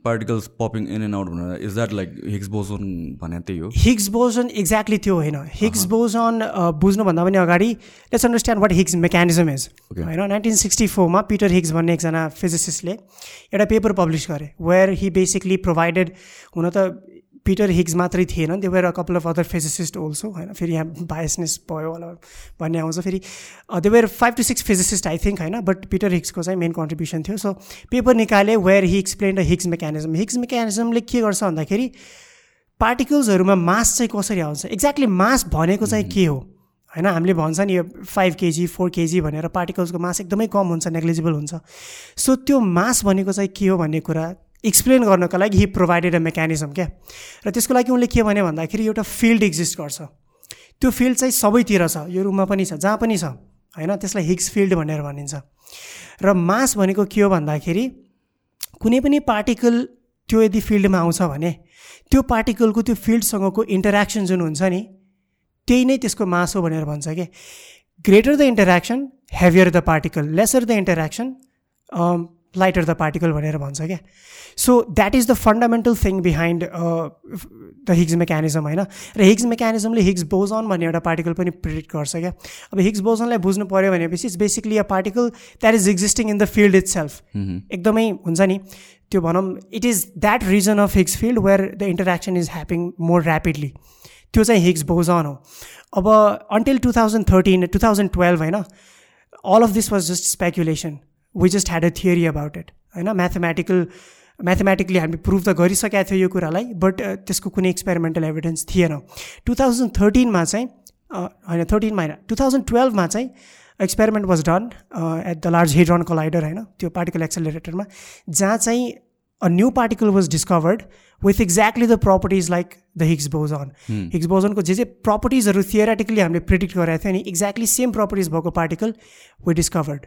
particles popping in and out भनेर is that like Higgs boson भने त्यही हो? हिग्स बोजन एक्ज्याक्टली त्यो होइन। हिग्स बोजन बुझ्नुभन्दा पनि अगाडि let's understand what Higgs mechanism is होइन नाइन्टिन सिक्सटी फोरमा पिटर हिग्स भन्ने एकजना फिजिसिस्टले एउटा पेपर पब्लिस गरे वेयर हि बेसिकली प्रोभाइडेड हुन त पिटर हिग्स मात्रै थिएन त्यो a couple of other physicist also होइन फेरि यहाँ बायसनेस भयो होला भन्ने आउँछ फेरि। त्यो where five two six physicist I think होइन बट पिटर हिग्सको चाहिँ मेन कन्ट्रिब्युसन थियो। सो पेपर निकाले where he explain the Higgs mechanism Higgs मेकानिजमले के गर्छ भन्दाखेरि पार्टिकल्सहरूमा मास चाहिँ कसरी आउँछ? एक्ज्याक्टली मास भनेको चाहिँ के हो? होइन हामीले भन्छ नि यो फाइभ केजी फोर केजी भनेर पार्टिकल्सको मास एकदमै कम हुन्छ नेग्लिजिबल हुन्छ। सो त्यो मास भनेको चाहिँ के हो भन्ने कुरा एक्सप्लेन गर्नको लागि हि प्रोभाइडेड अ मेकानिजम क्या? र त्यसको लागि उनले के भने भन्दाखेरि एउटा फिल्ड एक्जिस्ट गर्छ। त्यो फिल्ड चाहिँ सबैतिर छ यो रुममा पनि छ जहाँ पनि छ होइन? त्यसलाई हिग्स फिल्ड भनेर भनिन्छ। र मास भनेको के हो भन्दाखेरि कुनै पनि पार्टिकल त्यो यदि फिल्डमा आउँछ भने त्यो पार्टिकलको त्यो फिल्डसँगको इन्टरेक्सन जुन हुन्छ नि त्यही नै त्यसको मास हो भनेर भन्छ कि greater the interaction heavier the particle lesser the interaction lighter the particle भनेर भन्छ क्या। So that is the fundamental thing behind the Higgs mechanism होइन? र हिग्स मेकानिजमले हिग्स बोजन भन्ने एउटा पार्टिकल पनि प्रिडिक्ट गर्छ क्या। अब हिग्स बोजनलाई बुझ्नु पऱ्यो भनेपछि it's basically a particle that is existing in the field itself एकदमै हुन्छ नि। त्यो भनौँ it is that reason of Higgs field where the interaction is happening more rapidly त्यो चाहिँ हिग्स बोजन हो। अब until two thousand thirteen two thousand twelve होइन? All of this was just speculation we just had a theory about it होइन? म्याथमेटिकल म्याथमेटिकली हामी प्रुभ त गरिसकेका थियौँ यो कुरालाई बट त्यसको कुनै एक्सपेरिमेन्टल एभिडेन्स थिएन। टु थाउजन्ड थर्टिनमा चाहिँ होइन थर्टिनमा होइन टु थाउजन्ड टुवेल्भमा चाहिँ experiment was done at the large hadron collider होइन? त्यो पार्टिकल एक्सेलरेटरमा जहाँ चाहिँ a new particle was discovered with exactly the properties like the Higgs boson Higgs बोजनको जे जे प्रपर्टिजहरू थियोरेटिकली हामीले प्रिडिक्ट गरेको थियो नि एक्ज्याक्टली सेम प्रपर्टिज भएको पार्टिकल वे डिस्कभर्ड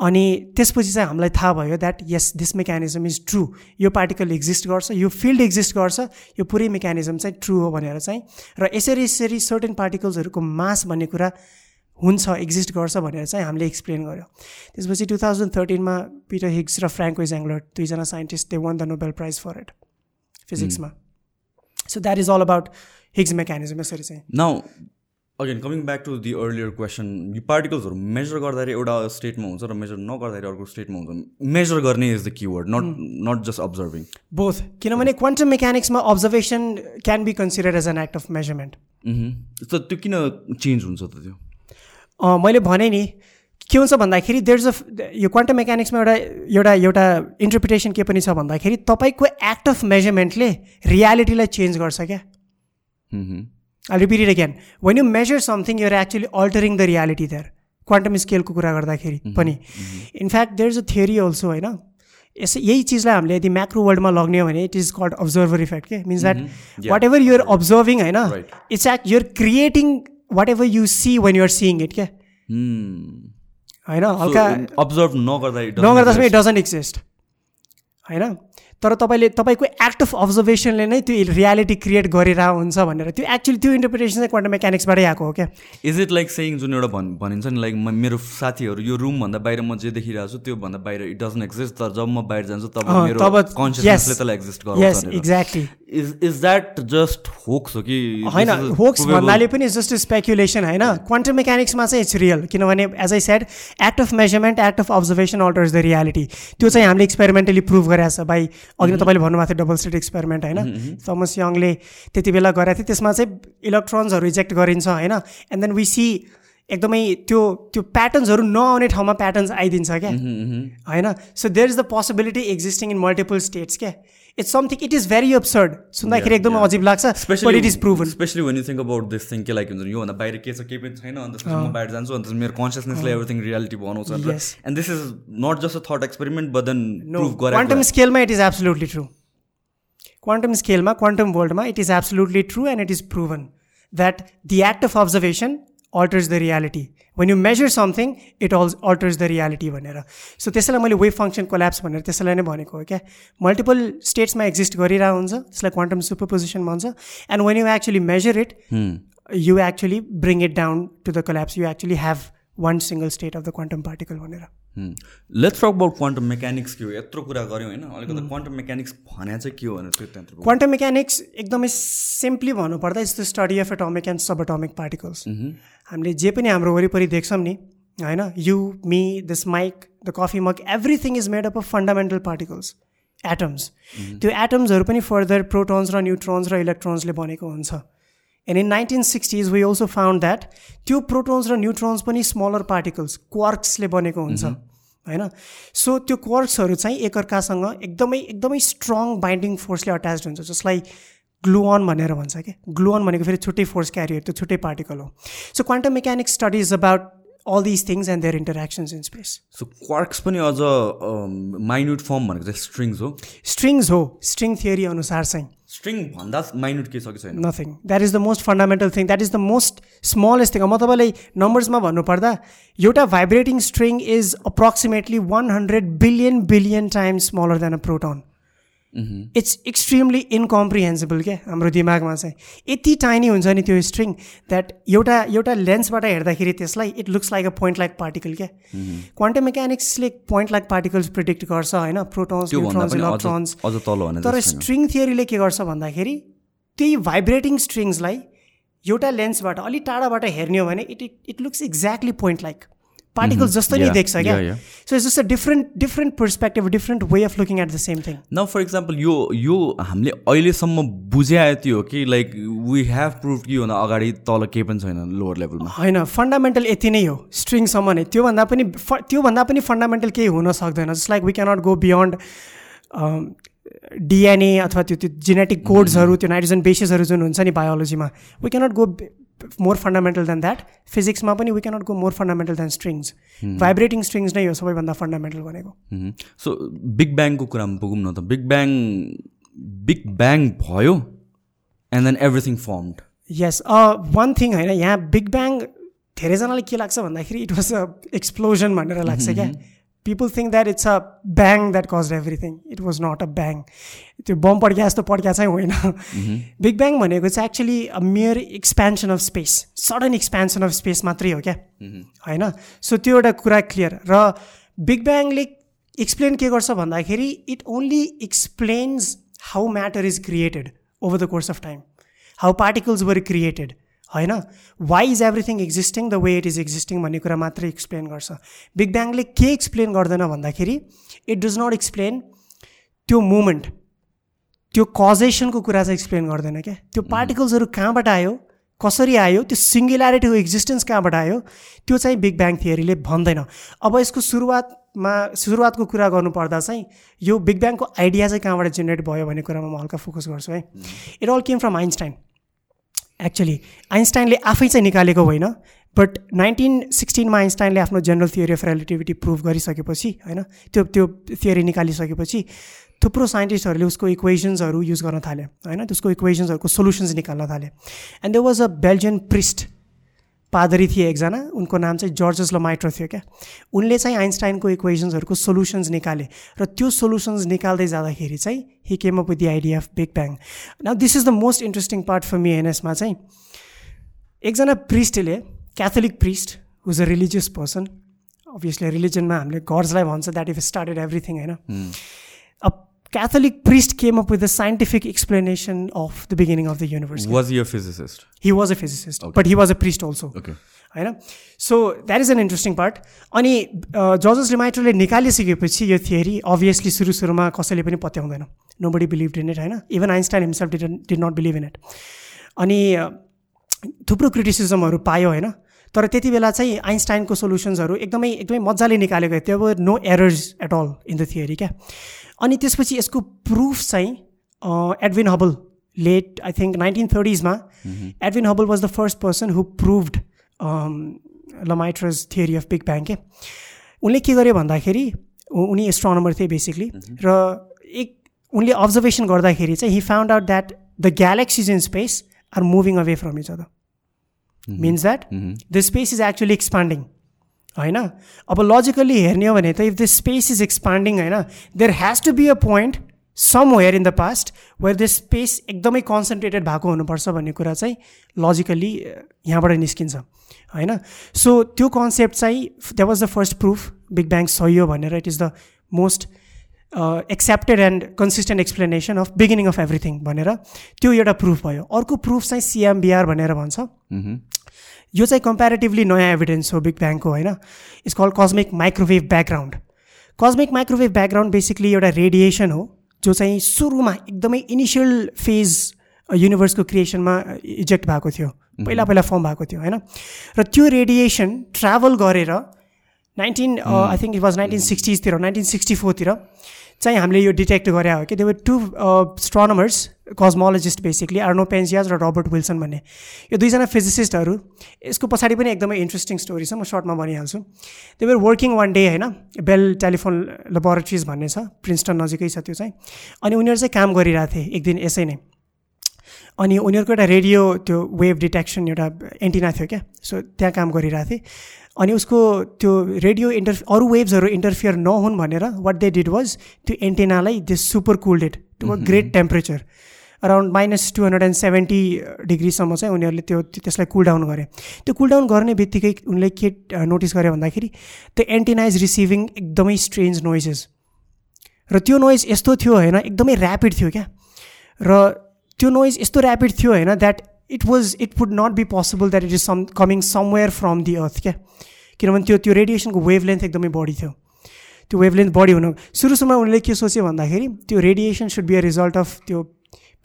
अनि त्यसपछि चाहिँ हामीलाई थाहा भयो that yes this mechanism is true यो पार्टिकल एक्जिस्ट गर्छ यो फिल्ड एक्जिस्ट गर्छ यो पुरै मेकानिजम चाहिँ ट्रु हो भनेर चाहिँ र यसरी यसरी सर्टेन पार्टिकल्सहरूको मास भन्ने कुरा हुन्छ एक्जिस्ट गर्छ भनेर चाहिँ हामीले एक्सप्लेन गर्यो। त्यसपछि टु थाउजन्ड थर्टिनमा पिटर हिग्स र फ्रेङ्क एङ्ग्लर दुईजना scientist they won the Nobel prize for it फिजिक्समा so that is all about Higgs mechanism यसरी चाहिँ। Again coming back to the earlier question यो पार्टिकल्सहरू मेजर गर्दाखेरि एउटा स्टेटमा हुन्छ र मेजर नगर्दाखेरि अर्को स्टेटमा हुन्छ। मेजर गर्ने is the keyword not not just observing both किनभने quantum मेकानिक्समा observation can be consider as an act of measurement त त्यो किन चेन्ज हुन्छ त त्यो? मैले भने नि के हुन्छ भन्दाखेरि देयर इज अ यो क्वान्टम मेकानिक्समा एउटा एउटा एउटा इन्टरप्रिटेसन के पनि छ भन्दाखेरि तपाईँको एक्ट अफ मेजरमेन्टले रियालिटीलाई चेन्ज गर्छ क्या। I repeat it again when you measure something you're actually altering the reality there quantum स्केलको कुरा गर्दाखेरि पनि in fact there is a theory also होइन यसै यही चिजलाई हामीले यदि म्याक्रो वर्ल्डमा लग्ने हो भने it is called observer effect के means that whatever you're observing होइन it's act you're creating whatever you see when you're seeing it क्या होइन हल्का अब्जर्भ नगर्दा नगर्दा इट डजन्ट एक्जिस्ट होइन तर तपाईँले तपाईँको एक्ट अफ अब्जर्भेसनले नै त्यो रियालिटी क्रिएट गरेर हुन्छ भनेर। त्यो एक्चुली त्यो इन्टरप्रिटेसन चाहिँ क्वान्टम मेकानिक्सबाटै आएको हो क्या? इज इट लाइक सेयिङ जुन एउटा भन् भनिन्छ नि लाइक मेरो साथीहरू यो रुमभन्दा बाहिर म जे देखिरहेको छु त्योभन्दा बाहिर इट डजन्ट एक्जिस्ट तर जब म बाहिर जान्छु तब मेरो कन्सियसनेसले. त्यसलाई एक्जिस्ट यस गराउँछ exactly is is that just hoax हो कि होइन होक्स? भन्नाले पनि जस्ट स्पेकुलेसन होइन? क्वान्टम मेकानिक्समा चाहिँ इट्स रियल किनभने as I said act of measurement act of observation alters the reality त्यो चाहिँ हामीले एक्सपेरिमेन्टली प्रुभ गरेको छ भाइ। अघि नै तपाईँले भन्नुभएको थियो डबल स्टेट एक्सपेरिमेन्ट होइन? थमस यङले त्यति बेला गरेको थियो त्यसमा चाहिँ इलेक्ट्रोन्सहरू रिजेक्ट गरिन्छ होइन? एन्ड देन वी सी एकदमै त्यो त्यो प्याटर्न्सहरू नआउने ठाउँमा प्याटर्न्स आइदिन्छ क्या। होइन? So there is the possibility existing in multiple states क्या। It's something it is very absurd सुन्दाखेरि एकदमै अजिब लाग्छ but it is proven specially when you think about this thing के लाइक हुन्छ योभन्दा बाहिर के छ केही पनि छैन अन्त म बाहिर जान्छु अन्त मेरो कन्सियसनेसले एभ्रिथिङ रियालिटी बनाउँछ. And this is not just a thought experiment but then prove quantum गराएको स्केलमा it is absolutely true quantum स्केलमा quantum वर्ल्डमा it is absolutely true and it is proven that the act of observation alters the reality when you measure something it all alters the reality भनेर। सो त्यसैलाई मैले वेभ फङ्सन कोल्याप्स भनेर त्यसैलाई नै भनेको हो क्या मल्टिपल स्टेट्समा एक्जिस्ट गरिरहेको हुन्छ त्यसलाई क्वान्टम सुपर पोजिसन भन्छ and when you actually measure it you actually bring it down to the collapse you actually have one single state of the quantum particle भनेर। Let's talk about quantum mechanics के हो। यत्रो कुरा गऱ्यौँ होइन। अलिकति क्वान्टम मेकानिक्स भने चाहिँ के हो भनेर त्यो क्वान्टम मेकानिक्स एकदमै सिम्पली भन्नुपर्दा it's the study of atomic and subatomic particles हामीले जे पनि हाम्रो वरिपरि देख्छौँ नि होइन you me this mic the coffee mug everything is made up of fundamental particles atoms त्यो एटम्सहरू पनि फर्दर प्रोटोन्स र न्युट्रोन्स र इलेक्ट्रोन्सले बनेको हुन्छ। And in nineteen sixties we also found that त्यो प्रोटोन्स र न्युट्रोन्स पनि स्मलर पार्टिकल्स क्वार्क्सले बनेको हुन्छ होइन? सो त्यो क्वार्क्सहरू चाहिँ एकअर्कासँग एकदमै एकदमै स्ट्रङ बाइन्डिङ फोर्सले अट्याच हुन्छ जसलाई ग्लुअन भनेर भन्छ क्या ग्लुअन भनेको फेरि छुट्टै फोर्स क्यारियर त्यो छुट्टै पार्टिकल हो। So quantum mechanics studies about all this things and their interactions in space so quarks पनि अझ माइन्युट फर्म भनेको चाहिँ स्ट्रिङ्स हो। स्ट्रिङ्स हो स्ट्रिङ थियोरी अनुसार चाहिँ। स्ट्रिङ भन्दा माइन्युट के छ कि छैन nothing that is the most fundamental thing that is the most smallest thing म तपाईँलाई नम्बर्समा भन्नुपर्दा एउटा vibrating string is approximately one hundred billion billion times smaller than a proton it's extremely incomprehensible क्या हाम्रो दिमागमा चाहिँ। यति टाइनी हुन्छ नि त्यो स्ट्रिङ द्याट एउटा एउटा लेन्सबाट हेर्दाखेरि त्यसलाई it looks like a point like particle क्या क्वान्टम मेकानिक्सले पोइन्ट लाइक पार्टिकल्स प्रिडिक्ट गर्छ होइन? प्रोटोन्स न्युट्रोन्स इलेक्ट्रोन्स तर। स्ट्रिङ थियोरीले के गर्छ भन्दाखेरि त्यही भाइब्रेटिङ स्ट्रिङ्सलाई एउटा लेन्सबाट अलिक टाढाबाट हेर्ने हो भने it it looks exactly point like particles जस्तो नै देख्छ क्या. So it's just a different different perspective different way of looking at the same thing न फर इक्जाम्पल यो यो हामीले अहिलेसम्म बुझ्या त्यो हो कि लाइक वी हेभ प्रुभ कि योभन्दा अगाडि तल केही पनि छैन लोवर लेभलमा होइन फन्डामेन्टल यति नै हो स्ट्रिङसम्म नै त्योभन्दा पनि त्योभन्दा पनि फन्डामेन्टल केही हुन सक्दैन just like we cannot go beyond DNA अथवा त्यो त्यो जेनेटिक कोड्सहरू त्यो नाइट्रोजन बेसिसहरू जुन हुन्छ नि बायोलोजीमा we cannot go more fundamental than that फिजिक्समा पनि we cannot go more fundamental than strings vibrating strings नै हो सबैभन्दा फन्डामेन्टल भनेको सो बिग ब्याङको कुरामा पुगौँ न त बिग ब्याङ बिग ब्याङ भयो and then everything formed as one thing होइन यहाँ बिग ब्याङ धेरैजनालाई के लाग्छ भन्दाखेरि इट वाज अ एक्सप्लोजन भनेर लाग्छ क्या people think that it's a bang that caused everything it was not a bang त्यो बम पड्क्या जस्तो पड्क्या चाहिँ होइन। बिग ब्याङ भनेको चाहिँ actually a mere expansion of space sudden expansion of space मात्रै हो क्या? होइन? सो त्यो एउटा कुरा क्लियर र बिग ब्याङले एक्सप्लेन के गर्छ भन्दाखेरि it only explains how matter is created over the course of time how particles were created होइन? Why is everything existing the way it is existing भन्ने कुरा मात्रै एक्सप्लेन गर्छ। बिग ब्याङले के एक्सप्लेन गर्दैन भन्दाखेरि इट डज नट एक्सप्लेन त्यो मुमेन्ट त्यो कजेसनको कुरा चाहिँ एक्सप्लेन गर्दैन क्या। त्यो पार्टिकल्सहरू कहाँबाट आयो कसरी आयो त्यो सिङ्गुल्यारिटीको एक्जिस्टेन्स कहाँबाट आयो त्यो चाहिँ बिग ब्याङ थियरीले भन्दैन। अब यसको सुरुवातमा सुरुवातको कुरा गर्नुपर्दा चाहिँ यो बिग ब्याङको आइडिया चाहिँ कहाँबाट जेनेरेट भयो भन्ने कुरामा म हल्का फोकस गर्छु है। It all came from Einstein actually आइन्स्टाइनले आफै चाहिँ निकालेको होइन बट नाइन्टिन सिक्सटिनमा आइन्स्टाइनले आफ्नो general theory of relativity prove गरिसकेपछि होइन त्यो त्यो थियोरी निकालिसकेपछि थुप्रो साइन्टिस्टहरूले उसको इक्वेसन्सहरू युज गर्न थाले होइन त्यसको इक्वेसन्सहरूको सोल्युसन्स निकाल्न थाले. And they was a Belgian priest पादरी थिए एकजना उनको नाम चाहिँ जर्जस लमाइट्रो थियो क्या। उनले चाहिँ आइन्स्टाइनको इक्वेसन्सहरूको सोल्युसन्स निकाले र त्यो सोल्युसन्स निकाल्दै जाँदाखेरि चाहिँ he came up with the idea of big bang न this is the most interesting part for me एनएसमा चाहिँ एकजना Presley Catholic priest whose a religious person obviously रिलिजनमा हामीले गड्सलाई भन्छ द्याट इफ स्टार्टेड एभ्रिथिङ होइन। A Catholic priest came up with a scientific explanation of the beginning of the universe. Was he a physicist? He was a physicist, okay. but he was a priest also. Okay. होइन so that is an interesting part अनि जजस रिमाइटरले निकालिसकेपछि यो थियरी अभियसली सुरु सुरुमा कसैले पनि पत्याउँदैन nobody believe in it होइन even Einstein himself did did not believe in it अनि थुप्रो क्रिटिसिजमहरू पायो होइन तर त्यति बेला चाहिँ आइन्स्टाइनको सोल्युसन्सहरू एकदमै एकदमै मजाले निकालेको थियो अब no errors at all in the theory क्या अनि त्यसपछि यसको प्रुफ चाहिँ Edwin Hubble late I think nineteen थर्टिजमा Edwin Hubble was the first person who proved Lemaitre's theory of big bang के उनले के गर्यो भन्दाखेरि उनी एस्ट्रोनमर थिए बेसिकली र एक उनले अब्जर्भेसन गर्दाखेरि चाहिँ he found out that the galaxies in space are moving away from each other means that the space is actually expanding होइन? अब लजिकल्ली हेर्ने हो भने त if the space is expanding होइन there has to be a point somewhere in the past where the space एकदमै कन्सन्ट्रेटेड भएको हुनुपर्छ भन्ने कुरा चाहिँ लजिकल्ली यहाँबाट निस्किन्छ होइन? सो त्यो कन्सेप्ट चाहिँ that was the first proof big bang सही हो भनेर it is the most accepted and consistent explanation of beginning of everything भनेर त्यो एउटा प्रुफ भयो। अर्को प्रुफ चाहिँ सिएमबिआर भनेर भन्छ। यो चाहिँ कम्पेरिटिभली नयाँ एभिडेन्स हो बिग ब्याङको होइन? It's called cosmic microwave background cosmic microwave background basically एउटा रेडिएसन हो जो चाहिँ सुरुमा एकदमै इनिसियल फेज युनिभर्सको क्रिएसनमा इजेक्ट भएको थियो। पहिला पहिला फर्म भएको थियो होइन? र त्यो रेडिएसन ट्राभल गरेर nineteen I think it was nineteen सिक्सटिजतिर nineteen sixty फोरतिर चाहिँ हामीले यो डिटेक्ट गरे हो कि? त्यो टु स्ट्रोनमर्स कस्मोलोजिस्ट बेसिकली आर्नो पेन्सियाज र रबर्ट विल्सन भन्ने। यो दुईजना फिजिसिस्टहरू यसको पछाडि पनि एकदमै इन्ट्रेस्टिङ स्टोरी छ म सर्टमा भनिहाल्छु। वेयर वर्किङ वान डे होइन? बेल टेलिफोन लेबोरेटरिज भन्ने छ प्रिन्सटन नजिकै छ त्यो चाहिँ। अनि उनीहरू चाहिँ काम गरिरहेको थिए एक दिन यसै नै। अनि उनीहरूको एउटा रेडियो त्यो वेभ डिटेक्सन एउटा एन्टिना थियो क्या सो त्यहाँ काम गरिरहेको थिएँ। अनि उसको त्यो रेडियो इन्टर अरू वेभ्सहरू इन्टरफियर नहुन् भनेर वाट दे डिड वाज त्यो एन्टेनालाई this super cooled to a great temperature around minus two hundred and seventy डिग्रीसम्म चाहिँ उनीहरूले त्यो त्यसलाई कुल डाउन गरे। त्यो कुल डाउन गर्ने बित्तिकै उनले के नोटिस गरे भन्दाखेरि त्यो एन्टिना इज रिसिभिङ एकदमै स्ट्रेन्ज नोइजेस र त्यो नोइज यस्तो थियो होइन एकदमै ऱ्यापिड थियो क्या। र त्यो नोइज यस्तो ऱ्यापिड थियो होइन that it was it would not be possible that it is some coming somewhere from the earth क्या किनभने त्यो त्यो रेडिएसनको वेभ लेन्थ एकदमै बढी थियो। त्यो वेभ लेन्थ बढी हुनु सुरु सुरुमा उनले के सोच्यो भन्दाखेरि त्यो radiation should be a result of त्यो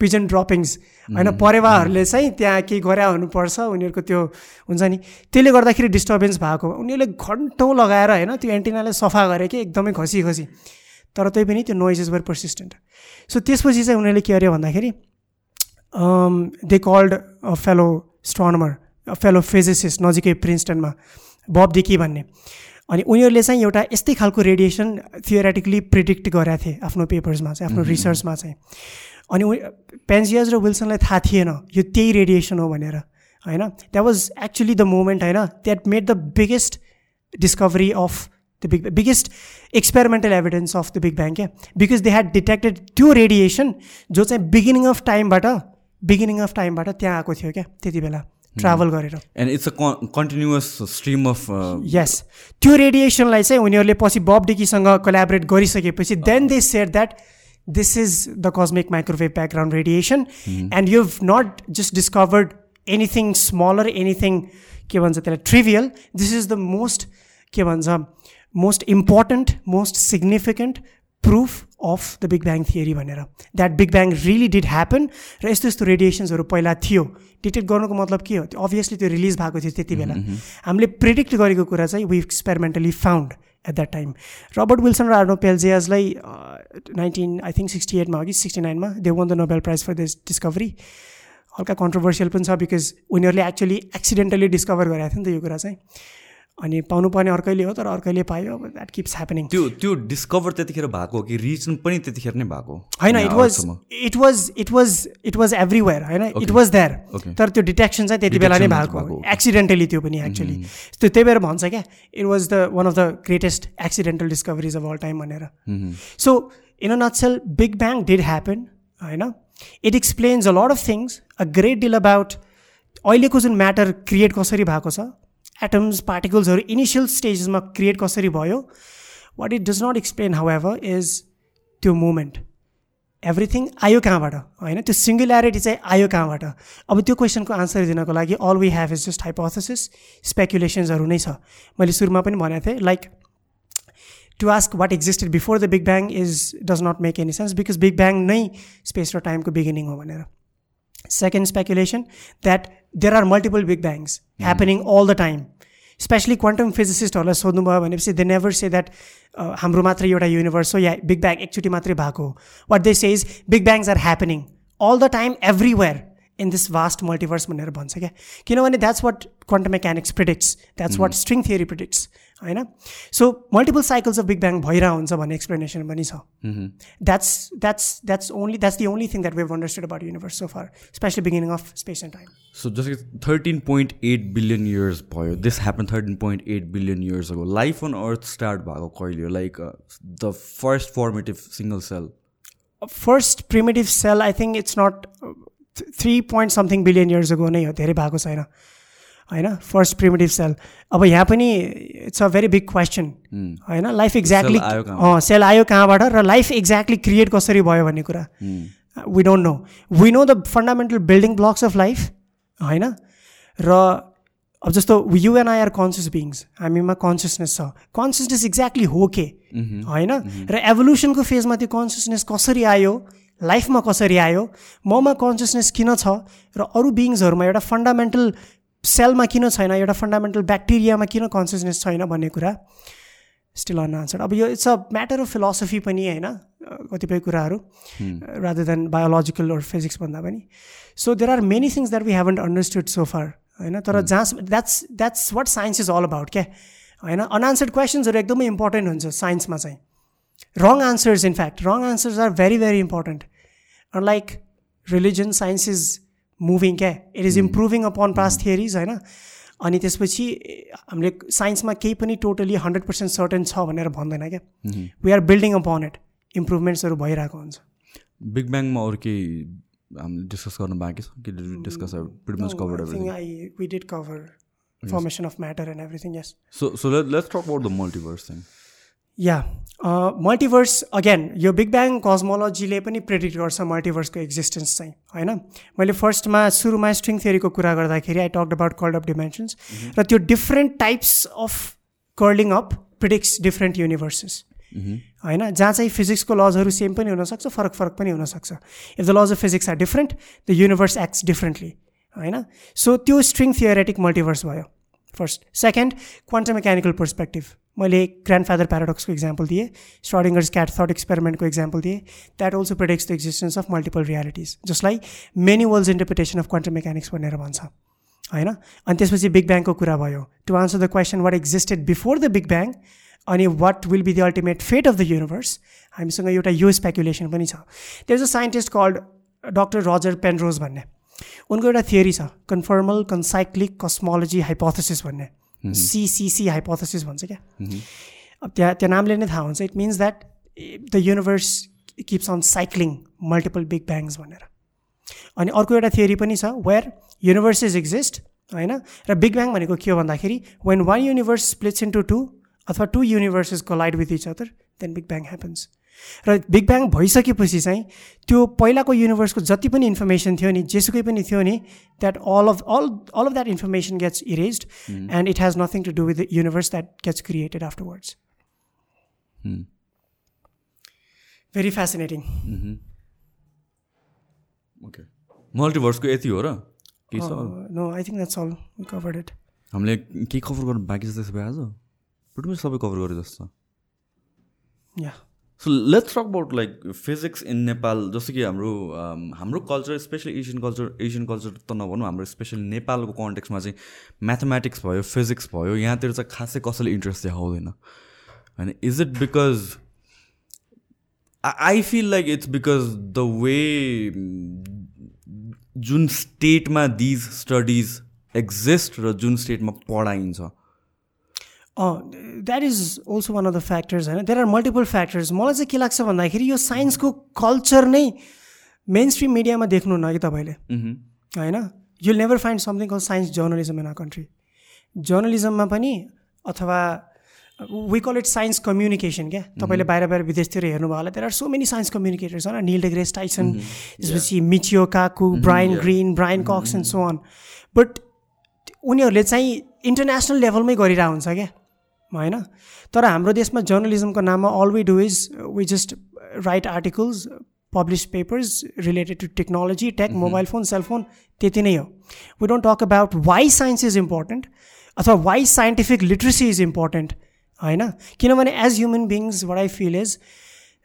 पिजन ड्रपिङ्स होइन परेवाहरूले चाहिँ त्यहाँ केही गरे हुनुपर्छ उनीहरूको त्यो हुन्छ नि। त्यसले गर्दाखेरि डिस्टर्बेन्स भएको। उनीहरूले घन्टौँ लगाएर होइन त्यो एन्टिनालाई सफा गरे कि एकदमै खसी खसी तर त्यही पनि त्यो नोइजेस भएर पर्सिस्टेन्ट सो त्यसपछि चाहिँ उनीहरूले के गर्यो भन्दाखेरि they called a fellow astronomer fellow physicist नजिकै प्रिन्सटनमा बब डिकी भन्ने। अनि उनीहरूले चाहिँ एउटा यस्तै खालको रेडिएसन थियोरेटिकली प्रिडिक्ट गरेका थिए आफ्नो पेपर्समा चाहिँ आफ्नो रिसर्चमा चाहिँ। अनि पेन्सियज र विल्सनलाई थाहा थिएन यो त्यही रेडिएसन हो भनेर होइन? That was actually the moment होइन? That made the biggest discovery of the big biggest experimental evidence of the big bang क्या बिकज दे ह्याड डिटेक्टेड त्यो रेडिएसन जो चाहिँ बिगिनिङ अफ टाइमबाट बिगिनिङ अफ टाइमबाट त्यहाँ आएको थियो क्या त्यति बेला ट्राभल गरेर। And it's a continuous stream of यस त्यो रेडिएसनलाई चाहिँ उनीहरूले पछि बब डिकीसँग कोलाबरेट गरिसकेपछि then they share that this is the cosmic microwave background radiation mm-hmm. and you've not just discovered anything smaller anything के भन्छ त्यसलाई trivial this is the most के भन्छ most important most significant proof of the big bang theory भनेर। That big bang really did happen र यस्तो यस्तो रेडिएसन्सहरू पहिला थियो। डिटेक्ट गर्नुको मतलब के हो? त्यो अभियसली त्यो रिलिज भएको थियो त्यति बेला। हामीले प्रिडिक्ट गरेको कुरा चाहिँ we experimentally found at that time Robert Wilson र आर्नो पेल्जियाजलाई नाइन्टिन आई थिङ्क सिक्सटी एटमा हो कि सिक्सटी नाइनमा they won the Nobel prize for this discovery हल्का कन्ट्रोभर्सियल पनि छ बिकज उनीहरूले एक्चुली एक्सिडेन्टली डिस्कभर गरेको थियो नि त यो कुरा चाहिँ। अनि पाउनुपर्ने अर्कैले हो तर अर्कैले पायो अब द्याट किप्स ह्यापनिङ त्यो त्यो डिस्कभर त्यतिखेर भएको कि रिजन पनि त्यतिखेर नै भएको होइन it was it was it was it was everywhere होइन? It was there. तर त्यो डिटेक्सन चाहिँ त्यति बेला नै भएको, एक्सिडेन्टली त्यो पनि एक्चुली त्यो त्यही भएर भन्छ क्या it was the one of the greatest accidental discoveries of all time भनेर। So in a nutshell big bang did happen होइन? It explains a lot of things a great deal about अहिलेको जुन म्याटर क्रिएट कसरी भएको छ एटम्स पार्टिकल्सहरू इनिसियल स्टेजेसमा क्रिएट कसरी भयो what it does not explain however is त्यो मुमेन्ट एभ्रिथिङ आयो कहाँबाट? होइन? त्यो सिङ्गुल्यारिटी चाहिँ आयो कहाँबाट? अब त्यो क्वेसनको आन्सर दिनको लागि all we have is just hypothesis स्पेकुलेसन्सहरू नै छ। मैले सुरुमा पनि भनेको थिएँ like to ask what existed before the big bang is does not make any sense because big bang नै स्पेस र टाइमको बिगिनिङ हो भनेर। Second speculation that there are multiple big bangs happening all the time. Especially quantum फिजिसिस्टहरूलाई सोध्नुभयो भनेपछि दे नेभर से द्याट हाम्रो मात्रै एउटा युनिभर्स हो या बिग ब्याङ एकचोटि मात्रै भएको हो what they say is big bangs are happening all the time everywhere in this vast multiverse भनेर भन्छ क्या किनभने that's what quantum mechanics predicts that's what string theory predicts होइन? So multiple cycles of big bang भइरहेको हुन्छ भन्ने एक्सप्लेनेसन पनि छ। That's that's that's only that's the only thing that we've understood about universe so far especially beginning of space and time so जस्तो कि thirteen point eight billion years भयो this happen thirteen point eight billion years ago life on earth start भएको कहिले? Like the first formative single cell first primitive cell I think it's not three point something billion इयर्सको नै हो धेरै भएको छैन। होइन? फर्स्ट प्रिमेटिभ सेल अब यहाँ पनि it's a very big question होइन? Life exactly? सेल आयो कहाँबाट र लाइफ एक्ज्याक्टली क्रिएट कसरी भयो भन्ने कुरा। We don't know we know the fundamental building blocks of life होइन? र अब जस्तो you and I are conscious beings हामीमा कन्सियसनेस छ। कन्सियसनेस एक्ज्याक्टली हो के? होइन? र एभोल्युसनको फेजमा त्यो कन्सियसनेस कसरी आयो? लाइफमा कसरी आयो? ममा कन्सियसनेस किन छ? र अरू बिङ्सहरूमा एउटा फन्डामेन्टल सेलमा किन छैन एउटा फन्डामेन्टल ब्याक्टेरियामा किन कन्सियसनेस छैन भन्ने कुरा स्टिल अनआन्सर्ड अब यो it's a matter of philosophy पनि होइन कतिपय कुराहरू rather than biological or physics भन्दा पनि. So there are many things that we haven't understood so far होइन? तर जहाँ that's that's what science is all about क्या? होइन? अनआन्सर्ड क्वेसन्सहरू एकदमै इम्पोर्टेन्ट हुन्छ साइन्समा चाहिँ. Wrong answers in fact wrong answers are very very important like religion science is moving क्या it is improving upon past theories होइन अनि त्यसपछि हामीले साइन्समा केही पनि टोटली हन्ड्रेड पर्सेन्ट सर्टेन छ भनेर भन्दैन क्या? We are building upon it इम्प्रुभमेन्ट्सहरू भइरहेको हुन्छ। बिग ब्याङमा अरू केही हामीले डिस्कस गर्न बाँकी छ? कि discuss everything I we did cover formation of matter and everything. Yes. So so let's talk about the multiverse thing yeah multiverse again यो बिग ब्याङ कस्मोलोजीले पनि प्रेडिक्ट गर्छ मल्टिभर्सको एक्जिस्टेन्स चाहिँ होइन? मैले फर्स्टमा सुरुमा स्ट्रिङ थियरीको कुरा गर्दाखेरि I talk about curled of dimensions र त्यो different types of curling up predicts different universes होइन? जहाँ चाहिँ फिजिक्सको लजहरू सेम पनि हुनसक्छ फरक फरक पनि हुनसक्छ. If the laws of physics are different the universe acts differently होइन? सो त्यो स्ट्रिङ थियोरेटिक मल्टिभर्स भयो first second quantum mechanical perspective मैले ग्रान्ड फादर प्याराडक्सको इक्जाम्पल दिएँ स्ट्रडिङ्गर्स क्याट थट एक्सपेरिमेन्टको इक्जाम्पल दिएँ that also predicts the existence of multiple realities जसलाई many worlds interpretation of quantum mechanics भनेर भन्छ होइन? अनि त्यसपछि बिग ब्याङको कुरा भयो to answer the question what existed before the big bang अनि what will be the ultimate fate of the universe हामीसँग एउटा यो स्पेकुलेसन पनि छ। Is a scientist called doctor Roger Penrose भन्ने। उनको एउटा थियोरी छ कन्फर्मल कन्साइक्लिक कस्मोलोजी हाइपोथेसिस भन्ने। सिसिसी हाइपोथेसिस भन्छ क्या अब त्यहाँ त्यो नामले नै थाहा हुन्छ it means that the universe keeps on cycling multiple big bangs भनेर। अनि अर्को एउटा थियोरी पनि छ वेयर युनिभर्सेस एक्जिस्ट होइन? र बिग ब्याङ भनेको के हो भन्दाखेरि when one universe splits into two अथवा two universes collide with each other then big bang happens र बिग ब्याङ भइसकेपछि चाहिँ त्यो पहिलाको युनिभर्सको जति पनि इन्फर्मेसन थियो नि जेसुकै पनि थियो नि that all of all all of that information gets erased and it has nothing to do with the universe that gets created afterwards very fascinating okay मल्टिभर्सको यति हो र? No I think that's all covered it हामीले के कभर गर्नु बाँकी छ त्यसो भए आज सबै कभर गरे जस्तो yeah so let's talk about like physics in Nepal जस्तो कि हाम्रो um, हाम्रो culture especially Asian culture Asian culture त नभनौँ हाम्रो स्पेसली नेपालको कन्टेक्समा चाहिँ म्याथमेटिक्स भयो फिजिक्स भयो यहाँतिर चाहिँ खासै कसैले इन्ट्रेस्ट देखाउँदैन। होइन is it because I feel like it's because the way जुन स्टेटमा दिज स्टडिज एक्जिस्ट र जुन स्टेटमा पढाइन्छ। That is also one of the factors होइन देयर आर मल्टिपल फ्याक्टर्स मलाई चाहिँ के लाग्छ भन्दाखेरि यो साइन्सको कल्चर नै मेन स्ट्रिम मिडियामा देख्नु न कि तपाईँले। होइन? You never find something call science journalism in a country जर्नलिजममा पनि अथवा we call it science communication क्या? तपाईँले बाहिर बाहिर विदेशतिर हेर्नुभयो होला there are so many science communicators होइन? निल डेग्रेस टाइसन त्यसपछि Michio Kaku Brian Greene Brian Cox and so on but उनीहरूले चाहिँ इन्टरनेसनल लेभलमै गरिरहेको हुन्छ क्या? होइन? तर हाम्रो देशमा जर्नलिजमको नाममा all we do is we just write articles publish papers related to technology tech mobile phone cellphone त्यति नै हो। We don't talk about why science is important अथवा why scientific literacy is important होइन? किनभने as human beings what I feel is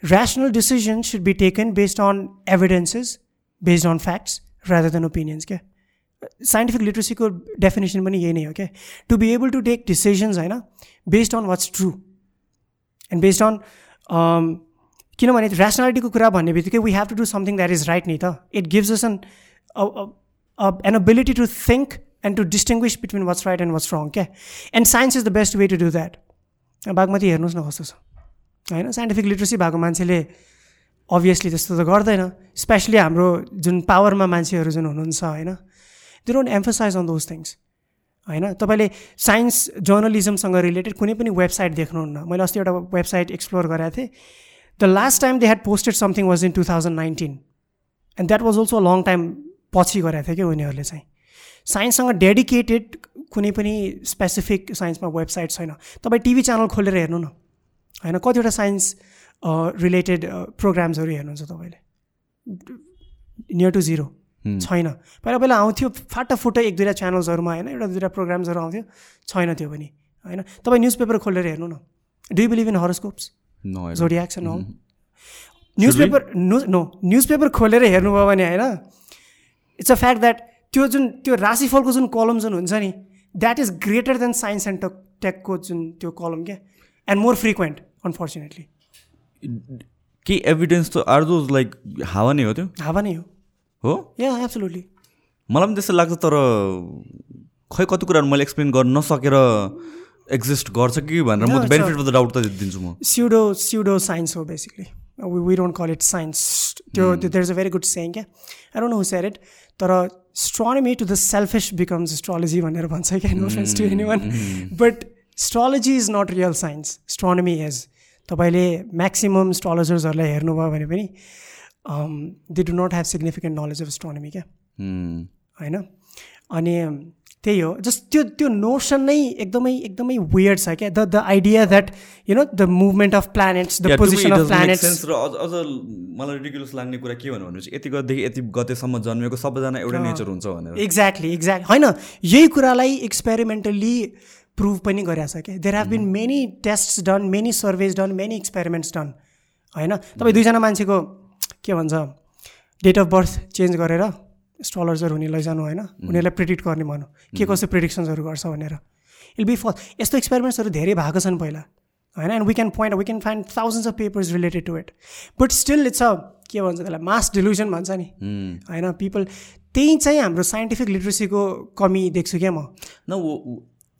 rational decision should be taken based on evidences based on facts rather than opinions क्या? साइन्टिफिक लिट्रेसीको डेफिनेसन पनि यही नै हो क्या to be able to take decisions होइन based on what's true and based on किनभने ऱ्यासनालिटीको कुरा भन्ने बित्तिकै we have to do something that is right नि त? It gives us an an ability to think and to distinguish between what's right and what's wrong क्या and science is the best way to do that Bagmati हेर्नुहोस् न कस्तो छ। होइन साइन्टिफिक लिट्रेसी भएको मान्छेले अभियसली त्यस्तो त गर्दैन स्पेसली हाम्रो जुन पावरमा मान्छेहरू जुन हुनुहुन्छ होइन? They don't emphasize on those things होइन? तपाईँले साइन्स जर्नलिजमसँग रिलेटेड कुनै पनि वेबसाइट देख्नुहुन्न मैले अस्ति एउटा वेबसाइट एक्सप्लोर गरेको थिएँ। The last time they had posted something was in two thousand nineteen and that was also long time पछि गरेको थियो कि उनीहरूले चाहिँ। साइन्ससँग डेडिकेटेड कुनै पनि स्पेसिफिक साइन्समा वेबसाइट छैन। तपाईँ टिभी च्यानल खोलेर हेर्नु न। होइन? कतिवटा साइन्स रिलेटेड प्रोग्राम्सहरू हेर्नुहुन्छ तपाईँले। नियर टु जिरो छैन। पहिला पहिला आउँथ्यो फाटाफुट्टै एक दुईवटा च्यानल्सहरूमा होइन एउटा दुईवटा प्रोग्राम्सहरू आउँथ्यो छैन त्यो पनि होइन। तपाईँ न्युज पेपर खोलेर हेर्नु न। Do believe in horoscopes zodiacs home newspaper no newspaper खोलेर हेर्नुभयो भने होइन इट्स अ फ्याक्ट द्याट त्यो जुन त्यो राशिफलको जुन कलम जुन हुन्छ नि that is greater than science and tech टेकको जुन त्यो कलम क्या एन्ड मोर फ्रिक्वेन्ट अनफर्चुनेटली के एभिडेन्स त आर दोज लाइक हावा नै हो त्यो? हावा नै हो। हो? या एब्सोल्युटली मलाई पनि त्यस्तो लाग्छ तर खै कति कुराहरू मैले एक्सप्लेन गर्न नसकेर एक्जिस्ट गर्छ कि भनेर म बेनिफिट अफ द डाउट त दिन्छु म। स्युडो स्युडो साइन्स हो basically we don't call it science त्यो there is a very good saying क्या I don't know share it तर astronomy to the selfish becomes astrology भनेर भन्छ क्या no offence to anyone but astrology is not real science astronomy is तपाईँले म्याक्सिमम् स्ट्रोलोजर्सहरूलाई हेर्नुभयो भने पनि they do not have significant knowledge of astronomy क्या होइन अनि त्यही हो जस्ट त्यो त्यो नोसन नै एकदमै एकदमै वियर्ड छ क्या the the idea that you know the movement of planets the position of planets र अझ मलाई रिडिकुलस लाग्ने कुरा के भन्नु भने यति गतेदेखि यति गतेसम्म जन्मेको सबैजना एउटै नेचर हुन्छ भनेर। एक्ज्याक्टली एक्ज्याक्ट होइन यही कुरालाई एक्सपेरिमेन्टल्ली प्रुभ पनि गरेको छ क्या there have been many test done many surveys done many experiments done होइन तपाईँ दुईजना मान्छेको के भन्छ डेट अफ बर्थ चेन्ज गरेर स्ट्रलर्सहरू हुने लैजानु होइन। उनीहरूलाई प्रिडिक्ट गर्ने भनौँ के कस्तो प्रिडिक्सन्सहरू गर्छ भनेर। इल बी फर यस्तो एक्सपेरिमेन्ट्सहरू धेरै भएको छन् पहिला। होइन and we can point we can find thousands of papers related to it but still it's a के भन्छ त्यसलाई मास डिल्युजन भन्छ नि। होइन पिपल त्यही चाहिँ हाम्रो साइन्टिफिक लिट्रेसीको कमी देख्छु क्या म। न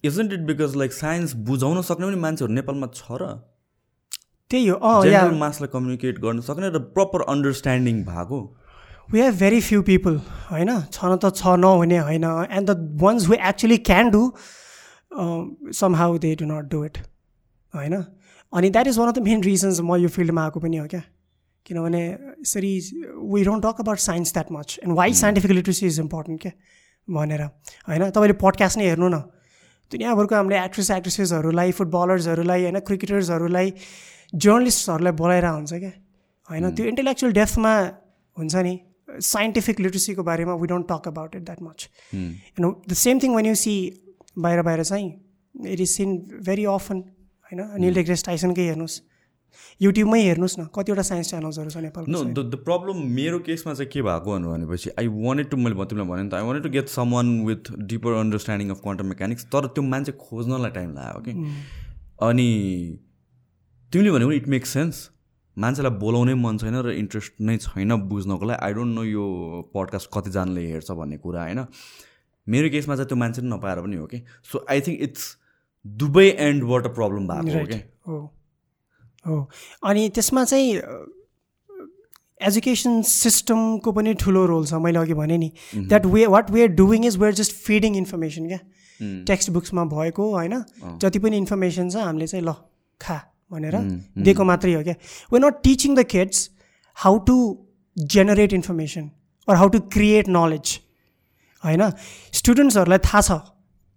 isn't it because like science बुझाउन सक्ने पनि मान्छेहरू नेपालमा छ र? त्यही हो। अँ मासलाई कम्युनिकेट गर्न सक्ने र प्रपर अन्डरस्ट्यान्डिङ भएको। We have very few people होइन? छ न त छ नहुने होइन। And the ones who actually can do somehow they do not do it होइन? अनि that is one of the main reasons म यो फिल्डमा आएको पनि हो क्या। किनभने यसरी we don't talk about science that much and why scientific literacy is important क्या भनेर होइन? तपाईँले पडकास्ट नै हेर्नु न। दुनियाँभरको हामीले एक्ट्रेस एक्ट्रेसेसहरूलाई फुटबलर्सहरूलाई होइन? क्रिकेटर्सहरूलाई जर्नलिस्टहरूलाई बोलाएर हुन्छ क्या। होइन त्यो इन्टेलेक्चुअल डेप्थमा हुन्छ नि साइन्टिफिक लिट्रेसीको बारेमा we don't talk about it that much and the same thing one you see बाहिर बाहिर चाहिँ it is seen very often होइन निल डेग्रेस टाइसनकै हेर्नुहोस्। युट्युबमै हेर्नुहोस् न कतिवटा साइन्स च्यानल्सहरू छ नेपालमा नो द द प्रब्लम मेरो केसमा चाहिँ के भएको भनेपछि आई वान्टेड टु मैले तिमीलाई भने नि त I wanted to get someone with deeper understanding of quantum mechanics तर त्यो मान्छे खोज्नलाई टाइम लाग्यो कि अनि तिमीले भनेको इट मेक्स सेन्स। मान्छेलाई बोलाउनै मन छैन र इन्ट्रेस्ट नै छैन बुझ्नको लागि। आई डोन्ट नो यो पडकास्ट कतिजनाले हेर्छ भन्ने कुरा होइन? मेरो केसमा चाहिँ त्यो मान्छे नपाएर पनि हो कि सो आई थिङ्क इट्स दुवै एन्डबाट प्रब्लम भएको हो कि हो। अनि त्यसमा चाहिँ एजुकेसन सिस्टमको पनि ठुलो रोल छ। मैले अघि भनेँ नि that way what we are doing is we're just feeding information क्या? टेक्स्ट बुक्समा भएको होइन? जति पनि इन्फर्मेसन छ हामीले चाहिँ ल खा। भनेर दिएको मात्रै हो क्या? We not teaching the kids how to generate information or how to create knowledge होइन? स्टुडेन्ट्सहरूलाई थाहा छ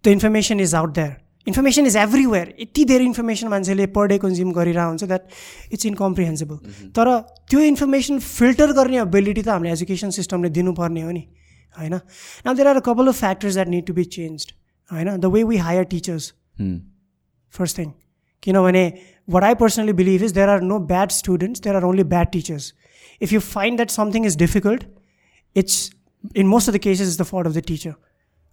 the information is out there information is everywhere यति धेरै इन्फर्मेसन मान्छेले पर डे कन्ज्युम गरिरहेको हुन्छ द्याट इट्स इनकम्प्रिहेन्सिबल तर त्यो इन्फर्मेसन फिल्टर गर्ने एबिलिटी त हामीले एजुकेसन सिस्टमले दिनुपर्ने हो नि होइन? न there are a couple of factors that need to be change होइन? The way we hire teachers first thing किनभने what I personally believe is there are no bad students, there are only bad teachers. If you find that something is difficult, it's in most of the cases it's the fault of the teacher.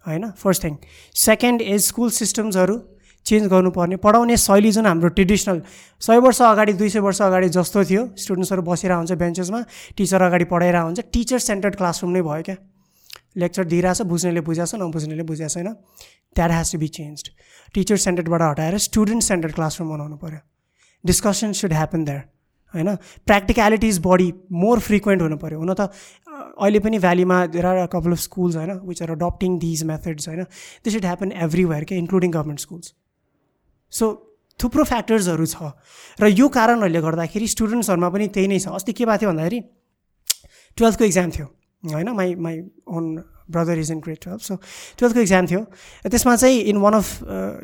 होइन first thing second is school सिस्टम्सहरू change गर्नुपर्ने पढाउने शैली जुन हाम्रो ट्रेडिसनल सय वर्ष अगाडि दुई सय वर्ष अगाडि जस्तो थियो स्टुडेन्ट्सहरू बसिरहेको हुन्छ बेन्चेसमा टिचर अगाडि पढाइरहेको हुन्छ टिचर सेन्टर्ड क्लासरुम नै भयो क्या लेक्चर दिइरहेछ बुझ्नेले बुझाएको छ नबुझ्नेले बुझाएको छैन that has to be change teacher सेन्टर्डबाट हटाएर स्टुडेन्ट सेन्टर्ड क्लासरुम बनाउनु पऱ्यो डिस्कसन सुड ह्यापन द्याट होइन? प्र्याक्टिक्यालिटिज बडी मोर फ्रिक्वेन्ट हुनु पऱ्यो हुन त अहिले पनि भ्यालीमा there are couple of schools होइन which are adopting these methods होइन? दिस सुड ह्यापन एभ्रिवेयर क्या इन्क्लुडिङ गभर्मेन्ट स्कुल्स सो थुप्रो फ्याक्टर्सहरू छ। र यो कारणहरूले गर्दाखेरि स्टुडेन्ट्सहरूमा पनि त्यही नै छ। अस्ति के भएको थियो भन्दाखेरि टुवेल्थको इक्जाम थियो होइन? My my own brother is in grade twelve so टुवेल्थको exam थियो। त्यसमा चाहिँ in one of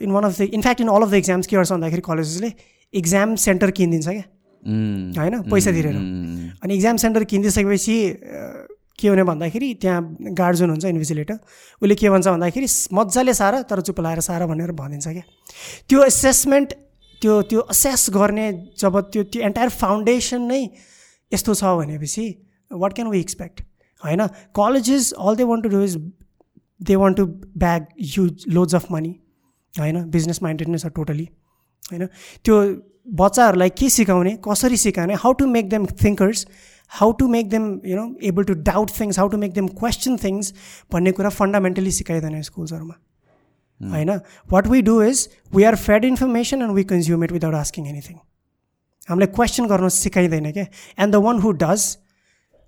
in one of the in fact in all of the exams के गर्छ भन्दाखेरि कलेजेसले इक्जाम सेन्टर किनिदिन्छ क्या? होइन? पैसा तिरेर। अनि इक्जाम सेन्टर किनिदिइसकेपछि के हुने भन्दाखेरि त्यहाँ गार्ड जुन हुन्छ इन्भिजिलेटर उसले के भन्छ भन्दाखेरि मजाले सार तर चुप लाएर सार भनेर भनिदिन्छ क्या। त्यो एसेसमेन्ट त्यो त्यो असेस गर्ने जब त्यो त्यो एन्टायर फाउन्डेसन नै यस्तो छ भनेपछि वाट क्यान वी एक्सपेक्ट होइन? Colleges all they want to do is they want to bag huge loads of money होइन? बिजनेस माइन्डेडनेस छ टोटली होइन? त्यो बच्चाहरूलाई के सिकाउने कसरी सिकाउने how to make them thinkers how to make them you know able to doubt things how to make them question things भन्ने कुरा फन्डामेन्टली सिकाइँदैन स्कुल्सहरूमा होइन? What we do is we are fed information and we consume it without asking anything हामीलाई क्वेसन गर्न सिकाइँदैन क्या and the one who does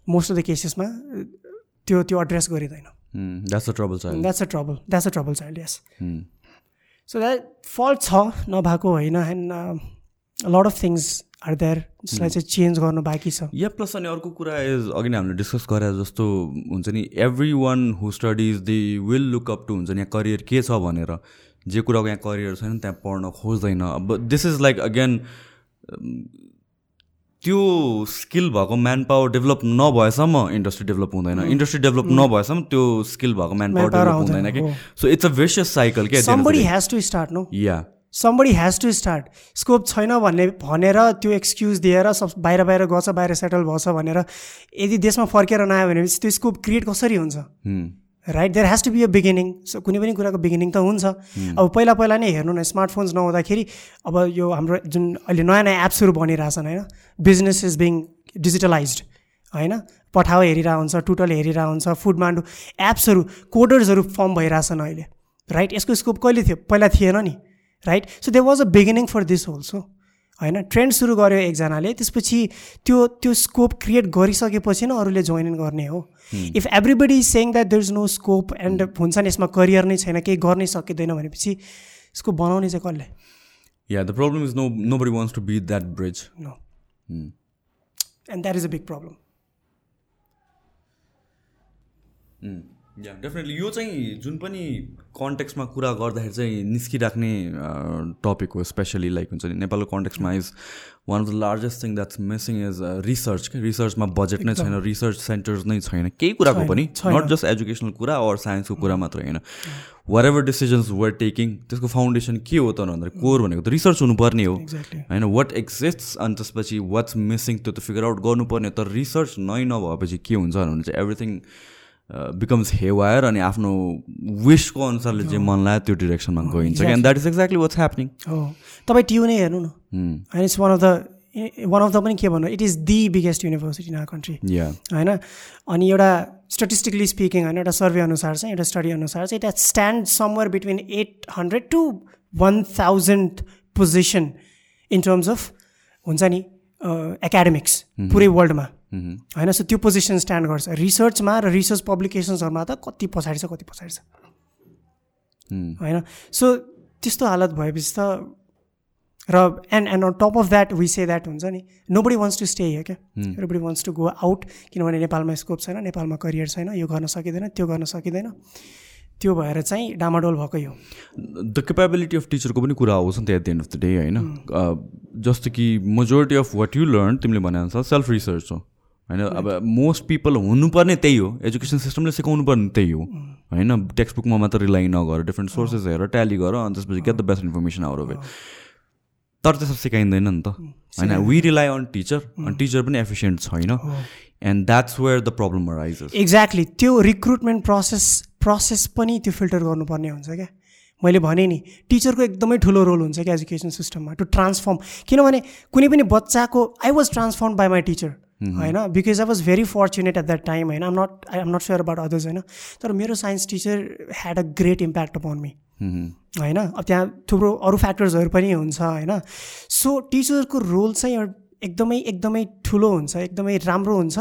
most of the केसेसमा त्यो त्यो एड्रेस गरिँदैन। That's a trouble child that's a trouble that's a trouble child yes so that fault छ नभएको होइन and lot of things are there जसलाई चाहिँ चेन्ज गर्नु बाँकी छ। या प्लस अनि अर्को कुरा इज अघि नै हामीले डिस्कस गरे जस्तो हुन्छ नि everyone who studies they will look up to हुन्छ नि यहाँ करियर के छ भनेर। जे कुराको यहाँ करियर छैन त्यहाँ पढ्न खोज्दैन। अब दिस इज लाइक अगेन त्यो स्किल भएको म्यान पावर डेभलप नभएसम्म इन्डस्ट्री डेभलप हुँदैन. इन्डस्ट्री डेभलप नभएसम्म त्यो स्किल भएको म्यान पावर डेभलप हुँदैन कि so it's a vicious cycle के somebody has to start no yeah somebody has to start scope छैन भन्ने भनेर त्यो एक्सक्युज दिएर सब बाहिर बाहिर गछ बाहिर सेटल भएछ भनेर यदि देशमा फर्केर नआयो भनेपछि त्यो स्कोप क्रिएट कसरी हुन्छ? Right there has to be a beginning so कुनै पनि कुराको बिगिनिङ त हुन्छ अब पहिला पहिला नै हेर्नु न स्मार्टफोन्स नहुँदाखेरि अब यो हाम्रो जुन अहिले नयाँ नयाँ एप्सहरू बनिरहेछन् होइन बिजनेस इज बिङ डिजिटलाइज होइन पठाओ हेरिरहेको हुन्छ टुटल हेरिरहेको हुन्छ फुड मान्डु एप्सहरू कोडर्सहरू फर्म भइरहेछन् अहिले राइट यसको स्कोप कहिले थियो पहिला थिएन नि right so they was a beginning for this होल्सो होइन ट्रेन्ड सुरु गर्यो एकजनाले त्यसपछि त्यो त्यो स्कोप क्रिएट गरिसकेपछि नै अरूले जोइन इन गर्ने हो। If everybody saying that there is no scope and हुन्छ नि यसमा करियर नै छैन केही गर्नै सकिँदैन भनेपछि यसको बनाउने चाहिँ कसले? Yeah the problem is no nobody wants to be that bridge no and that is a big problem yeah definitely यो चाहिँ जुन पनि कन्टेक्समा कुरा गर्दाखेरि चाहिँ निस्किराख्ने टपिक हो स्पेसली लाइक हुन्छ नि नेपालको कन्टेक्समा is one of the largest thing that's missing is research क्या? रिसर्चमा बजेट नै छैन रिसर्च सेन्टर्स नै छैन। केही कुराको पनि नट जस्ट एजुकेसनल कुरा अर साइन्सको कुरा मात्र होइन। वाट एभर डिसिजन्स वर टेकिङ त्यसको फाउन्डेसन के हो त भन्दाखेरि कोर भनेको त रिसर्च हुनुपर्ने हो। होइन वाट एक्जिस्ट्स अनि त्यसपछि वाट्स मिसिङ त्यो त फिगर आउट गर्नुपर्ने तर रिसर्च नै नभएपछि के हुन्छ भने चाहिँ एभ्रिथिङ बिकम्स हेवायर अनि आफ्नो विसको अनुसारले चाहिँ मन लाग्यो त्यो डिरेक्सनमा गइन्छ। And that is exactly what's happening हो तपाईँ टियु नै हेर्नु न। होइन it's one of the one of the पनि के भन्नु it is the biggest university in our country होइन? अनि एउटा स्टेटिस्टिकली स्पिकिङ होइन एउटा सर्वे अनुसार चाहिँ एउटा स्टडी अनुसार चाहिँ it stand somewhere between eight hundred to one thousand position in terms of हुन्छ नि एकाडेमिक्स पुरै वर्ल्डमा होइन सो त्यो पोजिसन स्ट्यान्ड गर्छ। रिसर्चमा र रिसर्च पब्लिकेसन्सहरूमा त कति पछाडि छ कति पछाडि छ। होइन सो त्यस्तो हालत भएपछि त र and and on top of that we say that हुन्छ नि। Nobody wants to stay here क्या body wants to go out किनभने नेपालमा स्कोप छैन नेपालमा करियर छैन यो गर्न सकिँदैन त्यो गर्न सकिँदैन। त्यो भएर चाहिँ डामाडोल भएकै हो। द केपेबिलिटी अफ टिचरको पनि कुरा आउँछ नि त at the end of the day होइन? जस्तो कि majority of what you learn तिमीले भने अनुसार सेल्फ रिसर्च हो। होइन? अब मोस्ट पिपल हुनुपर्ने त्यही हो। एजुकेसन सिस्टमले सिकाउनु पर्ने त्यही हो। होइन? टेक्स्ट बुकमा मात्र रिलाइ नगर डिफ्रेन्ट सोर्सेस हेर ट्याली गर अनि त्यसपछि get the best information out of it तर त्यसो सिकाइँदैन नि त। होइन? वी रिलाइ अन टिचर अनि टिचर पनि एफिसियन्ट छैन। And that's where the problem arises exactly त्यो रिक्रुटमेन्ट प्रोसेस प्रोसेस पनि त्यो फिल्टर गर्नुपर्ने हुन्छ क्या। मैले भने नि टिचरको एकदमै ठुलो रोल हुन्छ क्या एजुकेसन सिस्टममा टु ट्रान्सफर्म किनभने कुनै पनि बच्चाको I was transform by my teacher होइन because I was very fortunate at that time होइन I'm not I am not sure about others होइन तर मेरो science teacher had a great impact upon me होइन अब त्यहाँ थुप्रो अरू फ्याक्टर्सहरू पनि हुन्छ होइन सो टिचरको रोल चाहिँ एकदमै एकदमै ठुलो हुन्छ एकदमै राम्रो हुन्छ।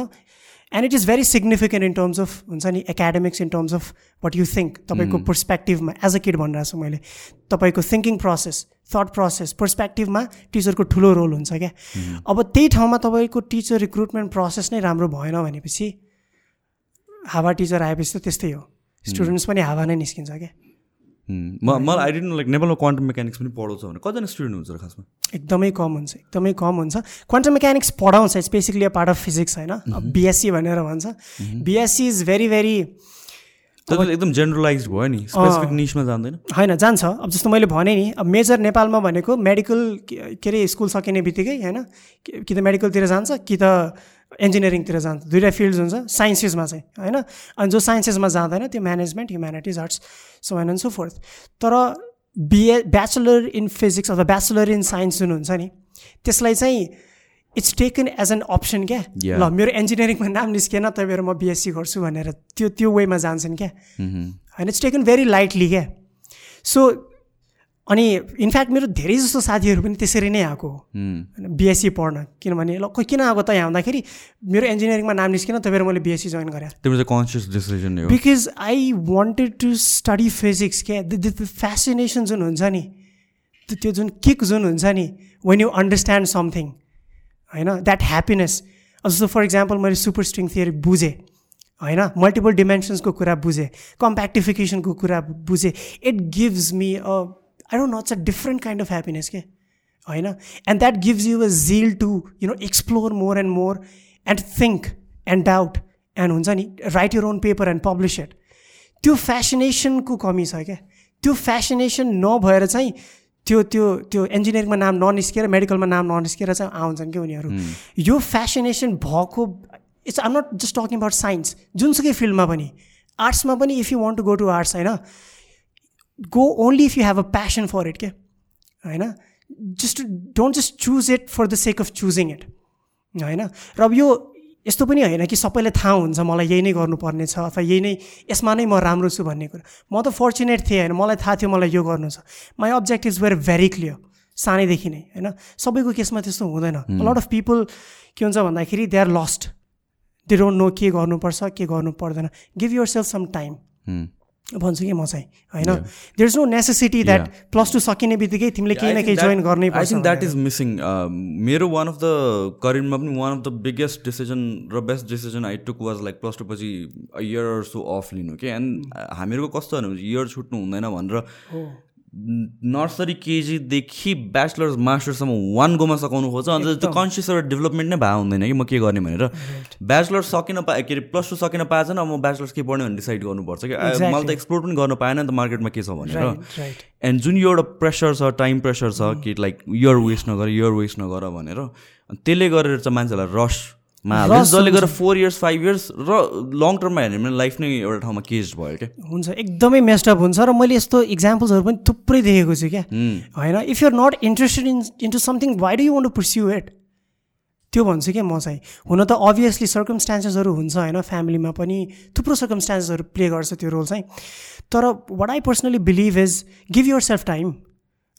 And it is very significant in terms of हुन्छ नि academics in terms of what you think तपाईँको पर्सपेक्टिभमा एज अ किड भनिरहेको छु मैले तपाईँको थिङ्किङ प्रोसेस थट प्रोसेस पर्सपेक्टिभमा टिचरको ठुलो रोल हुन्छ क्या अब त्यही ठाउँमा तपाईँको टिचर रिक्रुटमेन्ट प्रोसेस नै राम्रो भएन भनेपछि हावा टिचर आएपछि त त्यस्तै हो स्टुडेन्ट्स पनि हावा नै निस्किन्छ क्या म मलाई आइडेन्ट लाइक नेपालमा क्वान्टम मेकानिक्स पनि पढाउँछ भने कतिजना स्टुडेन्ट हुन्छ र खासमा? एकदमै कम हुन्छ एकदमै कम हुन्छ। क्वान्टम मेकानिक्स पढाउँछ specifically a part of physics होइन? बिएससी भनेर भन्छ। बिएससी इज भेरी भेरी एकदम जेनरलाइज भयो नि। स्पेसिफिक निसमा जान्दैन होइन जान्छ। अब जस्तो मैले भने नि अब मेजर नेपालमा भनेको मेडिकल के अरे स्कुल सकिने बित्तिकै होइन? कि त मेडिकलतिर जान्छ कि त इन्जिनियरिङतिर जान्छ। दुइटा फिल्ड्स हुन्छ साइन्सेसमा चाहिँ होइन? अनि जो साइन्सेसमा जाँदैन त्यो management humanities arts so and and so forth तर बिए ब्याचलर इन फिजिक्स अथवा ब्याचलर इन साइन्स जुन हुन्छ नि त्यसलाई चाहिँ it's taken as an option क्या? ल मेरो इन्जिनियरिङमा नाम निस्किएन त्यही भएर म बिएससी गर्छु भनेर त्यो त्यो वेमा जान्छन् क्या? होइन इट्स टेकन भेरी लाइटली क्या? सो अनि इनफ्याक्ट मेरो धेरै जस्तो साथीहरू पनि त्यसरी नै आएको हो। बिएससी पढ्न। किनभने ल खोइ किन आएको त यहाँ हुँदाखेरि मेरो इन्जिनियरिङमा नाम निस्किन भएर मैले बिएससी जोइन गरेँ। Because I wanted to study physics क्या फेसिनेसन जुन हुन्छ नि त्यो जुन किक जुन हुन्छ नि वेन यु अन्डरस्ट्यान्ड समथिङ होइन? द्याट ह्याप्पिनेस जस्तो फर इक्जाम्पल मैले सुपर स्ट्रिङ थियरी बुझेँ होइन? मल्टिपल डिमेन्सन्सको कुरा बुझेँ कम्प्याक्टिफिकेसनको कुरा बुझेँ। It gives me a I don't know it's a different kind of happiness के होइन and that gives you a zeal to you know explore more and more and think and doubt and हुन्छ नि write your own paper and publish it त्यो फेसिनेसनको कमी छ क्या त्यो फेसिनेसन नभएर चाहिँ त्यो त्यो त्यो इन्जिनियरिङमा नाम ननिस्केर मेडिकलमा नाम ननिस्केर चाहिँ आउँछन् कि उनीहरू? यो फेसिनेसन भएको it's I'm not just talking about science जुनसुकै फिल्डमा पनि आर्ट्समा पनि if you want to go to arts होइन go only if you have a passion for it के होइन just don't just choose it for the sake of choosing it होइन र अब यो यस्तो पनि होइन कि सबैलाई थाहा हुन्छ मलाई यही नै गर्नुपर्ने छ अथवा यही नै यसमा नै म राम्रो छु भन्ने कुरा। म त फर्चुनेट थिएँ होइन? मलाई थाहा थियो मलाई यो गर्नु छ। My objectives were very clear सानैदेखि नै होइन? सबैको केसमा त्यस्तो हुँदैन। लट अफ पिपल के हुन्छ भन्दाखेरि they are lost they don't know के गर्नुपर्छ के गर्नु पर्दैन। Give yourself some time भन्छु कि म चाहिँ होइन there is no necessity that plus two सकिने बित्तिकै तिमीले केही न केही जोइन गर्नै आई थिङ्क द्याट पर्छ इज मिसिङ मेरो वान अफ द करियरमा पनि one of the biggest decision र best decision I took was like plus two पछि इयर सो अफ लिनु के एन्ड हामीहरूको कस्तो इयर छुट्नु हुँदैन भनेर नर्सरी केजीदेखि ब्याचलर्स मास्टरसम्म वान गोमा सघाउनु खोज्छ। अन्त त्यो कन्सियस एउटा डेभलपमेन्ट नै भए हुँदैन कि म के गर्ने भनेर। ब्याचलर्स सकिन पाए के अरे प्लस टू सकिन पाएछन् अब म ब्याचलर्स के पढ्ने भनेर डिसाइड गर्नुपर्छ कि। आ, मैले त एक्सप्लोर पनि गर्न पाएन नि त मार्केटमा के छ भनेर। एन्ड जुन यो एउटा प्रेसर छ टाइम प्रेसर छ कि लाइक इयर वेस्ट नगर इयर वेस्ट नगर भनेर त्यसले गरेर चाहिँ मान्छेहरूलाई हाल्छ जसले गरेर फोर इयर्स फाइभ इयर्स र लङ टर्ममा हेर्ने भने लाइफ नै एउटा ठाउँमा केज भयो क्या। हुन्छ एकदमै मेस्टअप हुन्छ र मैले यस्तो इक्जाम्पल्सहरू पनि थुप्रै देखेको छु क्या। होइन if you're not interested in into something why do you want to pursue it त्यो भन्छु क्या म चाहिँ। हुन त अभियसली सर्कमस्टान्सेसहरू हुन्छ होइन फ्यामिलीमा पनि थुप्रो सर्कमस्टान्सेसहरू प्ले गर्छ त्यो रोल चाहिँ। तर what I personally believe is give yourself time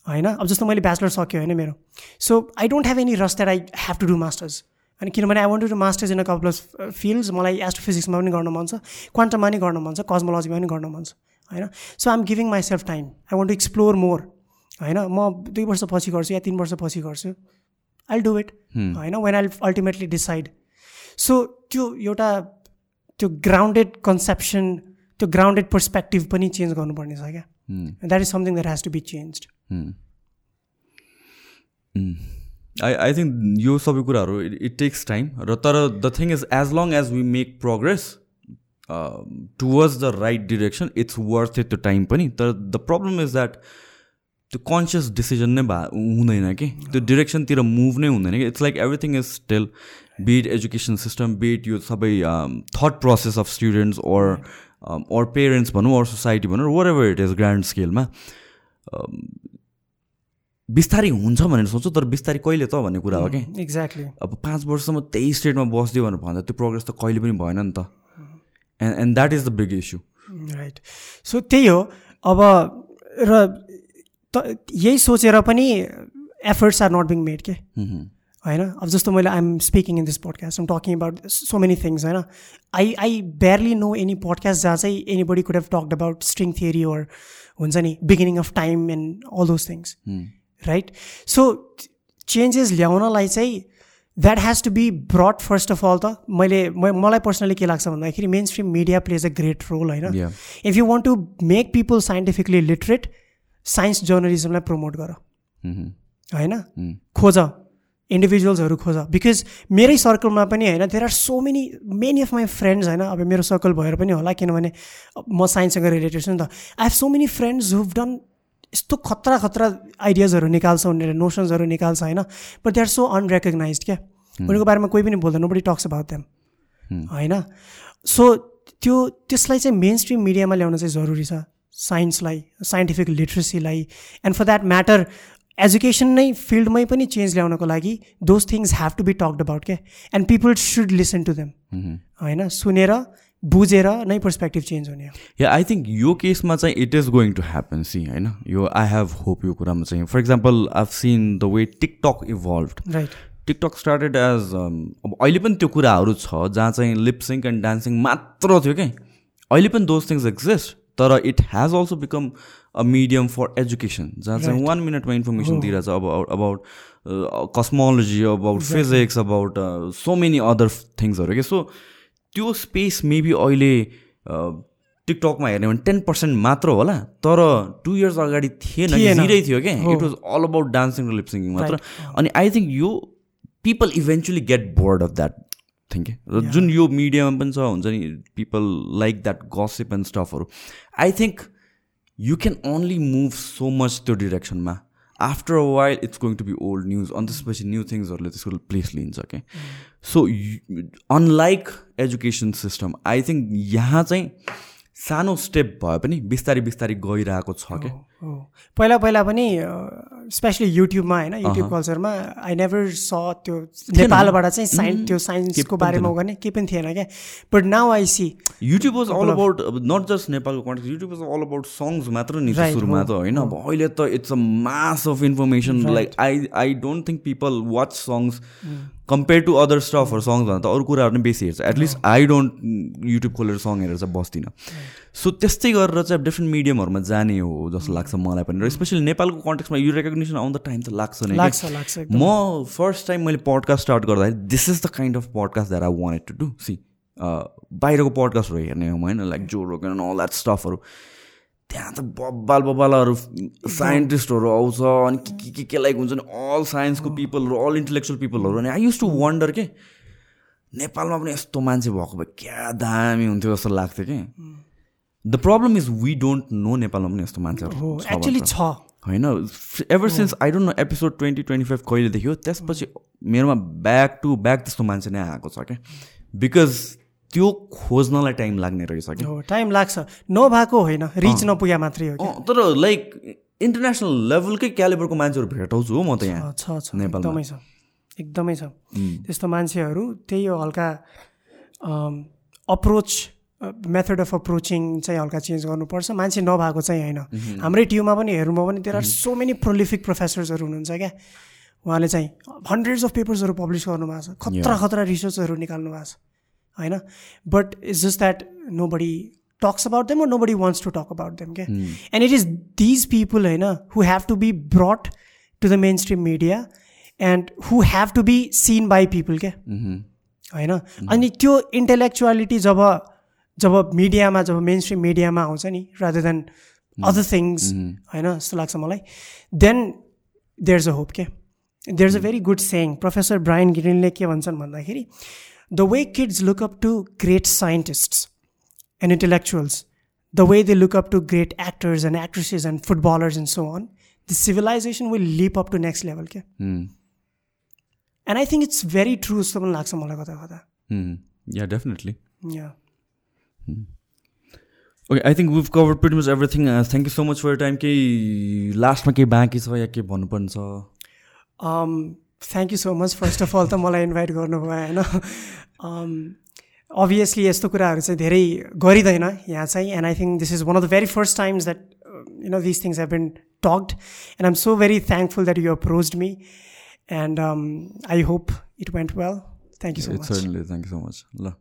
होइन। अब जस्तो मैले ब्याचलर सक्यो होइन मेरो। So I don't have any rush that I have to do masters अनि किनभने I want to masters in a couple of fields मलाई एस्ट्रोफिजिक्समा पनि गर्न मन छ क्वान्टममा पनि गर्न मन छ कस्मोलोजीमा पनि गर्न मन छ होइन? So I am giving myself time I want to explore more होइन? म दुई वर्षपछि गर्छु या तिन वर्षपछि गर्छु। आई डु इट होइन? When I ultimately decide so त्यो एउटा त्यो ग्राउन्डेड कन्सेप्सन त्यो ग्राउन्डेड पर्सपेक्टिभ पनि चेन्ज गर्नुपर्ने छ क्या। That is something that has to be change I I think यो सबै कुराहरू इट टेक्स टाइम र तर the thing is as long as we make progress towards the right direction it's worth it त्यो टाइम पनि. तर द प्रब्लम इज द्याट त्यो कन्सियस डिसिजन नै भए हुँदैन कि? त्यो डिरेक्सनतिर मुभ नै हुँदैन कि? It's like everything is still be it education system be it यो सबै thought process of students or or parents भनौँ ओर सोसाइटी भनौँ whatever it is grand स्केलमा बिस्तारै हुन्छ भनेर सोच्छु तर बिस्तारै कहिले त भन्ने कुरा हो कि? एक्ज्याक्टली अब पाँच वर्षसम्म त्यही स्टेटमा बसिदियो भनेर भन्दा त्यो प्रोग्रेस त कहिले पनि भएन नि त। And and that is the big issue right so त्यही हो। अब र त यही सोचेर पनि efforts are not being made के? होइन? अब जस्तो मैले I'm speaking in this podcast am talking about so many things होइन? I I barely know any podcast जहाँ चाहिँ anybody could have talked about string theory or हुन्छ नि beginning of time and all those things right so changes ल्याउनलाई चाहिँ that has to be brought first of all त मैले म- मलाई पर्सनली के लाग्छ भन्दाखेरि mainstream media plays a great role होइन. If you want to make people scientifically literate science जर्नलिजमलाई promote गर होइन खोज इन्डिभिजुअल्सहरू खोज बिकज मेरै सर्कलमा पनि होइन there are so many many of my friends होइन अब मेरो सर्कल भएर पनि होला किनभने म साइन्ससँग रिलेटेड छु नि त I have so many friends who've done यस्तो खतरा खतरा आइडियाजहरू निकाल्छ उनीहरूले नोसन्सहरू निकाल्छ होइन? But they are so unrecognise क्या? उनीहरूको बारेमा कोही पनि बोल्दैन बडी टक्स अबाउट देम होइन? सो त्यो त्यसलाई चाहिँ मेन स्ट्रिम मिडियामा ल्याउन चाहिँ जरुरी छ साइन्सलाई scientific लिट्रेसीलाई and for that matter education नै फिल्डमै पनि चेन्ज ल्याउनको लागि those things have to be talked about क्या? And people should listen to them होइन? सुनेर बुझेर नै पर्सपेक्टिभ चेन्ज हुने हो। या आई थिङ्क यो केसमा चाहिँ it is going to happen see होइन? यो आई हेभ होप यो कुरामा चाहिँ। For example I've seen the way TikTok evolve right TikTok started as अब अहिले पनि त्यो कुराहरू छ जहाँ चाहिँ लिपसिङ एन्ड डान्सिङ मात्र थियो क्या अहिले पनि दोज थिङ्स एक्जिस्ट तर it has also become a medium for education जहाँ चाहिँ वान मिनटमा इन्फर्मेसन दिइरहेछ अब about cosmology about physics about so many other थिङ्सहरू क्या सो त्यो स्पेस मेबी अहिले टिकटकमा हेर्ने भने टेन पर्सेन्ट मात्र होला तर टु इयर्स अगाडि थिएन। जिरै थियो क्या it was all about dancing र लिपसिङिङ मात्र। अनि आई थिङ्क यो people eventually get bored of that thing के र जुन यो मिडियामा पनि छ हुन्छ नि people like that gossip and स्टफहरू I think you can only move so much त्यो डिरेक्सनमा after a while it's going to be old news अनि त्यसपछि न्यू थिङ्सहरूले त्यसको प्लेस लिन्छ क्या so unlike education system. I think यहाँ चाहिँ सानो स्टेप भए पनि बिस्तारै बिस्तारै गइरहेको छ क्या पहिला पहिला पनि स्पेसली युट्युबमा होइन युट्युब कल्चरमा आई नेभर स त्यो नेपालबाट चाहिँ साइन्स त्यो साइन्सको बारेमा गर्ने केही पनि थिएन क्या but now I see YouTube was all about not just नेपालको context YouTube was all about songs मात्र नि सुरुमा त होइन। अब अहिले त it's a mass of information like I I don't think people watch songs compare to other स्टफहरू songs भन्दा त अरू कुराहरू पनि बेसी हेर्छ. एटलिस्ट आई डोन्ट युट्युब खोलेर सङ्ग हेरेर चाहिँ बस्दिनँ। सो त्यस्तै गरेर चाहिँ डिफ्रेन्ट मिडियमहरूमा जाने हो जस्तो लाग्छ मलाई पनि। र स्पेसली नेपालको कन्टेक्समा यो रेकग्नेसन आउन त टाइम त लाग्छ नै म फर्स्ट टाइम मैले पडकास्ट स्टार्ट गर्दाखेरि this is the kind of podcast that I wanted to do see बाहिरको पडकास्टहरू हेर्ने हो होइन? लाइक जो रोकन अल द्याट स्टफहरू त्यहाँ त बब्बाल बब्बालहरू साइन्टिस्टहरू आउँछ अनि के के के के लाइक हुन्छ नि अल साइन्सको पिपलहरू अल इन्टेलेक्चुअल पिपलहरू अनि आई युज टु वन्डर के नेपालमा पनि यस्तो मान्छे भएको भए क्या दामी हुन्थ्यो जस्तो लाग्थ्यो कि। The problem is we don't know नेपालमा पनि यस्तो मान्छेहरू एक्चुली। छ होइन ever since I don't know episode twenty twenty five कहिले देखियो त्यसपछि मेरोमा ब्याक टु ब्याक त्यस्तो मान्छे नै आएको छ क्या बिकज त्यो खोज्नलाई टाइम लाग्ने रहेछ हो टाइम लाग्छ। नभएको होइन रिच नपुग्या मात्रै हो कि? तर लाइक इन्टरनेसनल लेभलकै क्यालिबरको मान्छेहरू भेटाउँछु हो म त यहाँ छ छ। एकदमै छ। एकदमै छ। त्यस्तो मान्छेहरू त्यही हो हल्का अप्रोच मेथड अफ अप्रोचिङ चाहिँ हल्का चेन्ज गर्नुपर्छ। मान्छे नभएको चाहिँ होइन। हाम्रै टियुमा पनि हेर्नुभयो भने there are so many prolific प्रोफेसर्सहरू हुनुहुन्छ क्या। उहाँले चाहिँ हन्ड्रेड्स अफ पेपर्सहरू पब्लिस गर्नुभएको छ। खतरा खतरा रिसर्चहरू निकाल्नु भएको छ। होइन? But it's just that nobody talks about them nobody wants to talk about them क्या and it is these people होइन who have to be brought to the mainstream media and who have to be seen by people क्या होइन? अनि त्यो इन्टेलेक्चुअलिटी जब जब मिडियामा जब मेन स्ट्रिम मिडियामा आउँछ नि रादर देन अदर थिङ्स होइन? जस्तो लाग्छ मलाई। Then there is a hope के there is a very good saying professor Brian गिरिनले के भन्छन् भन्दाखेरि The way kids look up to great scientists and intellectuals, the way they look up to great actors and actresses and footballers and so on, the civilization will leap up to next level. Okay? Hmm. And I think it's very true. Someone like someone like that. Hmm. Yeah, definitely. Yeah. Okay, I think we've covered pretty much everything. Uh, thank you so much for your time. केही लास्टमा केही बाँकी छ या के भन्नुपर्ने छ Um, thank you so much. First of all, त मलाई इन्भाइट गर्नुभयो होइन? अभियसली यस्तो कुराहरू चाहिँ धेरै गरिँदैन यहाँ चाहिँ and I think this is one of the very first times that you know this things have been talked and I am so very thankful that you approached me and I hope it went well thank you so much thank you so much ल